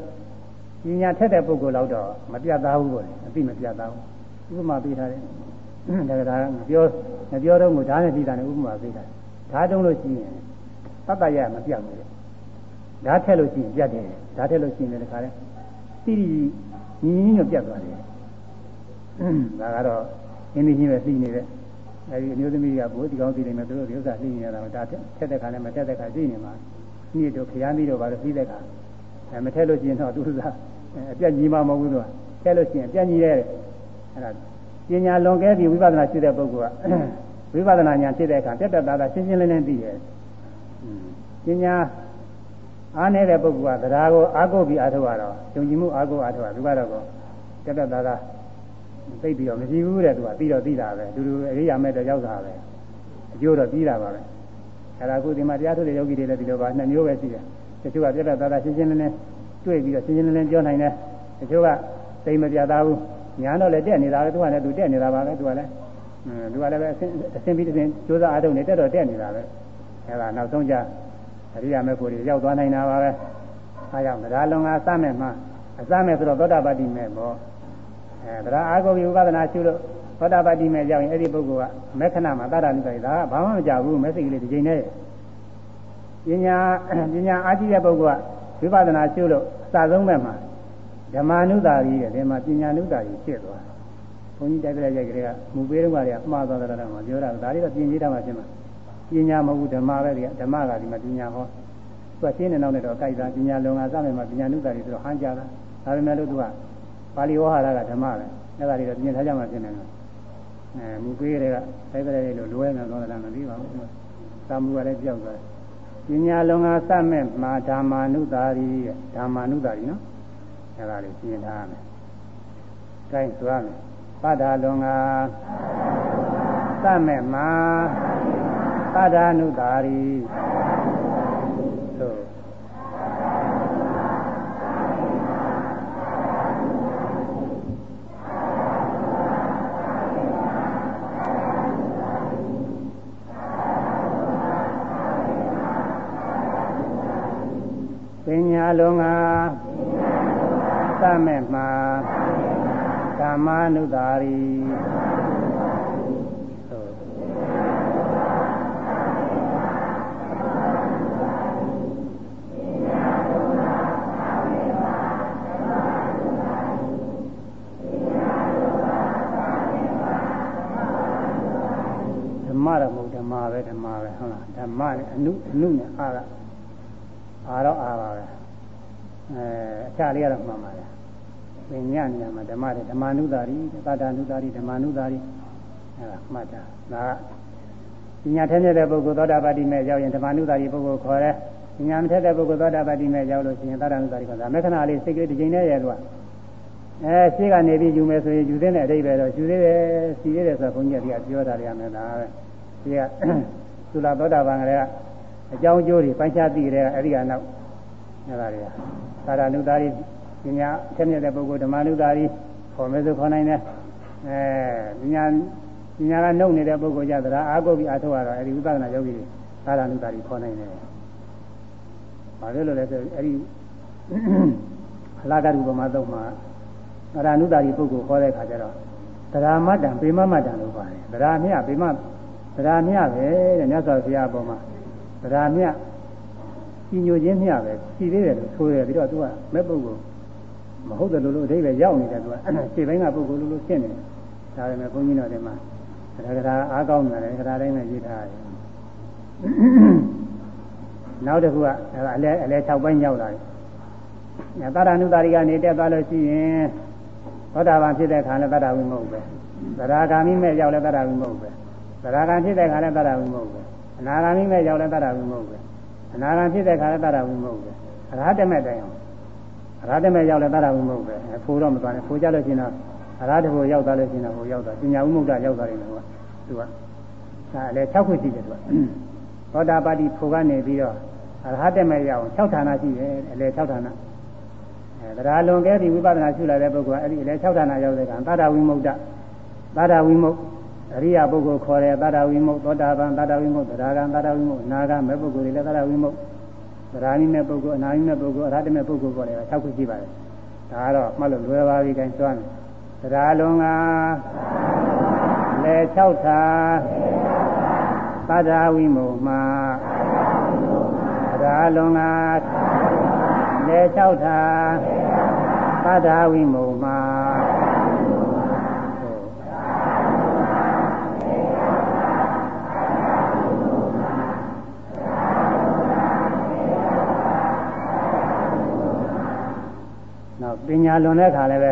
ပညာထက်တဲ့ပုဂ္ဂိုလ်တော့တော့မပြတ်သားဘူးပေါ့လေအသိမပြတ်သားဘူးဥပမာပေးထားတယ်ဒါကဒါမပြောမပြောတော့ဘူးဓာတ်နဲ့ပြီးတာနဲ့ဥပမာပေးတာဓာတ်တုံးလို့ရှိရင်တတ်တရမပြတ်ဘူးလေဓာတ်ထက်လို့ရှိရင်ပြတ်တယ်ဓာတ်ထက်လို့ရှိရင်လည်းတခါလဲတိတိ ညီညီညွတ်ပြတ်သွားတယ်ဒါကတော့အင်းကြီးပဲသိနေတဲ့အဲဒီအမျိုးသမီးကဘိုးဒီကောင်းသိနေမယ်သူတို့ဒီဥစ္စာသိနေရတာဒါထက်တဲ့ခါနဲ့မထက်တဲ့ခါသိနေမှာညစ်တို့ခရမ်းပြီးတော့ဘာလို့သိတဲ့ခါအဲမထက်လို့ရှိရင်တော့သူကအပြတ်ကြီးမှမဟုတ်ဘူးသူကထက်လို့ရှိရင်အပြတ်ကြီးတဲ့အဲဒါပညာလွန်ကဲပြီးဝိပဿနာရှိတဲ့ပုဂ္ဂိုလ်ကဝိပဿနာဉာဏ်ဖြစ်တဲ့အခါတက်တက်သားသားရှင်းရှင်းလင်းလင်းသိတယ်ပညာ အားနေတဲ့ပုဂ္ဂိုလ်ကတရားကိုအားကိုးပြီးအားထုတ်ရတော့ယုံကြည်မှုအားကိုးအားထုတ်ရသူကတော့တက်တက်သားသားသိပြီးတော့မရှိဘူးတဲ့သူကပြီးတော့သိတာပဲတူတူအရိယာမဲ့တော့ရောက်တာပဲအကျိုးတော့ပြီးတာပါပဲအဲ့ဒါခုဒီမှာတရားထုတ်တဲ့ယောဂီတွေလည်းဒီလိုပါနှစ်မျိုးပဲရှိတယ်တချို့ကပြတ်ပြတ်သားသားရှင်းရှင်းလင်းလင်းတွေ့ပြီးတော့ရှင်းရှင်းလင်းလင်းပြောနိုင်တယ်တချို့ကသိမပြတ်သားဘူးညာတော့လည်းတက်နေတာပဲသူကလည်းသူတက်နေတာပါပဲသူကလည်းသူကလည်းပဲအစင်းပြီးတစ်စင်းကြိုးစားအားထုတ်နေတက်တော့တက်နေတာပဲအဲ့ဒါနောက်ဆုံးကြ အရိယာမဲ့ကိုယ်တွေရောက်သွားနိုင်တာပါပဲအားကြောင့်တရားလုံးကအစမဲ့မှာအစမဲ့ဆိုတော့သောတာပတ္တိမဲ့ပေါ့အဲတရားအာဂုဝိဝဒနာရှုလို့သောတာပတ္တိမဲ့ရောက်ရင်အဲ့ဒီပုဂ္ဂိုလ်ကမေခဏမှာတတ္တနိစ္စဒါကဘာမှမကြဘူးမက်ဆေ့ကလေးတစ်ချိန်နဲ့ပညာပညာအားကြီးတဲ့ပုဂ္ဂိုလ်ကဝိပဿနာရှုလို့အစဆုံးမဲ့မှာဓမ္မနုတာရီတဲ့ဒီမှာပညာနုတာရီဖြစ်သွားဘုန်းကြီးတိုက်ပြလိုက်ရိုက်ကလေးကမူပေးတော့ကလည်းအမှားသွားတယ်တော့ပြောတာဒါလေးတော့ပြင်ကြီးထားမှဖြစ်မှာ ပညာမဟုတ်ဘူးဓမ္မပဲဒီဓမ္မကဒီမှာပညာဟောသူကရှင်းနေတော့လည်းတော့ကြိုက်တာပညာလုံငါစမယ်မှာပညာနုတာရီဆိုတော့ဟန်ကြတာဒါပေမဲ့လို့သူကပါဠိဝါဟာရကဓမ္မပဲအဲ့ဒါတွေတော့ပြင်ထားကြမှဖြစ်နေတယ်အဲမူပေးတဲ့ကတိုက်ပြလိုက်လို့လွဲနေတော့လည်းမပြီးပါဘူးသာမူကလည်းပြောက်သွားတယ်ပညာလုံငါစမဲ့မှာဓမ္မာနုတာရီဓမ္မာနုတာရီနော်အဲ့ဒါလေးပြင်ထားရမယ်။ကိုင်းဆိုရမယ်။ ပဒ္ဒါလွန်ကသမဲ့မှာပဒ္ဒါနုတာရီသို့ပညာလုံးကသမဲ့မှာဓ မ္မာနုတာရီဓမ္မရမဟုတ်ဓမ္မပဲဓမ္မပဲဟုတ်လားဓမ္မနဲ့အနုအနုနဲ့အာရအာတော့အာပါပဲအဲအခြားလေးကတော့မှန်ပါလား ပညာနေရာမှာဓမ္မတဲ့ဓမ္မနုတာရီသာတာနုတာရီဓမ္မနုတာရီအဲဒါမှတ်တာဒါကပညာထက်တဲ့ပုဂ္ဂိုလ်သောတာပတိမဲ့ရောက်ရင်ဓမ္မနုတာရီပုဂ္ဂိုလ်ခေါ်တယ်ပညာမထက်တဲ့ပုဂ္ဂိုလ်သောတာပတိမဲ့ရောက်လို့ရှိရင်သာတာနုတာရီခေါ်တာမေခဏလေးစိတ်ကလေးတစ်ချိန်တည်းရဲ့သူကအဲရှိကနေပြီးယူမယ်ဆိုရင်ယူတဲ့အတိတ်ပဲတော့ယူသေးတယ်စီသေးတယ်ဆိုတော့ဘုန်းကြီးကပြောတာရမယ်ဒါပဲဒီကသုလာသောတာပန်ကလေးကအကြောင်းအကျိုးတွေပိုင်းခြားသိကြတဲ့အဲဒီကနောက်အဲ့ဒါတွေကသာရနုတာရီ ပညာထက်မြက်တဲ့ပုဂ္ဂိုလ်ဓမ္မနုတာရီခေါ်မယ်ဆိုခေါ်နိုင်တယ်အဲပညာပညာကနှုတ်နေတဲ့ပုဂ္ဂိုလ်ကြသလားအာဂုတ်ပြီးအထောက်ရတော့အဲဒီဝိပဿနာယောဂီတွေသာရနုတာရီခေါ်နိုင်တယ်။ဘာလို့လဲဆိုအဲဒီအလာကရုပမာတော့မှာအရဏုတာရီပုဂ္ဂိုလ်ခေါ်တဲ့ခါကျတော့တရားမတ္တံပေမမတ္တံလို့ပါတယ်တရားမြပေမတရားမြပဲတဲ့မြတ်စွာဘုရားအပေါ်မှာတရားမြကြီးညိုခြင်းမြပဲရှိသေးတယ်လို့ဆိုတယ်ပြီးတော့သူကမဲ့ပုဂ္ဂိုလ် မဟုတ်တယ်လို့လို့အဓိပ္ပာယ်ရောက်နေတယ်သူကခြေပိုင်းကပုဂ္ဂိုလ်လို့လို့ရှင်းနေတယ်ဒါပေမဲ့ဘုန်းကြီးတော်တွေမှာတရားကရာအားကောင်းတယ်တရားတိုင်းနဲ့ရေးထားတယ်နောက်တစ်ခုကအလဲအလဲ6ပိုင်းရောက်လာတယ်။သာရဏုတာရိကနေတက်သွားလို့ရှိရင်သောတာပန်ဖြစ်တဲ့ခါလည်းသတ္တဝိမဟုတ်ပဲ။သရဂါမိမဲ့ရောက်လည်းသတ္တဝိမဟုတ်ပဲ။သရဂံဖြစ်တဲ့ခါလည်းသတ္တဝိမဟုတ်ပဲ။အနာဂါမိမဲ့ရောက်လည်းသတ္တဝိမဟုတ်ပဲ။အနာဂံဖြစ်တဲ့ခါလည်းသတ္တဝိမဟုတ်ပဲ။အရဟတမဲ့တိုင်အောင် အရာတမဲ့ရောက်လဲတရဝိမုတ်ပဲဖိုးတော့မသွားနဲ့ဖိုးကြလို့ရှိရင်တော့အရာတဖို့ရောက်သွားလို့ရှိရင်တော့ဟိုရောက်သွားပညာဝိမုတ်တာရောက်သွားတယ်ကွာသူကအဲလေ၆ခုရှိတယ်သူကသောတာပတိဖိုးကနေပြီးတော့အရဟတမဲ့ရောက်6ဌာနရှိတယ်အလေ6ဌာနအဲတရားလွန်ကဲပြီးဝိပဿနာရှုလာတဲ့ပုဂ္ဂိုလ်အဲ့ဒီအလေ6ဌာနရောက်တဲ့ကံတရဝိမုတ်တတရဝိမုတ်အရိယပုဂ္ဂိုလ်ခေါ်တဲ့တတဝိမုတ်သောတာပန်တတဝိမုတ်သရဂံတတဝိမုတ်နာဂံမဲ့ပုဂ္ဂိုလ်တွေလည်းတတဝိမုတ် သရဏိမဲ့ပုဂ္ဂိုလ်အနာဟိမဲ့ပုဂ္ဂိုလ်အရဟတမဲ့ပုဂ္ဂိုလ်ခေါ်တယ်6ခုရှိပါတယ်ဒါကတော့မှတ်လို့လွယ်ပါပြီခိုင်းစွမ်းတရားလွန်ကလေ6ဌာသာဒဝိမုမှာတရားလွန်ကလေ၆ထာသတ္တဝိမုံမှာနောက်ပ ညာလွန်တဲ့ခါလည်းပဲ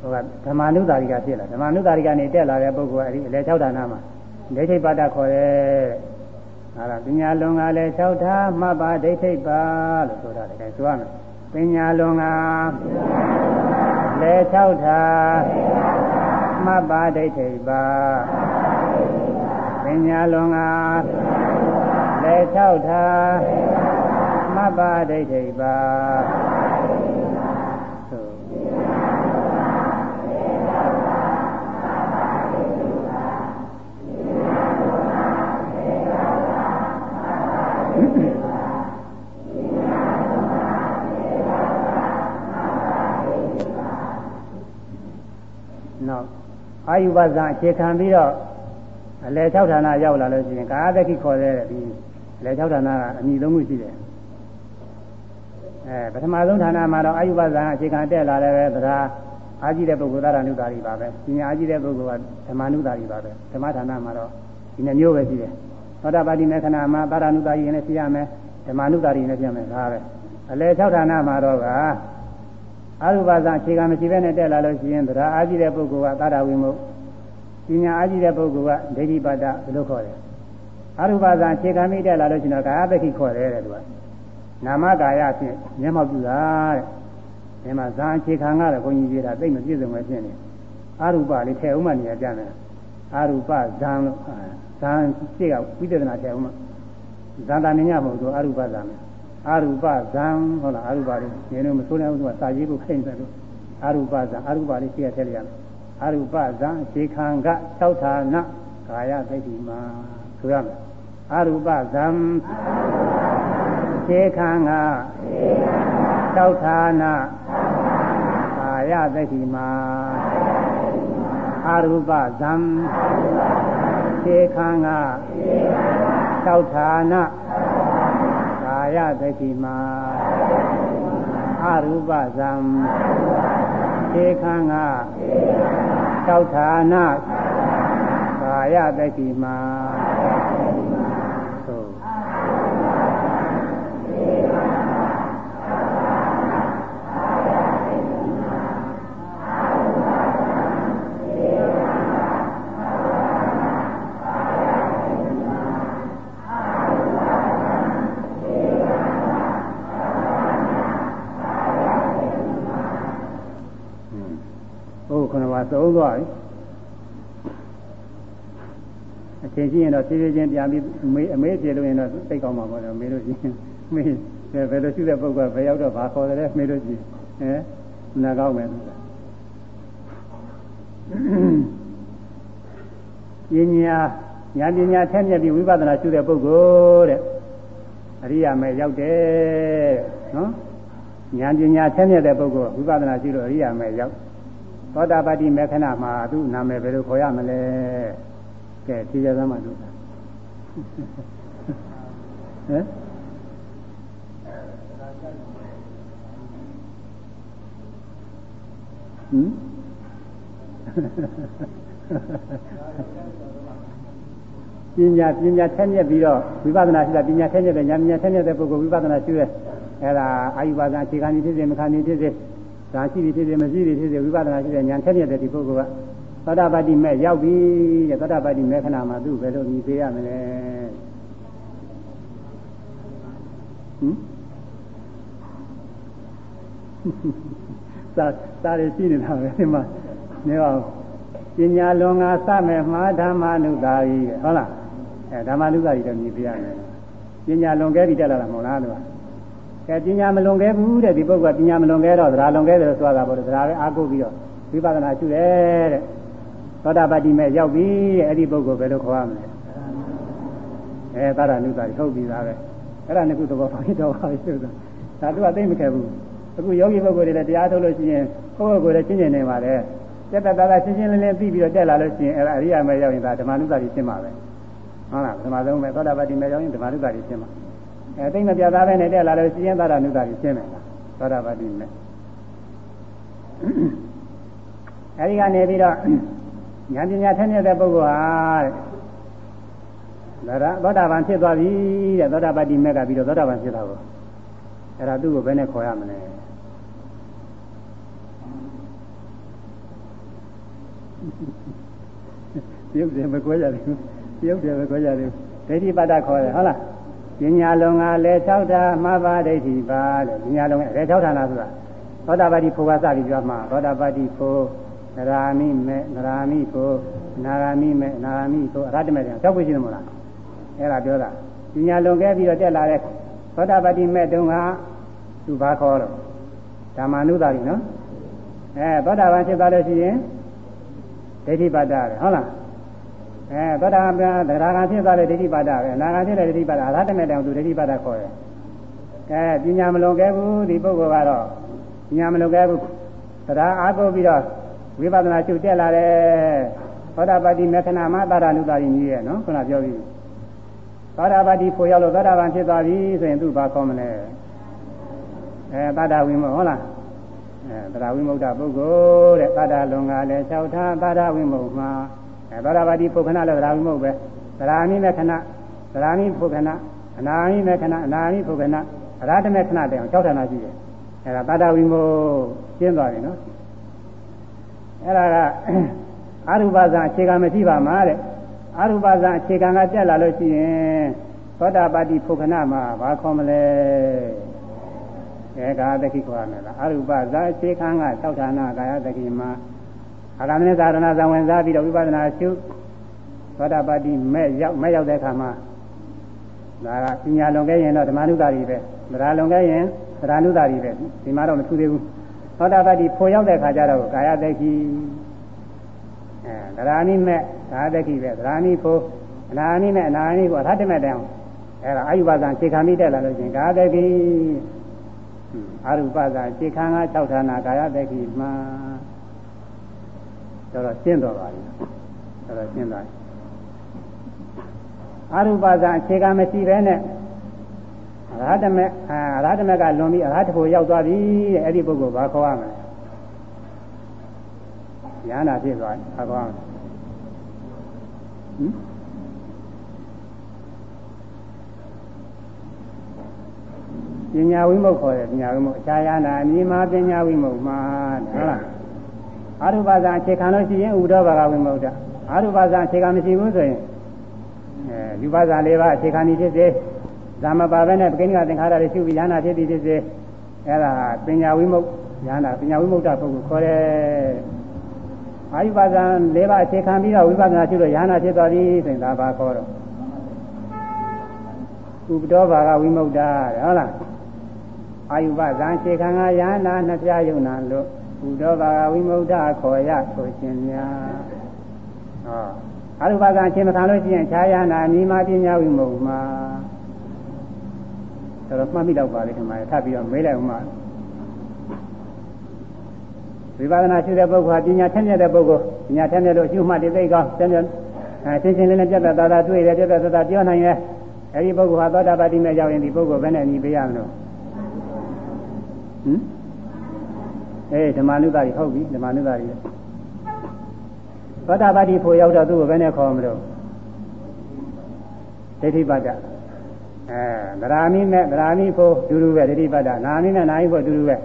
ဟိုကဓမ္မနုတာရိကဖြစ်လာဓမ္မနုတာရိကနေတက်လာတဲ့ပုဂ္ဂိုလ်ကအဲဒီအလေ၆ဌာနမှာဒိဋ္ဌိပါဒခေါ်တယ်ဟာလားပညာလွန်ကလည်း၆ဌာမှတ်ပါဒိဋ္ဌိပါလို့ဆိုတာတကယ်ဆိုရမယ်ပညာလွန်ကလေ၆ထာမှတ်ပါဒိဋ္ဌိပါပညာလွန်ကလေ၆ထာမှတ်ပါဒိဋ္ဌိပါအာ ယုဘဇံအခြေခံပြီးတော့အလယ်၆ဌာနရောက်လာလို့ရှိရင်ကာသကိခေါ်တဲ့ဒီအလယ်၆ဌာနကအမြည်သုံးခုရှိတယ်အဲပထမဆုံးဌာနမှာတော့အာယုဘဇံအခြေခံတက်လာတယ်ပဲသဒ္ဓါအာကြည့်တဲ့ပုဂ္ဂိုလ်သရဏုတာရီပါပဲပညာအာကြည့်တဲ့ပုဂ္ဂိုလ်ကဓမ္မနုတာရီပါပဲဓမ္မဌာနမှာတော့ဒီနှမျိုးပဲရှိတယ်သောတာပတိမေခဏမှာသရဏုတာရီနဲ့ရှိရမယ်ဓမ္မနုတာရီနဲ့ပြမယ်ဒါပဲအလယ်၆ဌာနမှာတော့ကအရုပါဇအခြေခံမရှိဘဲနဲ့တက်လာလို့ရှိရင်တရားအားကြီးတဲ့ပုဂ္ဂိုလ်ကသာရဝိမုတ် ပညာအားကြီးတဲ့ပုဂ္ဂိုလ်ကဒိဋ္ဌိပါဒဘယ်လိုခေါ်လဲအရုပါဇအခြေခံမိတက်လာလို့ရှိရင်ကာယတခိခေါ်တယ်တဲ့သူကနာမကာယဖြင့်မျက်မှောက်ပြုတာတဲ့ဒီမှာဇာအခြေခံကတော့ဘုန်းကြီးပြတာသိမပြည့်စုံပဲဖြစ်နေအရူပလေးထဲဥမှနေရာကြတယ်အရူပဇံလို့ဇံရှိကဝိသေသနာထဲဥမှဇာတာမြင်ရမဟုတ်သူအရူပဇံမယ်အရူပဇံဟုတ်လားအရူပလေးနေလို့မဆိုးနိုင်ဘူးသူကစာရေးကိုခိမ့်တယ်လို့အရူပဇံအရူပလေးရှိရထည့်လိုက်ရမယ် အရူပဇံအခြေခံက6ဌာနကာယသိတိမှာဆိုရမယ်အရူပဇံအခြေခံက6ဌာနကာယသိတိမှာအရူပဇံအခြေခံက6ဌာနယသတိမှာအရူပဇံ သေခံကသောဌာနကာယသတိမှာ ကသုံးသွားပြီအချိန်ကြီးရင်တော့ဖြည်းဖြည်းချင်းပြန်ပြီးမေးအမေးပြေလို့ရင်တော့သိကောင်းမှာပေါ့လေမေးလို့ရှိရင်မေးဘယ်လိုရှိတဲ့ပုဂ္ဂိုလ်ကဘယ်ရောက်တော့ဘာခေါ်တယ်မေးလို့ရှိရင်ဟဲနာကောင်းမယ်လို့ပညာညာပညာထက်မြက်ပြီးဝိပဿနာရှုတဲ့ပုဂ္ဂိုလ်တဲ့အရိယာမဲရောက်တယ်နော်ညာပညာထက်မြက်တဲ့ပုဂ္ဂိုလ်ဝိပဿနာရှုလို့အရိယာမဲရောက် သောတာပတိမေခဏမှာသူ့နာမည်ဘယ်လိုခေါ်ရမလဲကဲဖြေကြသမှာလို့ဟမ်ဟင်ပညာပညာထက်မြက်ပြီးတော့ဝိပဿနာရှိတာပညာထက်မြက်တဲ့ဉာဏ်ပညာထက်မြက်တဲ့ပုဂ္ဂိုလ်ဝိပဿနာရှိရဲအဲ့ဒါအာယုပါဒအခြေခံနေဖြစ်စေမခံနေဖြစ်စေ ဒါရှိပြီဖြစ်စေမရှိပြီဖြစ်စေဝိပဿနာရှိတဲ့ဉာဏ်ထက်မြက်တဲ့ဒီပုဂ္ဂိုလ်ကသောတာပတ္တိမဲ့ရောက်ပြီတဲ့သောတာပတ္တိမဲ့ခဏမှာသူ့ဘယ်လိုမြည်ပေးရမလဲဟင်သာသာရရှိနေတာပဲဒီမှာနေအောင်ပညာလွန်ငါစမဲ့မှာဓမ္မနုတာကြီးဟုတ်လားအဲဓမ္မနုတာကြီးတော့မြည်ပေးရမယ်ပညာလွန်ခဲ့ပြီတက်လာတာမဟုတ်လားသူ ကဲပညာမလွန်ခဲ့ဘူးတဲ့ဒီပုဂ္ဂိုလ်ကပညာမလွန်ခဲ့တော့သဒ္ဓါလွန်ခဲ့တယ်ဆိုတာပေါ့သဒ္ဓါပဲအားကိုးပြီးတော့ဝိပဿနာရှုတယ်တဲ့သောတာပတ္တိမဲ့ရောက်ပြီတဲ့အဲ့ဒီပုဂ္ဂိုလ်ဘယ်လိုခေါ်ရမလဲအဲသာရဏုတာဟုတ်ပြီသားပဲအဲ့ဒါနှစ်ခုသဘောပေါက်တော့ပါပြီဆိုတာဒါသူကသိမခဲ့ဘူးအခုယောဂီပုဂ္ဂိုလ်တွေလည်းတရားထုတ်လို့ရှိရင်ကိုယ့်ကိုယ်ကိုယ်လည်းရှင်းရှင်းနေပါလေတက်တက်တာတာရှင်းရှင်းလင်းလင်းသိပြီးတော့တက်လာလို့ရှိရင်အဲ့ဒါအရိယာမဲ့ရောက်ရင်ဒါဓမ္မနုတာကြီးရှင်းပါပဲဟုတ်လားဓမ္မဆုံးမဲ့သောတာပတ္တိမဲ့ရောက်ရင်ဓမ္မနုတာကြီးရှင်းပါ အဲသိမပြသားပဲနဲ့တက်လာလို့ရှိရင်သာရဏုတာကြီးရှင်းမယ်လားသောတာပတ္တိမဲ့အဲဒီကနေပြီးတော့ဉာဏ်ပညာထက်မြက်တဲ့ပုဂ္ဂိုလ်ဟာတဲ့ဒါသောတာပန်ဖြစ်သွားပြီတဲ့သောတာပတ္တိမက်ကပြီးတော့သောတာပန်ဖြစ်တာကိုအဲ့ဒါသူ့ကိုဘယ်နဲ့ခေါ်ရမလဲပြုတ်တယ်မကွဲကြဘူးပြုတ်တယ်မကွဲကြဘူးဒိဋ္ဌိပတ္တခေါ်တယ်ဟုတ်လား ပညာလုံးကလည်း၆ဓာမှားပါဒိဋ္ဌိပါတဲ့ပညာလုံးကလည်း၆ဌာနဆိုတာသောတာပတ္တိဖို့ကစပြီးပြောမှာသောတာပတ္တိဖို့သရာမိမေသရာမိကိုနာဂာမိမေနာဂာမိကိုအရဟတမေတောက်ဖို့ရှိတယ်မို့လားအဲ့ဒါပြောတာပညာလွန်ခဲ့ပြီးတော့တက်လာတဲ့သောတာပတိမေတုံကသူဘာခေါ်တော့ဓမ္မနုသာရီနော်အဲသောတာပန်ဖြစ်သွားလို့ရှိရင်ဒိဋ္ဌိပါဒပဲဟုတ်လား အဲသောတာပန်သရဂံဖြစ်သွားတဲ့ဒိဋ္ဌိပါဒပဲနာဂံဖြစ်တဲ့ဒိဋ္ဌိပါဒအရဟတမေတောင်သူဒိဋ္ဌိပါဒခေါ်တယ်အဲပညာမလွန်ခဲ့ဘူးဒီပုဂ္ဂိုလ်ကတော့ပညာမလွန်ခဲ့ဘူးသရအားကိုပြီးတော့ဝိပဿနာရှုတက်လာတယ်သောတာပတိမေခဏမှာသာရဏုတာရီကြီးရဲ့နော်ခုနပြောပြီးသောတာပတိဖို့ရောက်လို့သောတာပန်ဖြစ်သွားပြီဆိုရင်သူဘာခေါ်မလဲအဲသတ္တဝိမုတ်ဟုတ်လားအဲသတ္တဝိမုတ်တာပုဂ္ဂိုလ်တဲ့သတ္တလွန်ကလည်း၆ထားသတ္တဝိမုတ်မှာ အဲသောတာပတိဖို့ခဏလည်းသတ္တဝိမုတ်ပဲသရဏိမေခဏသရဏိဖို့ခဏအနာဟိမေခဏအနာဟိဖို့ခဏအရဟတမေခဏတဲ့အောင်၆ဌာနရှိတယ်အဲဒါသတ္တဝိမုတ်ကျင်းသွားပြီနော်အဲ့ဒါကအရူပဇာအခြေခံမရှိပါမှာတဲ့အရူပဇာအခြေခံကတက်လာလို့ရှိရင်သောတာပတိဖုခဏမှာဘာခေါ်မလဲအဲကာသတိခေါ်ရမယ်လားအရူပဇာအခြေခံကသောဌာနကာယတတိမှာ အာဂမနသာရဏသံဝင်စားပြီးတော့ဝိပဿနာရှုသောတာပတိမဲ့ရောက်မဲ့ရောက်တဲ့အခါမှာဒါကပညာလွန်ခဲ့ရင်တော့ဓမ္မနုတာရီပဲဗရာလွန်ခဲ့ရင်ဗရာနုတာရီပဲဒီမှာတော့မထူးသေးဘူးသောတာပတိဖို့ရောက်တဲ့အခါကျတော့ကာယတက္ခိအဲဗရာနိမဲ့ဒါတက္ခိပဲဗရာနိဖို့အနာနိနဲ့အနာနိကိုအထက်တမဲ့တောင်အဲဒါအာယုပဇံခြေခံပြီးတက်လာလို့ချင်းကာယတက္ခိအာရုပဇံခြေခံက6ဌာနကာယတက္ခိမှာ တော့တော့ရှင်းတော်ပါပြီတော့တော့ရှင်းသွားပြီအာရုပဇံအခြေခံမရှိပဲနဲ့အရဟတမေအရဟတမေကလွန်ပြီးအရဟတဖို့ရောက်သွားပြီတဲ့အဲ့ဒီပုဂ္ဂိုလ်ဘာခေါ်ရမလဲဉာဏ်နာဖြစ်သွားပြီဘာခေါ်ရမလဲဟင်ပညာဝိမုတ်ခေါ်တယ်ပညာဝိမုတ်အခြားရနာအမြင်မှာပညာဝိမုတ်မှာဟုတ်လား အာရုပဇာအခြေခံလို့ရှိရင်ဥဒ္ဓဘာဂဝိမုတ်တာအာရုပဇာအခြေခံမရှိဘူးဆိုရင်အဲယူပဇာ၄ပါးအခြေခံနေဖြစ်စေဇာမပါပဲနဲ့ပကိဏ္ဍသင်္ခါရတွေရှုပြီးဉာဏဖြစ်ပြီးဖြစ်စေအဲ့ဒါပညာဝိမုတ်ဉာဏပညာဝိမုတ်တပုဂ္ဂိုလ်ခေါ်တယ်အာယုပါဒံ၄ပါးအခြေခံပြီးတော့ဝိပဿနာရှုလို့ဉာဏ်ဖြစ်သွားပြီဆိုရင်ဒါပါခေါ်တော့ဥပဒေဘာကဝိမု ക്ത တဲ့ဟုတ်လားအာယုပဇံခြေခံကယန္နာနှစ်ပြားယုံနာလို့ ဥဒောဘာဝိမု ക്ത ခေါ်ရဆိုရှင်များဟောအရုပကအရှင်မခံလို့ရှိရင်ခြားရနာမိမာပညာဝိမု ക്ത မှာဆိုတော့မှတ်မိတော့ပါလိမ့်မယ်ထပ်ပြီးတော့မေးလိုက်ဦးမှာဝိပဿနာရှိတဲ့ပုဂ္ဂိုလ်ဟာပညာထက်မြက်တဲ့ပုဂ္ဂိုလ်ပညာထက်မြက်လို့အကျုမှတ်တဲ့သိကောင်းကျန်ကျန်အချင်းချင်းလေးနဲ့ပြတ်သက်သာသာတွေ့တယ်ပြတ်သက်သာသာပြောနိုင်ရဲ့အဲဒီပုဂ္ဂိုလ်ဟာသောတာပတိမေရောက်ရင်ဒီပုဂ္ဂိုလ်ဘယ်နဲ့ညီပေးရမလို့ဟင် အေးဓမ္မနုတာတွေဟုတ်ပြီဓမ္မနုတာတွေသောတာပတိဖို့ရောက်တော့သူ့ကိုဘယ်နဲ့ခေါ်မလို့ဒိဋ္ဌိပတ္တအဲဗราမိမဲ့ဗราမိဖို့ဒူဒူပဲဒိဋ္ဌိပတ္တနာမိနဲ့နာမိဖို့ဒူဒူပဲ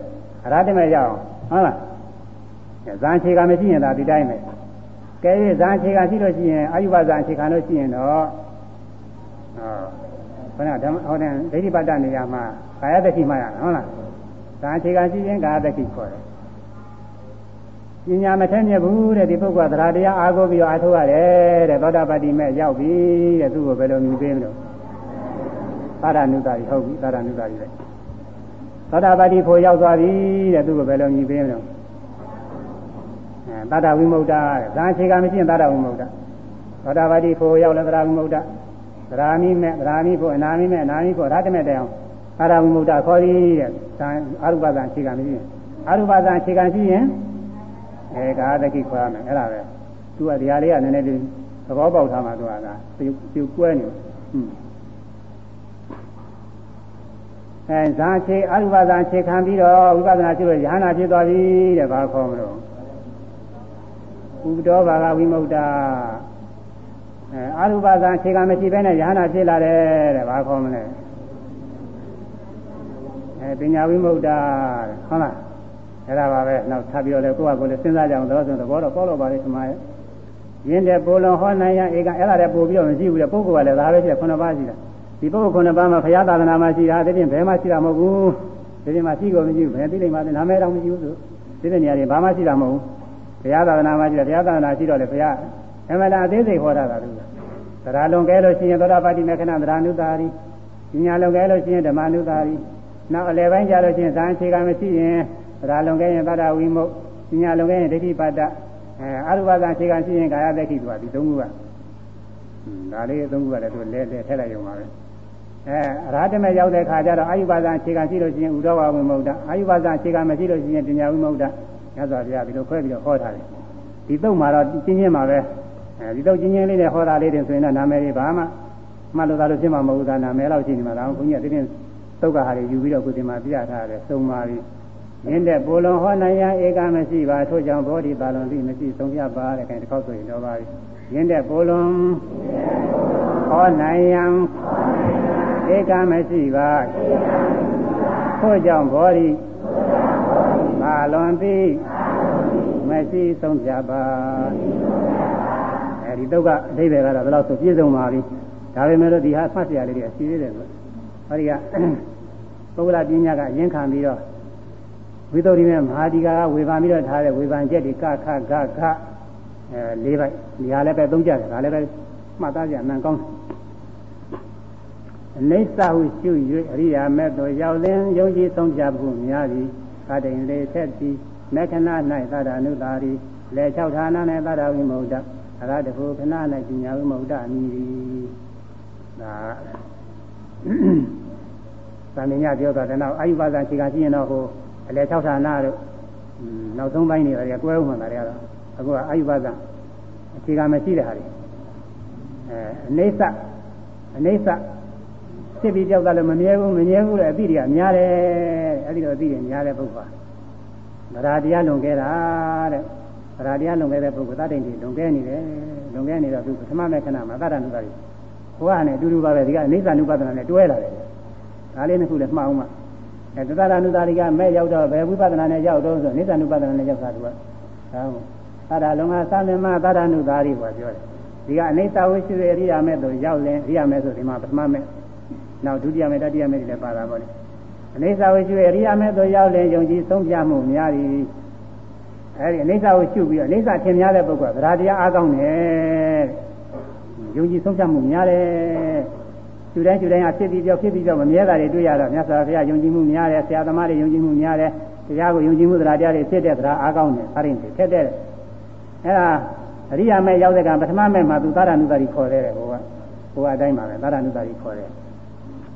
အရဟတမဲ့ရအောင်ဟုတ်လားဇန်ခြေကမရှိရင်ဒါဒီတိုင်းပဲကဲ၍ဇန်ခြေကရှိလို့ရှိရင်အာယုဘဇန်ခြေခံလို့ရှိရင်တော့ဟောခဏဓမ္မဟောတဲ့ဒိဋ္ဌိပတ္တနေရာမှာကာယတ္တိမှရဟုတ်လားဇန်ခြေကရှိရင်ကာယတ္တိခေါ်တယ် ပညာမထက်မြက်ဘူးတဲ့ဒီပုဂ္ဂိုလ်ကသရတရားအားကိုးပြီးတော့အားထုတ်ရတယ်တဲ့သောတာပတိမဲ့ရောက်ပြီတဲ့သူ့ကိုဘယ်လိုမြင်ပေးမလို့သာရဏုတာကြီးဟုတ်ပြီသာရဏုတာကြီးလေသောတာပတိဖို့ရောက်သွားပြီတဲ့သူ့ကိုဘယ်လိုမြင်ပေးမလို့အဲသာတာဝိမု ക്ത တဲ့ဒါအခြေခံမရှိရင်သာတာဝိမု ക്ത သောတာပတိဖို့ရောက်လဲသာတာဝိမု ക്ത သရာမိမဲ့သရာမိဖို့အနာမိမဲ့အနာမိဖို့ရတ္တမဲ့တရားသာတာဝိမု ക്ത ခေါ်သည်တဲ့အာရုပသံအခြေခံမရှိရင်အာရုပသံအခြေခံရှိရင် အဲကာသကိခေါ်ရမယ်အဲ့ဒါပဲသူကတရားလေးကနည်းနည်းလေးသဘောပေါက်ထားမှသူကဒါသူကွဲနေဟွန်းအဲဇာချေအရူပဇာချေခံပြီးတော့ဝိပဿနာရှိလို့ယ ahanan ဖြစ်သွားပြီတဲ့ဘာခေါ်မလို့ဥပဒေဘာကဝိမု ക്ത အဲအရူပဇာချေခံမရှိဘဲနဲ့ယ ahanan ဖြစ်လာတယ်တဲ့ဘာခေါ်မလဲအဲပညာဝိမု ക്ത တဲ့ဟုတ်လား အဲ့ဒါပါပဲနောက်ထပ်ပြီးတော့လေကိုယ့်ဟာကိုယ်လည်းစဉ်းစားကြအောင်တော့ဆိုသဘောတော့ပေါ်တော့ပါလေခမရဲ့ရင်းတဲ့ပိုလုံဟောနိုင်ရဧကအဲ့ဒါလည်းပို့ပြီးတော့မရှိဘူးလေပုဂ္ဂိုလ်ကလည်းဒါပဲရှိတယ်ခုနှစ်ပါးရှိတာဒီပုဂ္ဂိုလ်ခုနှစ်ပါးမှာဘုရားသာသနာမှာရှိတာဒီပြင်ဘယ်မှရှိတာမဟုတ်ဘူးဒီပြင်မှာရှိကိုမရှိဘူးဘယ်သိလိမ့်မှာလဲနာမည်တော့မရှိဘူးဆိုဒီတဲ့နေရာတွေဘာမှရှိတာမဟုတ်ဘူးဘုရားသာသနာမှာရှိတယ်ဘုရားသာသနာရှိတော့လေဘုရားအမှန်တရားအသေးစိတ်ဟောတာကလို့သရလွန်ကဲလို့ရှိရင်သောတာပတိမေခဏသရဏုတာရီပညာလွန်ကဲလို့ရှိရင်ဓမ္မနုတာရီနောက်အလယ်ပိုင်းကျလို့ရှိရင်ဇာန်ခြေကမရှိရင် သရလွန်ကဲရင်သတ္တဝိမုတ်ပညာလွန်ကဲရင်ဒိဋ္ဌိပါဒအဲအရုပဇာခြေကရှိရင်ကာယတက္ခိဆိုတာဒီသုံးခုကဒါလေးသုံးခုကလည်းသူလဲလဲထည့်လိုက်ရုံပါပဲအဲအရဟတမေရောက်တဲ့ခါကျတော့အာယုပါဇာခြေကရှိလို့ရှိရင်ဥဒ္ဓဝဝိမုတ်တအာယုပါဇာခြေကမရှိလို့ရှိရင်ပညာဝိမုတ်တမြတ်စွာဘုရားဒီလိုခွဲပြီးတော့ဟောထားတယ်ဒီတုတ်မှာတော့ကျင်းချင်းမှာပဲအဲဒီတုတ်ကျင်းချင်းလေးနဲ့ဟောတာလေးတွေဆိုရင်တော့နာမည်တွေဘာမှမှတ်လို့သာလို့ဖြစ်မှာမဟုတ်ဘူးဒါနာမည်လောက်ရှိနေမှာလားဘုန်းကြီးကဒီနေ့တုတ်ကဟာတွေယူပြီးတော့ကိုယ်ဒီမှာပြထားတယ်သုံးပါပြီ မင်းတဲ့ပိုလွန်ဟောနိုင်ရန်ဧကမရှိပါထို့ကြောင့်ဘောဓိပါလွန်တိမရှိဆုံးဖြတ်ပါတဲ့ခင်တစ်ခေါက်ဆိုရင်တော့ပါပြီမင်းတဲ့ပိုလွန်ဟောနိုင်ရန်ဧကမရှိပါထို့ကြောင့်ဘောဓိပါလွန်တိမရှိဆုံးဖြတ်ပါအဲဒီတော့ကအတိဘယ်ကတော့ဘယ်လောက်ဆိုပြည့်စုံပါပြီဒါပေမဲ့လို့ဒီဟာဖတ်စရာလေးတွေအစီအစဉ်တယ်ဆိုအဲဒီကပုဂ္ဂလပညာကအရင်ခံပြီးတော့ ဝိသုဒ္ဓိမေမဟာဒီကာကဝေဖန်ပြီးတော့ထားတဲ့ဝေဖန်ချက်တွေကခဂခအဲ၄ပိုက်ဒီဟာလည်းပဲသုံးကြတယ်ဒါလည်းပဲမှတ်သားကြအမှန်ကောင်းတယ်အိဋ္ဌဟုရှု၍အရိယာမဲ့သို့ရောက်လင်းယုံကြည်ဆုံးဖြတ်ဖို့များသည်ကာတိန်လေးထက်သည်မက္ခဏ၌သဒ္ဒနုတာရီလေ၆ဌာန၌သဒ္ဒဝိမုဒ္ဒအရတဟုခဏ၌ပညာဝိမုဒ္ဒအမည်သည်ဒါသံဉာပြောတာတဲ့နောက်အာယုပါဒခြေကရှိရင်တော့ဟို အလေ၆ဌာနတို့နောက်ဆုံးပိုင်းနေတယ်ကွဲဥမှန်တယ်ကတော့အခုကအာယုပါဒအခြေခံမရှိတဲ့ဟာတွေအဲအနေစအနေစဖြစ်ပြီးကြောက်တာလည်းမမြဲဘူးမမြဲဘူးလေအသည့်တွေကများတယ်အဲ့ဒီတော့အသည့်တွေများတဲ့ပုဂ္ဂိုလ်ဗရာတရားလွန်ခဲ့တာတဲ့ဗရာတရားလွန်ခဲ့တဲ့ပုဂ္ဂိုလ်သတ္တိန်တွေလွန်ခဲ့နေတယ်လွန်ခဲ့နေတော့သူပထမမဲ့ခဏမှာသတ္တနုပါရီဟိုကနဲ့အတူတူပါပဲဒီကအနိစ္စနုပါဒနာနဲ့တွဲလာတယ်ဒါလေးနှစ်ခုလည်းမှတ်အောင်မှ အဲသတ္တနုတာရီကမဲ့ရောက်တော့ဘယ်ဝိပဿနာနဲ့ရောက်တော့ဆိုအနိစ္စနုပါဒနာနဲ့ရောက်တာသူကဒါဟုတ်သတ္တလုံကသမေမသတ္တနုတာရီကပြောတယ်ဒီကအနိစ္စဝိရှိရေအရိယာမဲ့တို့ရောက်လင်အရိယာမဲ့ဆိုဒီမှာပထမမဲ့နောက်ဒုတိယမဲ့တတိယမဲ့တွေလည်းပါတာပေါ့လေအနိစ္စဝိကျွေအရိယာမဲ့သို့ရောက်လင်ယုံကြည်ဆုံးဖြတ်မှုများသည်အဲဒီအိဋ္ဌကိုရှုပြီးတော့အိဋ္ဌထင်များတဲ့ပုဂ္ဂိုလ်ကသရတရားအားကောင်းတယ်ယုံကြည်ဆုံးဖြတ်မှုများတယ် လူတိုင်းလူတိုင်းကဖြစ်ပြီးကြောက်ဖြစ်ပြီးကြောက်မမြဲတာတွေတွေ့ရတော့မြတ်စွာဘုရားယုံကြည်မှုများတယ်ဆရာသမားတွေယုံကြည်မှုများတယ်တရားကိုယုံကြည်မှုသရာတရားတွေဖြစ်တဲ့သရာအားကောင်းတယ်အရင်ကထက်တဲ့အဲဒါအရိယာမဲရောက်တဲ့ကပထမမဲမှာသူသာရဏုတာရီခေါ်တယ်ဟိုကဟိုကအတိုင်းပါပဲသာရဏုတာရီခေါ်တယ်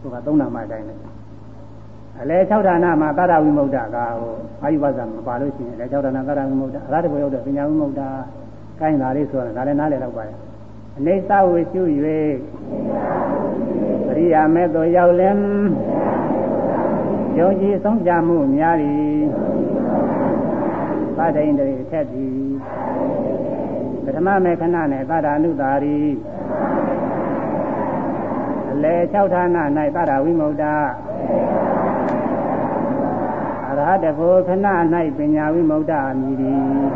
ဟိုကသုံးနာမအတိုင်းပဲအလဲ၆ဌာနမှာသာရဝိမု ക്ത ကဟိုအာယုဝဇ္ဇမပါလို့ရှိရင်အလဲ၆ဌာနသာရဝိမု ക്ത အရဟတဘုရောက်တဲ့ပညာဝိမု ക്ത ကိုင်းတာလေးဆိုရင်ဒါလည်းနားလည်တော့ပါတယ် အနိစ္စကိုရှု၍ပရိယာမေသို့ရောက်လင်ယုံကြည်ဆုံးကြမှုများသည်သတ္တိန္ဒြေထက်သည်ပထမမေခဏနဲ့သဒ္ဓနုတာရီအလေ၆ဌာန၌သဒ္ဓဝိမု ക്ത အရဟတကိုခဏ၌ပညာဝိမု ക്ത အမိသည်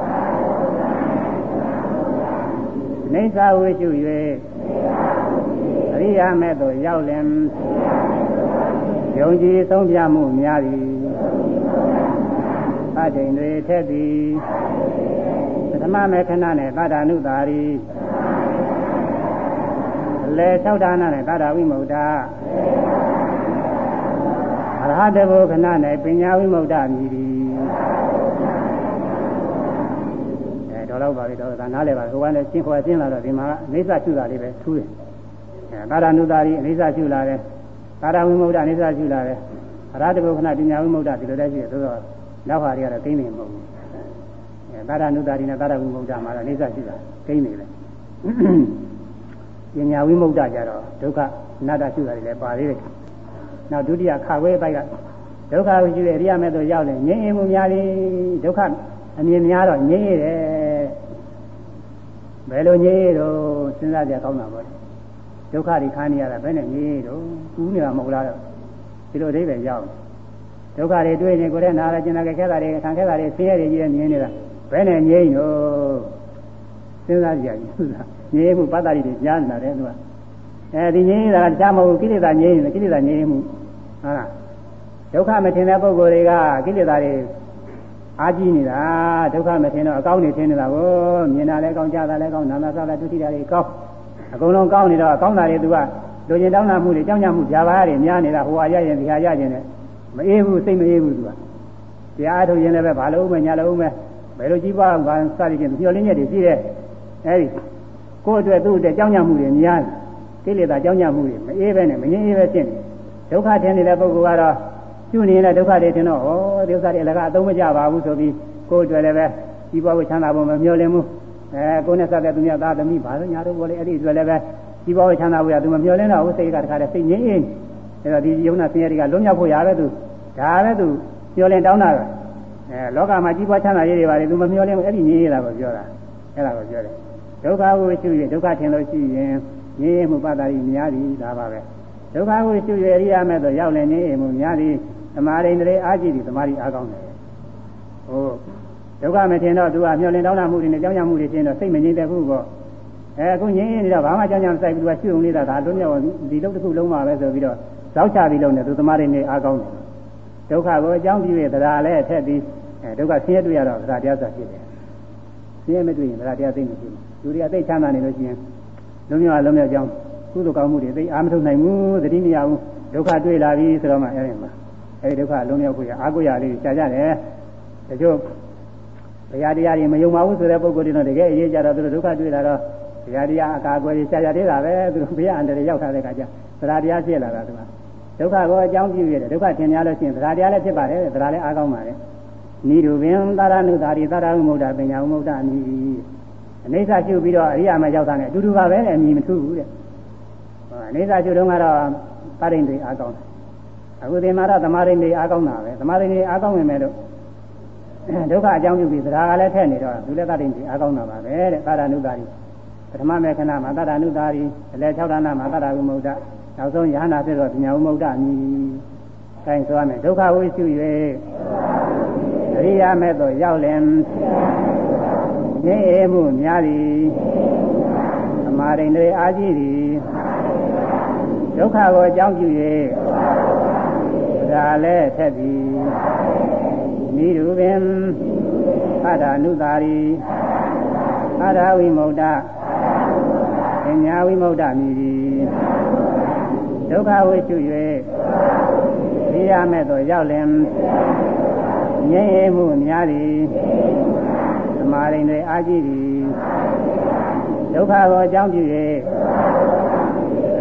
နိစ္စဝိရှု၍အရိယာမဲ့သို့ရောက်လင်ယုံကြည်ဆုံးပြမှုများသည်သတ္တိန်တွေထက်သည်ပထမမေခဏနဲ့သာဒနုတာရီလေ၆ဒါနနဲ့သာဒဝိမု ക്ത အရဟတဘုခဏနဲ့ပညာဝိမု ക്ത မြည်သည် တော့ပါပြီတော့ဒါနားလဲပါဟိုကလည်းရှင်းခေါ်ရှင်းလာတော့ဒီမှာအိဋ္ဌရှုတာလေးပဲထူးတယ်အဲသာရဏုတာရီအိဋ္ဌရှုလာတယ်သာရဝိမုဒ္ဒအိဋ္ဌရှုလာတယ်အရာတဘုခဏပညာဝိမုဒ္ဒဒီလိုတည်းရှိတယ်သို့တော့နောက်ဟာတွေကတော့သိနေမဟုတ်ဘူးအဲသာရဏုတာရီနဲ့သာရဝိမုဒ္ဒမှာတော့အိဋ္ဌရှုတာသိနေတယ်ပညာဝိမုဒ္ဒကြတော့ဒုက္ခအနာတ္တရှုတာတွေလည်းပါသေးတယ်နောက်ဒုတိယခါခွဲပိုက်ကဒုက္ခကိုရှုတဲ့အရိယာမဲ့သို့ရောက်တယ်ငြိမ်းရင်မှုများလေဒုက္ခ အမြင်များတော့ငြိမ်းရတယ်ဘယ်လိုညည်းတော့စဉ်းစားကြကောင်းတာပေါ့ဒုက္ခတွေခံနေရတာဘယ်နဲ့ညည်းတော့ကူးနေတာမဟုတ်လားတော့ဒီလိုအဓိပ္ပာယ်ရောက်ဒုက္ခတွေတွေ့နေကိုယ်နဲ့နာရကျင်လာခဲ့တာတွေခံခဲ့တာတွေဆင်းရဲတွေကြီးမြင်နေတာဘယ်နဲ့ညည်းတော့စဉ်းစားကြကြည့်လားညည်းမှုပတ္တရီတွေကြားနေတာတဲ့သူကအဲဒီညည်းတာတခြားမဟုတ်ကိလေသာညည်းနေကိလေသာညည်းမှုဟုတ်လားဒုက္ခမထင်တဲ့ပုဂ္ဂိုလ်တွေကကိလေသာတွေ အားကြီးနေတာဒုက္ခမထင်တော့အကောင်းနေထင်နေတာကိုမြင်တာလည်းကောင်းကြားတာလည်းကောင်းနာမစားတာဒုတိယတွေကောင်းအကုန်လုံးကောင်းနေတော့ကောင်းတာတွေသူကလူကျင်တောင်းတာမှုတွေကြောင်းကြမှုဂျာပါတွေများနေတာဟိုဟာရရင်ဒီဟာရရင်လည်းမအေးဘူးစိတ်မအေးဘူးသူကတရားထုတ်ရင်လည်းပဲဘာလို့မညာလို့မဘယ်လိုကြီးပွားအောင်ကစသည်ဖြင့်မျောလင်းချက်တွေရှိတယ်အဲဒီကိုယ့်အတွက်သူ့အတွက်ကြောင်းကြမှုတွေများကိလေသာကြောင်းကြမှုတွေမအေးပဲနဲ့မငြင်းအေးပဲဖြစ်နေဒုက္ခထင်နေတဲ့ပုဂ္ဂိုလ်ကတော့ ကျွနေတဲ့ဒုက္ခတွေတင်တော့ဩဒုက္ခတွေအလကအသုံးမကျပါဘူးဆိုပြီးကိုယ်အတွက်လည်းပဲဒီဘဝချမ်းသာဖို့မမျှော်လင့်ဘူးအဲကိုယ်နဲ့ဆက်တဲ့သူများသားသမီးဘာလို့ညာတော့ဘောလေအဲ့ဒီအတွက်လည်းပဲဒီဘဝချမ်းသာဖို့ရသူမမျှော်လင့်တော့ဘူးစိတ်ကတခါတည်းစိတ်ငြိမ်းအေးအဲတော့ဒီယုံနာဆင်းရဲတွေကလွတ်မြောက်ဖို့ရပဲသူဒါပဲသူမျှော်လင့်တောင်းတာပဲအဲလောကမှာကြီးပွားချမ်းသာရေးတွေပါလေသူမမျှော်လင့်ဘူးအဲ့ဒီငြိမ်းရတာကိုပြောတာအဲ့ဒါကိုပြောတယ်ဒုက္ခကိုရှုရင်ဒုက္ခထင်လို့ရှိရင်ငြိမ်းမှုပတ္တာရီများသည်ဒါပါပဲဒုက္ခကိုရှုရရိယာမဲ့ဆိုရောက်လည်းငြိမ်းမှုများသည် သမာဓိတွေအားကြည့်ပြီးသမာဓိအားကောင်းတယ်ဟိုဒုက္ခမထင်တော့သူကမျောလင်းတောင်းတမှုတွေနဲ့ကြောင်းကြမှုတွေရှင်းတော့စိတ်မငြိမ်တဲ့ခုပေါ့အဲအခုငြိမ်နေတော့ဘာမှကြောင်းကြမစိုက်ပြီးသူကရှုုံနေတာဒါတို့မြောက်ဒီလုံးတစ်ခုလုံးမှာပဲဆိုပြီးတော့ဇောက်ချပြီးလုံးနေသူသမာဓိနဲ့အားကောင်းတယ်ဒုက္ခကိုအကြောင်းပြုရတရားလည်းထက်ပြီးအဲဒုက္ခဆင်းရဲတွေ့ရတော့တရားတရားဆိုဖြစ်တယ်ဆင်းရဲမတွေ့ရင်တရားတရားသိမရှိဘူးလူတွေကသိချမ်းသာနေလို့ရှိရင်လုံးမြောက်လုံးမြောက်ကြောင်းကုသိုလ်ကောင်းမှုတွေသိအားမထုတ်နိုင်ဘူးသတိမရဘူးဒုက္ခတွေ့လာပြီဆိုတော့မှအဲ့ဒီမှာ အဲဒီဒုက္ခလုံးရောက်ကိုရအာကိုရလေးရှားကြတယ်တချို့ဘုရားတရားတွေမယုံပါဘူးဆိုတဲ့ပုဂ္ဂိုလ်တွေတော့တကယ်အရေးကြတော့သူတို့ဒုက္ခတွေ့လာတော့ဘုရားတရားအကာအကွယ်ရှားကြသေးတာပဲသူတို့ဘုရားအန္တရာယ်ရောက်ထားတဲ့အခါကျသရတရားဖြစ်လာတာသူကဒုက္ခကိုအကြောင်းပြုရတယ်ဒုက္ခထင်များလို့ရှိရင်သရတရားလည်းဖြစ်ပါတယ်သရလည်းအားကောင်းပါတယ်နိရူပင်သာရဏုသာရိသာရဝုမုဒ္ဒပညာဝုမုဒ္ဒအမိအနေစာရှုပြီးတော့အရိယာမရောက်တာနဲ့အတူတူပါပဲအမိမထူးဘူးတဲ့အနေစာရှုတုန်းကတော့သရိန်တွေအားကောင်းတယ် အခုဒီမှာတော့သမာဓိနေအားကောင်းတာပဲသမာဓိနေအားကောင်းဝင်မယ်လို့ဒုက္ခအကြောင်းပြုပြီးသဒ္ဓါကလည်းထည့်နေတော့သူလည်းသတ္တိနေအားကောင်းတာပါပဲတဲ့သာရဏုတာရီပထမမေခဏမှာသာရဏုတာရီအလဲ၆ဌာနမှာသာရဝိမုဒ္ဒနောက်ဆုံးယဟနာဖြစ်တော့ပညာဝိမုဒ္ဒမြည်တိုင်းဆိုရမယ်ဒုက္ခဝိစု၍အရိယာမဲ့တော့ရောက်လင်ငြိမ်းမှုများသည်သမာဓိနေအားကြီးသည်ဒုက္ခကိုအကြောင်းပြု၍ စာလည်းထက်သည်မိရုပင်အထာနုတာရီအထာဝိမု ക്ത ပညာဝိမု ക്ത မိသည်ဒုက္ခဝိစု၍သိရမဲ့သောရောက်လင်ငြိမ်းရမှုများသည်သမာဓိတွေအာကြည့်သည်ဒုက္ခကိုအကြောင်းပြု၍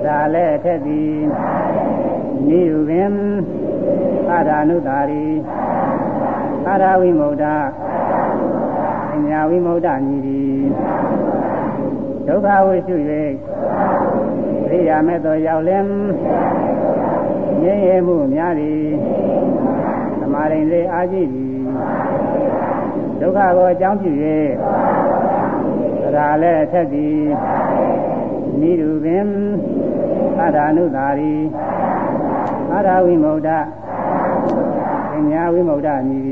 ဒါလည်းထက်သည်မိဟုပင် သဒ္ဓနုတာရီသဒ္ဓဝိမု ക്ത ပညာဝိမု ക്ത မြည်သည်ဒုက္ခဝိစု၍သိရမဲ့သောရောက်လင်ငြိမ်းရမှုများသည်သမာဓိလေးအားကြီးသည်ဒုက္ခကိုအကြောင်းပြု၍သရာလည်းထက်သည်နိရုပင်သဒ္ဓနုတာရီသဒ္ဓဝိမု ക്ത ညာဝိမု ద్ధ မည်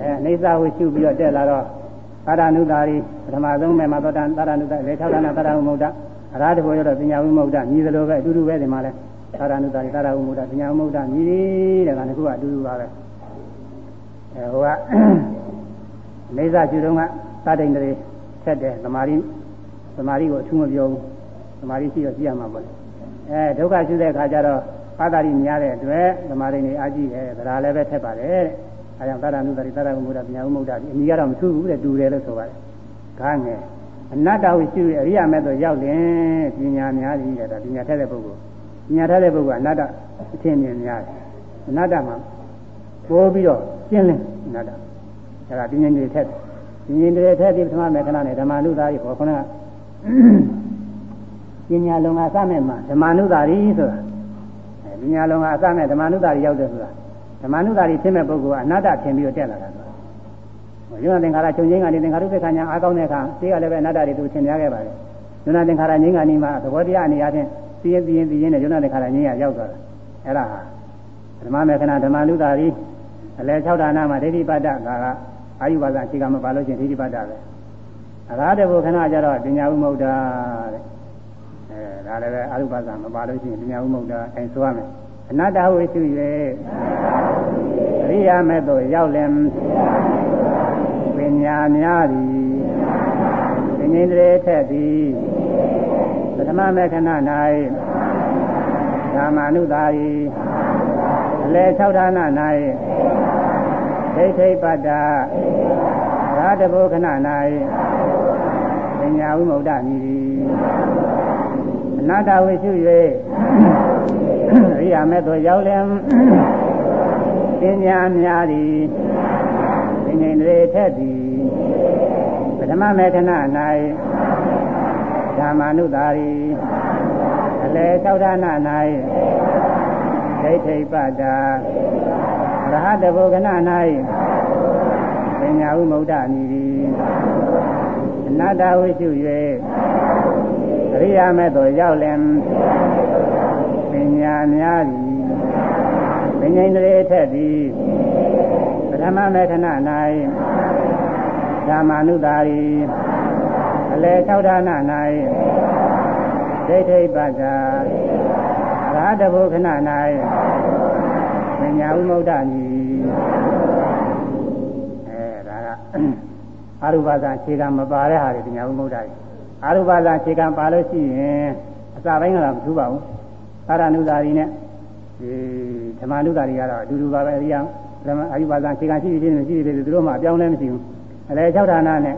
အဲအိသဟုရှုပြီးတော့တက်လာတော့သာရဏုတာရီပထမဆုံးမဲ့မှာသောတာသာရဏုတာလေ၆ဌာနသာရဝိမု ద్ధ အရာတဘောရတော့ပညာဝိမု ద్ధ မြည်သလိုပဲအတူတူပဲဒီမှာလဲသာရဏုတာရီသာရဝိမု ద్ధ ပညာဝိမု ద్ధ မြည်တယ်တဲ့ကတခုကအတူတူပါပဲအဲဟိုကအိသရှုတော့ကသတိန်တွေထက်တယ်သမာဓိသမာဓိကိုအထူးမပြောဘူးသမာဓိရှိတော့ကြည့်ရမှာပေါ့လေအဲဒုက္ခရှိတဲ့အခါကျတော့ ပါတာရိများတဲ့အတွက်သမာဓိနေအာကြည့်တယ်ဒါလည်းပဲထက်ပါတယ်တဲ့အဲကြောင့်သာရဏုတာသာရဝိမုဒ္ဒပညာဝိမုဒ္ဒဒီအမိကတော့မထူးဘူးတဲ့တူတယ်လို့ဆိုပါတယ်ခါငယ်အနတ္တဝိရှိအရိယာမဲ့တော့ရောက်ရင်ပညာများကြီးတဲ့ဒါပညာထက်တဲ့ပုဂ္ဂိုလ်ညာထားတဲ့ပုဂ္ဂိုလ်ကအနတ္တအထင်မြင်များတယ်အနတ္တမှာပိုးပြီးတော့ကျင်းလင်းအနတ္တအဲဒါပြင်းပြင်းတွေထက်ပြင်းပြင်းတွေထက်ဒီပထမမေခဏနဲ့ဓမ္မနုသာရီခေါ်ခုနကပညာလုံကအစမဲ့မှာဓမ္မနုသာရီဆိုတာ အဲပညာလုံကအစမဲ့ဓမ္မနုသာရီရောက်တယ်ဆိုတာဓမ္မနုသာရီဖြစ်မဲ့ပုဂ္ဂိုလ်ကအနတ္တထင်ပြီးတော့တက်လာတာဆိုတာယုံနာသင်္ခါရချုပ်ငိမ့်ကနေသင်္ခါရုပ္ပခဏအားကောင်းတဲ့အခါသိရလည်းပဲအနတ္တတွေသူသင်များခဲ့ပါလေယုံနာသင်္ခါရငိမ့်ကနေမှသဘောတရားအနေအချင်းသိရင်သိရင်သိရင်နဲ့ယုံနာတဲ့ခါတိုင်းငြိမ်းရရောက်သွားတာအဲ့ဒါဟာဓမ္မမေခဏဓမ္မနုတာရီအလဲ6ဌာနမှာဒိဋ္ဌိပတ္တဒါကအာယုဘာသာအခြေခံမပါလို့ချင်းဒိဋ္ဌိပတ္တပဲအရာတဘုခဏကျတော့ပညာဥမုဒ္ဒတဲ့ အဲဒါလည်းပဲအာယုဘာသာမပါလို့ချင်းပညာဥမုဒ္ဒအဲဆိုရမယ်အနတ္တဝိစုရေအရိယာမဲ့သို့ရောက်လင်ပညာများသည်ပင်္ဂိန္ဒြေထက်သည်ပထမမေခဏ၌ဓမ္မနုသာရီအလဲ၆ဌာန၌ဒိဋ္ဌိပတ္တရာတဘုခဏ၌ပညာဝိမု ക്ത မြည်သည် အနာတဝိရှု၍ရိယာမဲ့သို့ရောက်လင်ပညာများသည်ပင်ငင်တွေထက်သည်ပထမမေခဏ၌ဓမ္မနုသာရီအလဲ၆ဌာန၌ဒိဋ္ဌိပတ္တာရဟတဘုဂနာ၌ပညာဥမုဒ္ဒမည်သည်အနတ္တဝိရှု၍အ ရိယာမဲ့သို့ရောက်လင်ပညာများသည်ပညာဉာဏ်တွေထက်သည်ပထမမေခဏ၌ဓမ္မာနုတာရီအလေ၆ဌာန၌ဒိဋ္ဌိပဇာရာတဘုခဏ၌ပညာဝိမု ക്ത မည်အဲဒါကအရူပဇာခြေကမပါတဲ့ဟာတွေပညာဝိမု ക്ത တွေ အာရုပဇာခြေကပါလို့ရှိရင်အစာပိုင်းကတော့မထူးပါဘူးသာရဏုသာရီနဲ့ဒီဓမ္မနုသာရီကတော့အတူတူပါပဲအရိယာဓမ္မအာရုပဇာခြေကရှိပြီးဖြစ်နေရှိပြီးသူတို့မှအပြောင်းလဲမရှိဘူးအလဲ၆ဌာနနဲ့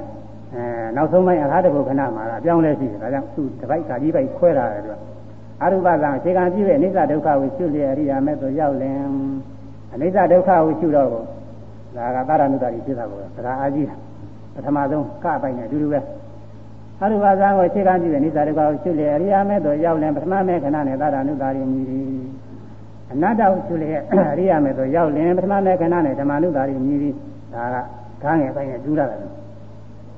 အဲနောက်ဆုံးပိုင်းအခါတဘုခဏမှာအပြောင်းလဲရှိတယ်ဒါကြောင့်သူ့တပိုက်ကာကြီးပိုက်ခွဲတာတယ်သူကအရုပသံခြေခံပြည့်ရဲ့အနိစ္စဒုက္ခကိုရှုလျက်အရိယာမဲ့သို့ရောက်လင်အနိစ္စဒုက္ခကိုရှုတော့ကိုဒါကသာရဏုတ္တိဖြစ်တာကိုသရအာကြီးပထမဆုံးကပိုက်နဲ့အတူတူပဲ အရုပသံကိုခြေခံပြည့်ရဲ့အနိစ္စဒုက္ခကိုရှုလျက်အရိယာမဲ့သို့ရောက်လင်ပထမမဲ့ခဏနဲ့သာရဏုတ္တိမြည်အနတ္တကိုရှုလျက်အရိယာမဲ့သို့ရောက်လင်ပထမမဲ့ခဏနဲ့ဓမ္မနုတ္တိမြည်ဒါကခန်းငယ်ပိုင်းနဲ့ကျူးလာတယ်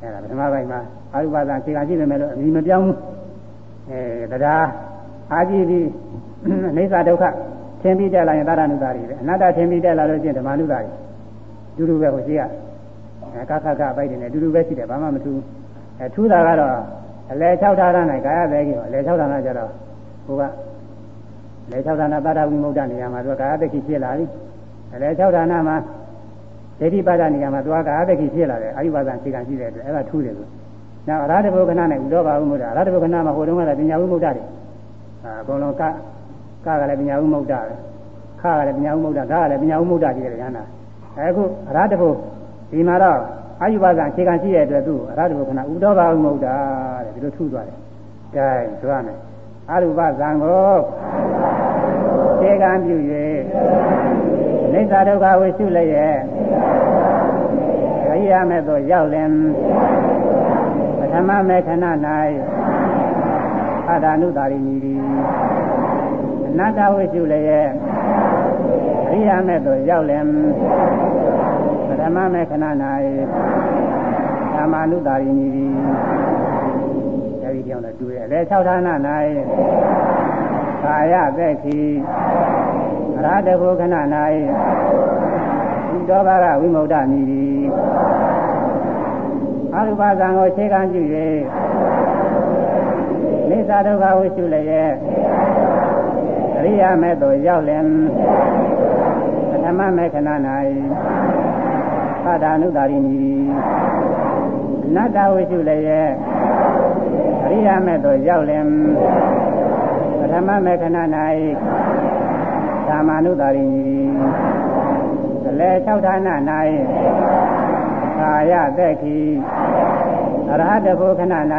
အဲဒါပထမပိုင်းမှာအာရုပသခြေခံကြည့်နေမယ်လို့အမိမပြောင်းဘူးအဲတရားအာကြည့်ပြီးအိဋ္ဌဒုက္ခသင်ပြီးတက်လာရင်သာရဏုတာတွေပဲအနတ္တသင်ပြီးတက်လာလို့ချင်းဓမ္မနုတာတွေဒူဒူပဲဟိုရှိကအဲကခခပိုက်တယ်နဲ့ဒူဒူပဲရှိတယ်ဘာမှမထူး အဲထူးတာကတော့အလဲ၆ဌာနနဲ့ကာယသေးကြီးအလဲ၆ဌာနကျတော့ဟိုကလဲ၆ဌာနသာရဝိမုဒ္ဒနေရာမှာသူကကာယသိကိဖြစ်လာပြီအလဲ၆ဌာနမှာဒိဋ္ဌိပါဒနေရာမှာသွားကာသကိဖြစ်လာတယ်အာယုပါဒအခြေခံရှိတဲ့အတွက်အဲ့ဒါထူးတယ်လို့နောက်အရဟတဘုခဏနဲ့ဥဒောဘာဝုမုဒ္ဒအရဟတဘုခဏမှာဟိုတုန်းကလည်းပညာဝုမုဒ္ဒတယ်အာအကုန်လုံးကကကလည်းပညာဝုမုဒ္ဒပဲခကလည်းပညာဝုမုဒ္ဒဂကလည်းပညာဝုမုဒ္ဒကြီးတယ်ရဟန္တာအခုအရဟတဘုဒီမှာတော့ အာယုပါဒအခြေခံရှိတဲ့အတွက်သူအရဟတဘုခဏဥဒောဘာဝုမုဒ္ဒတဲ့ဒီလိုထူးသွားတယ်ကဲဆိုရမယ်အရူပဇံကိုခြေကံပြု၍နိစ္စဒုက္ခဝိစုလည်းရဲ့ရိယာမဲ့သို့ရောက်လင်ပထမမေခဏ၌အာဒာနုတာရိမီဒီအနတ္တဝိစုလည်းရဲ့ရိယာမဲ့သို့ရောက်လင် ပထမမေခဏ၌ဓမ္မနုတာရိမီဒီအဲဒီကြောင့်လည်းတူရဲ့အလေ၆ဌာန၌ကာယသက်ခိအရဟတဘုခဏ၌ဤတော်ဘာကဝိမု ക്ത မိသည်အရူပဇံကိုခြေခံပြု၍နေသာဒုက္ခဝိရှုလည်းရဲ့အရိယာမဲ့သို့ရောက်လင်ပထမမေခဏ၌ သဒ္ဒါနုတာရိမိအနတ္တဝိရှုလည်းရဲ့အရိယာမဲ့သို့ရောက်လင်ပထမမေခဏ၌သာမနုတာရိမိအလဲ၆ဌာန၌ကာယသက်ခိအရဟတဘုခဏ၌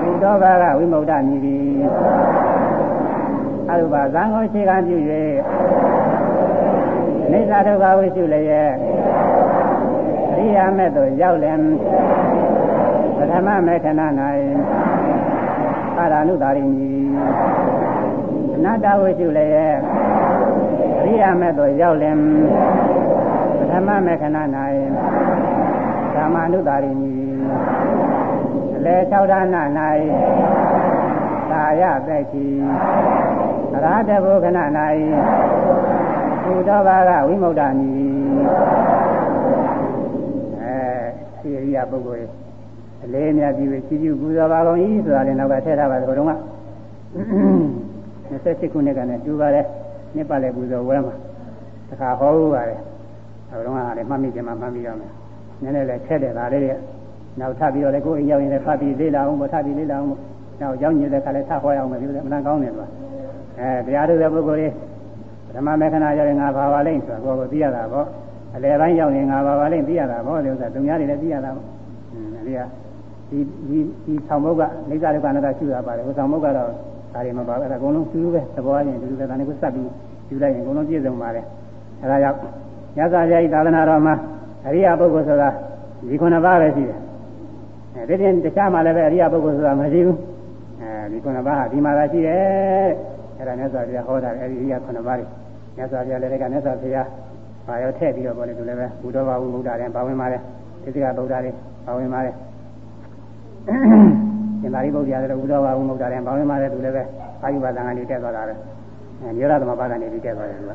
ဒီတော်ဘာကဝိမု ക്ത မြည်သည်အရုပဇံကိုခြေခံပြု၍ အိဋ္ဌဒုက္ခဝိရှုလည်းရဲ့အရိယာမဲ့သို့ရောက်လင်ပထမမေခဏ၌အာရဏုတာရိမီအနတ္တဝိရှုလည်းရဲ့အရိယာမဲ့သို့ရောက်လင်ပထမမေခဏ၌ကာမနုတာရိမီအလေ၆ဌာန၌ကာယသက်ချီအရဟတဘုခဏ၌ သုတောဘာကဝိမု ക്ത မီအဲဒီအရိယာပုဂ္ဂိုလ်အလေးအမြတ်ပြီးချီးကျူးပူဇော်ပါကုန်၏ဆိုတာလည်းနောက်ကထည့်ထားပါတော့တော့က28ခုနှစ်ကနဲ့တူပါတယ်နှစ်ပတ်လည်းပူဇော်ဝဲမှာတခါဟောဦးပါတယ်အဲတော့ကလည်းမှတ်မိကြမှာမှတ်ပြီးရမယ်နည်းနည်းလည်းခက်တယ်ဒါလေးတွေနောက်ထပ်ပြီးတော့လည်းကိုယ်အိမ်ရောက်ရင်လည်းဖတ်ပြီးလေ့လာအောင်ပေါ့ထပ်ပြီးလေ့လာအောင်ပေါ့နောက်ရောက်ညတဲ့ခါလည်းထပ်ဟောရအောင်မယ်ဒီလိုမနကောင်းတယ်ကွာအဲတရားထုတ်တဲ့ပုဂ္ဂိုလ်တွေ ပထမမေခဏရောက်ရင်ငါဘာပါလိမ့်ဆိုတော့ကိုယ်ကိုသိရတာပေါ့အလယ်ပိုင်းရောက်ရင်ငါဘာပါလိမ့်သိရတာပေါ့ဒီဥစ္စာသူများတွေလည်းသိရတာပေါ့အဲဒီကဒီဒီဒီဆောင်မုတ်ကနေသာဒုက္ခနာတာရှိတာပါတယ်ဟိုဆောင်မုတ်ကတော့ဒါတွေမပါဘူးအဲ့ဒါအကုန်လုံးသူလူပဲသဘောချင်းသူလူပဲဒါနဲ့ကိုစပ်ပြီးယူလိုက်ရင်အကုန်လုံးပြည့်စုံပါတယ်အဲ့ဒါကြောင့်ညဇာကြိသာသနာတော်မှာအရိယပုဂ္ဂိုလ်ဆိုတာဒီခုနှစ်ပါးပဲရှိတယ်အဲဒီပြင်တခြားမှာလည်းပဲအရိယပုဂ္ဂိုလ်ဆိုတာမရှိဘူးအဲဒီခုနှစ်ပါးဟာဒီမှာသာရှိတယ် အဲ့ဒါမြတ်စွာဘုရားဟောတာအဲဒီအရိယခုနှစ်ပါးတွေမြတ်စွာဘုရားလည်းကမြတ်စွာဘုရားဘာရောထည့်ပြီးတော့ပေါ်လေသူလည်းပဲဘုဒ္ဓဘာဝဘုဒ္ဓတဲ့ဘာဝင်ပါတယ်သိက္ခာဗုဒ္ဓတွေဘာဝင်ပါတယ်ရှင်သာရိပုတ္တရာလည်းဘုဒ္ဓဘာဝဘုဒ္ဓတဲ့ဘာဝင်ပါတယ်သူလည်းပဲအာယုဘသံကနေတက်သွားတာပဲအဲညရသမဘာသာနေပြီးတက်သွားတယ်သူက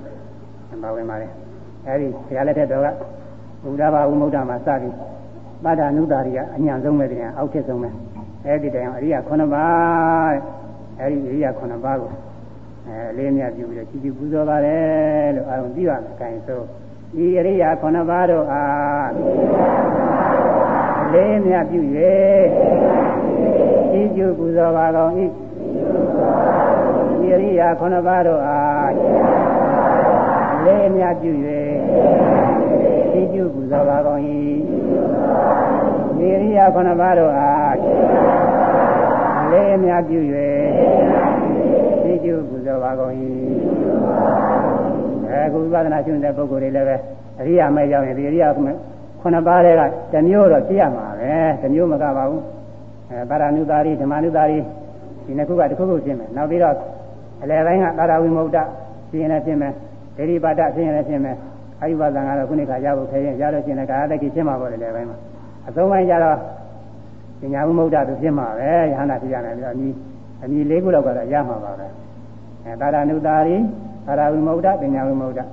ဘာဝင်ပါတယ်အဲဒီဘုရားလက်ထက်တော်ကဘုရားဘာဝဘုဒ္ဓမှာစပြီးပါဒနုတာရီကအညာဆုံးပဲတရားအောက်ထက်ဆုံးပဲအဲဒီတိုင်အရိယာ9ပါးအဲဒီအရိယာ9ပါးကို အဲလေးမြတ်ပြုပြီးတော့ချီးကျူးပူဇော်ပါတယ်လို့အာရုံကြည့်ရမယ်အကိုင်းဆိုဤအရိယာ9ပါးတို့အားလေးမြတ်ပြု၍ချီးကျူးပူဇော်ပါကုန်၏ဤအရိယာ9ပါးတို့အားလေးမြတ်ပြု၍ချီးကျူးပူဇော်ပါကုန်၏ဤအရိယာ9ပါးတို့အားလေးမြတ်ပြု၍ကျိုးပူဇော်ပါ ကုန်၏အခုဝိပဿနာရှုတဲ့ပုဂ္ဂိုလ်တွေလည်းပဲအရိယာမဲရောက်ရင်ဒီအရိယာခုနှစ်ပါးတွေကတမျိုးတော့ပြရမှာပဲတမျိုးမကပါဘူးအဲပါရဏုတာရီဓမ္မနုတာရီဒီနှစ်ခုကတစ်ခုခုဖြစ်မယ်နောက်ပြီးတော့အလယ်ပိုင်းကသာရဝိမု ക്ത ဖြစ်ရင်လည်းဖြစ်မယ်ဒိဋ္ဌိပါဒဖြစ်ရင်လည်းဖြစ်မယ်အာယုဘသံဃာတော့ခုနှစ်ခါရဖို့ခဲရင်ရလို့ရှိရင်လည်းကာယတက္ကိဖြစ်မှာပေါ့လေလည်းပိုင်းမှာအဆုံးပိုင်းကျတော့ပညာဝိမု ക്ത သူဖြစ်မှာပဲယဟန္တာဖြစ်ရမယ်ပြီးတော့အမီအမီလေးခုလောက်ကတော့ရမှာပါပဲ အဲတာရဏုတာရီသာရဝိမု ద్ధ ပညာဝိမု ద్ధ သာ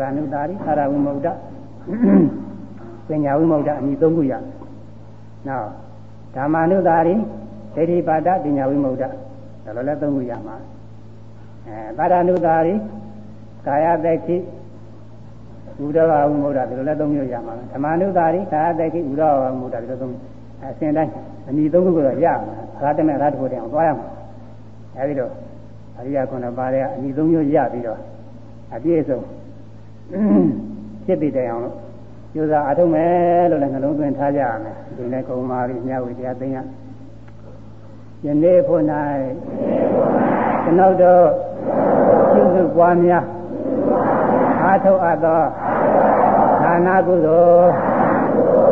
ရဏုတာရီသာရဝိမု ద్ధ ပညာဝိမု ద్ధ အမည်၃ခုရနောက်ဓမ္မနုတာရီဒိဋ္ဌိပါဒပညာဝိမု ద్ధ ဒါလိုလဲ၃ခုရမှာအဲသာရဏုတာရီကာယသက်ခိဥဒဝဝိမု ద్ధ ဒါလိုလဲ၃မျိုးရမှာဓမ္မနုတာရီကာယသက်ခိဥဒဝဝိမု ద్ధ ဒါလို၃အစဉ်တိုင်းအမည်၃ခုကိုတော့ရမှာသာတမေရာတဖို့တည်းအောင်သွားရမှာ အဲဒီတော့အရိယခုနှစ်ပါးတဲ့အမိသုံးမျိုးရပြီးတော့အပြည့်စုံဖြစ်ပြီးတိုင်အောင်လို့ကျိုးစားအထုံးမယ်လို့လည်းနှလုံးသွင်းထားကြရမယ်ဒီနေ့ကုံမာပြီးမြတ်ဝိတရားသိညာယနေ့ဖို့၌ကျွန်ုပ်တို့ပြုစုပွားများအားထုတ်အပ်သောဒါနာကုသိုလ်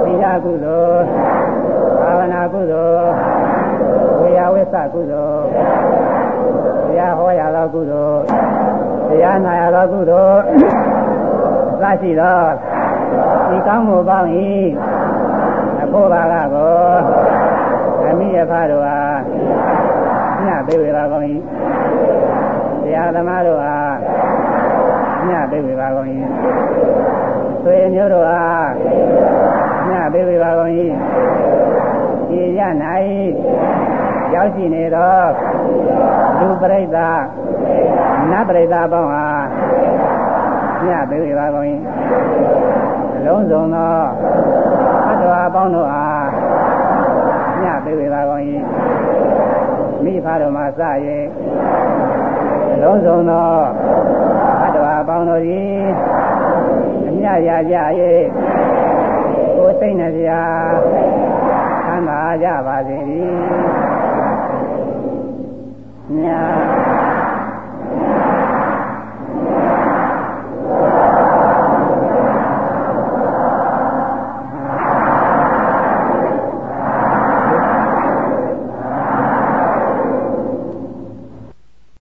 သီလကုသိုလ်ဘာဝနာကုသိုလ်ဝေယဝိသကုသိုလ် တရားဟောရသောကုသိုလ်တရားနာရသောကုသိုလ်အစရှိသောဒီကောင်းမှုပေါင်း၏အဖို့ပါကကိုအမိယဖတို့အားညပေးဝေပါကောင်း၏တရားသမားတို့အားညပေးဝေပါကောင်း၏ဆွေမျိုးတို့အားညပေးဝေပါကောင်း၏ဒီရ၌ ရောက်ရှိနေသောလူပရိသတ်နတ်ပရိသတ်ပေါင်းအားညပေးဝေပါကောင်း၏အလုံးစုံသောအတ္တဝါပေါင်းတို့အားညပေးဝေပါကောင်း၏မိဖတို့မှစ၍အလုံးစုံသောအတ္တဝါပေါင်းတို့သည်အမြတ်ရကြ၍ကိုယ်စိတ်နှပြသမ်းသာကြပါစေ၏ No.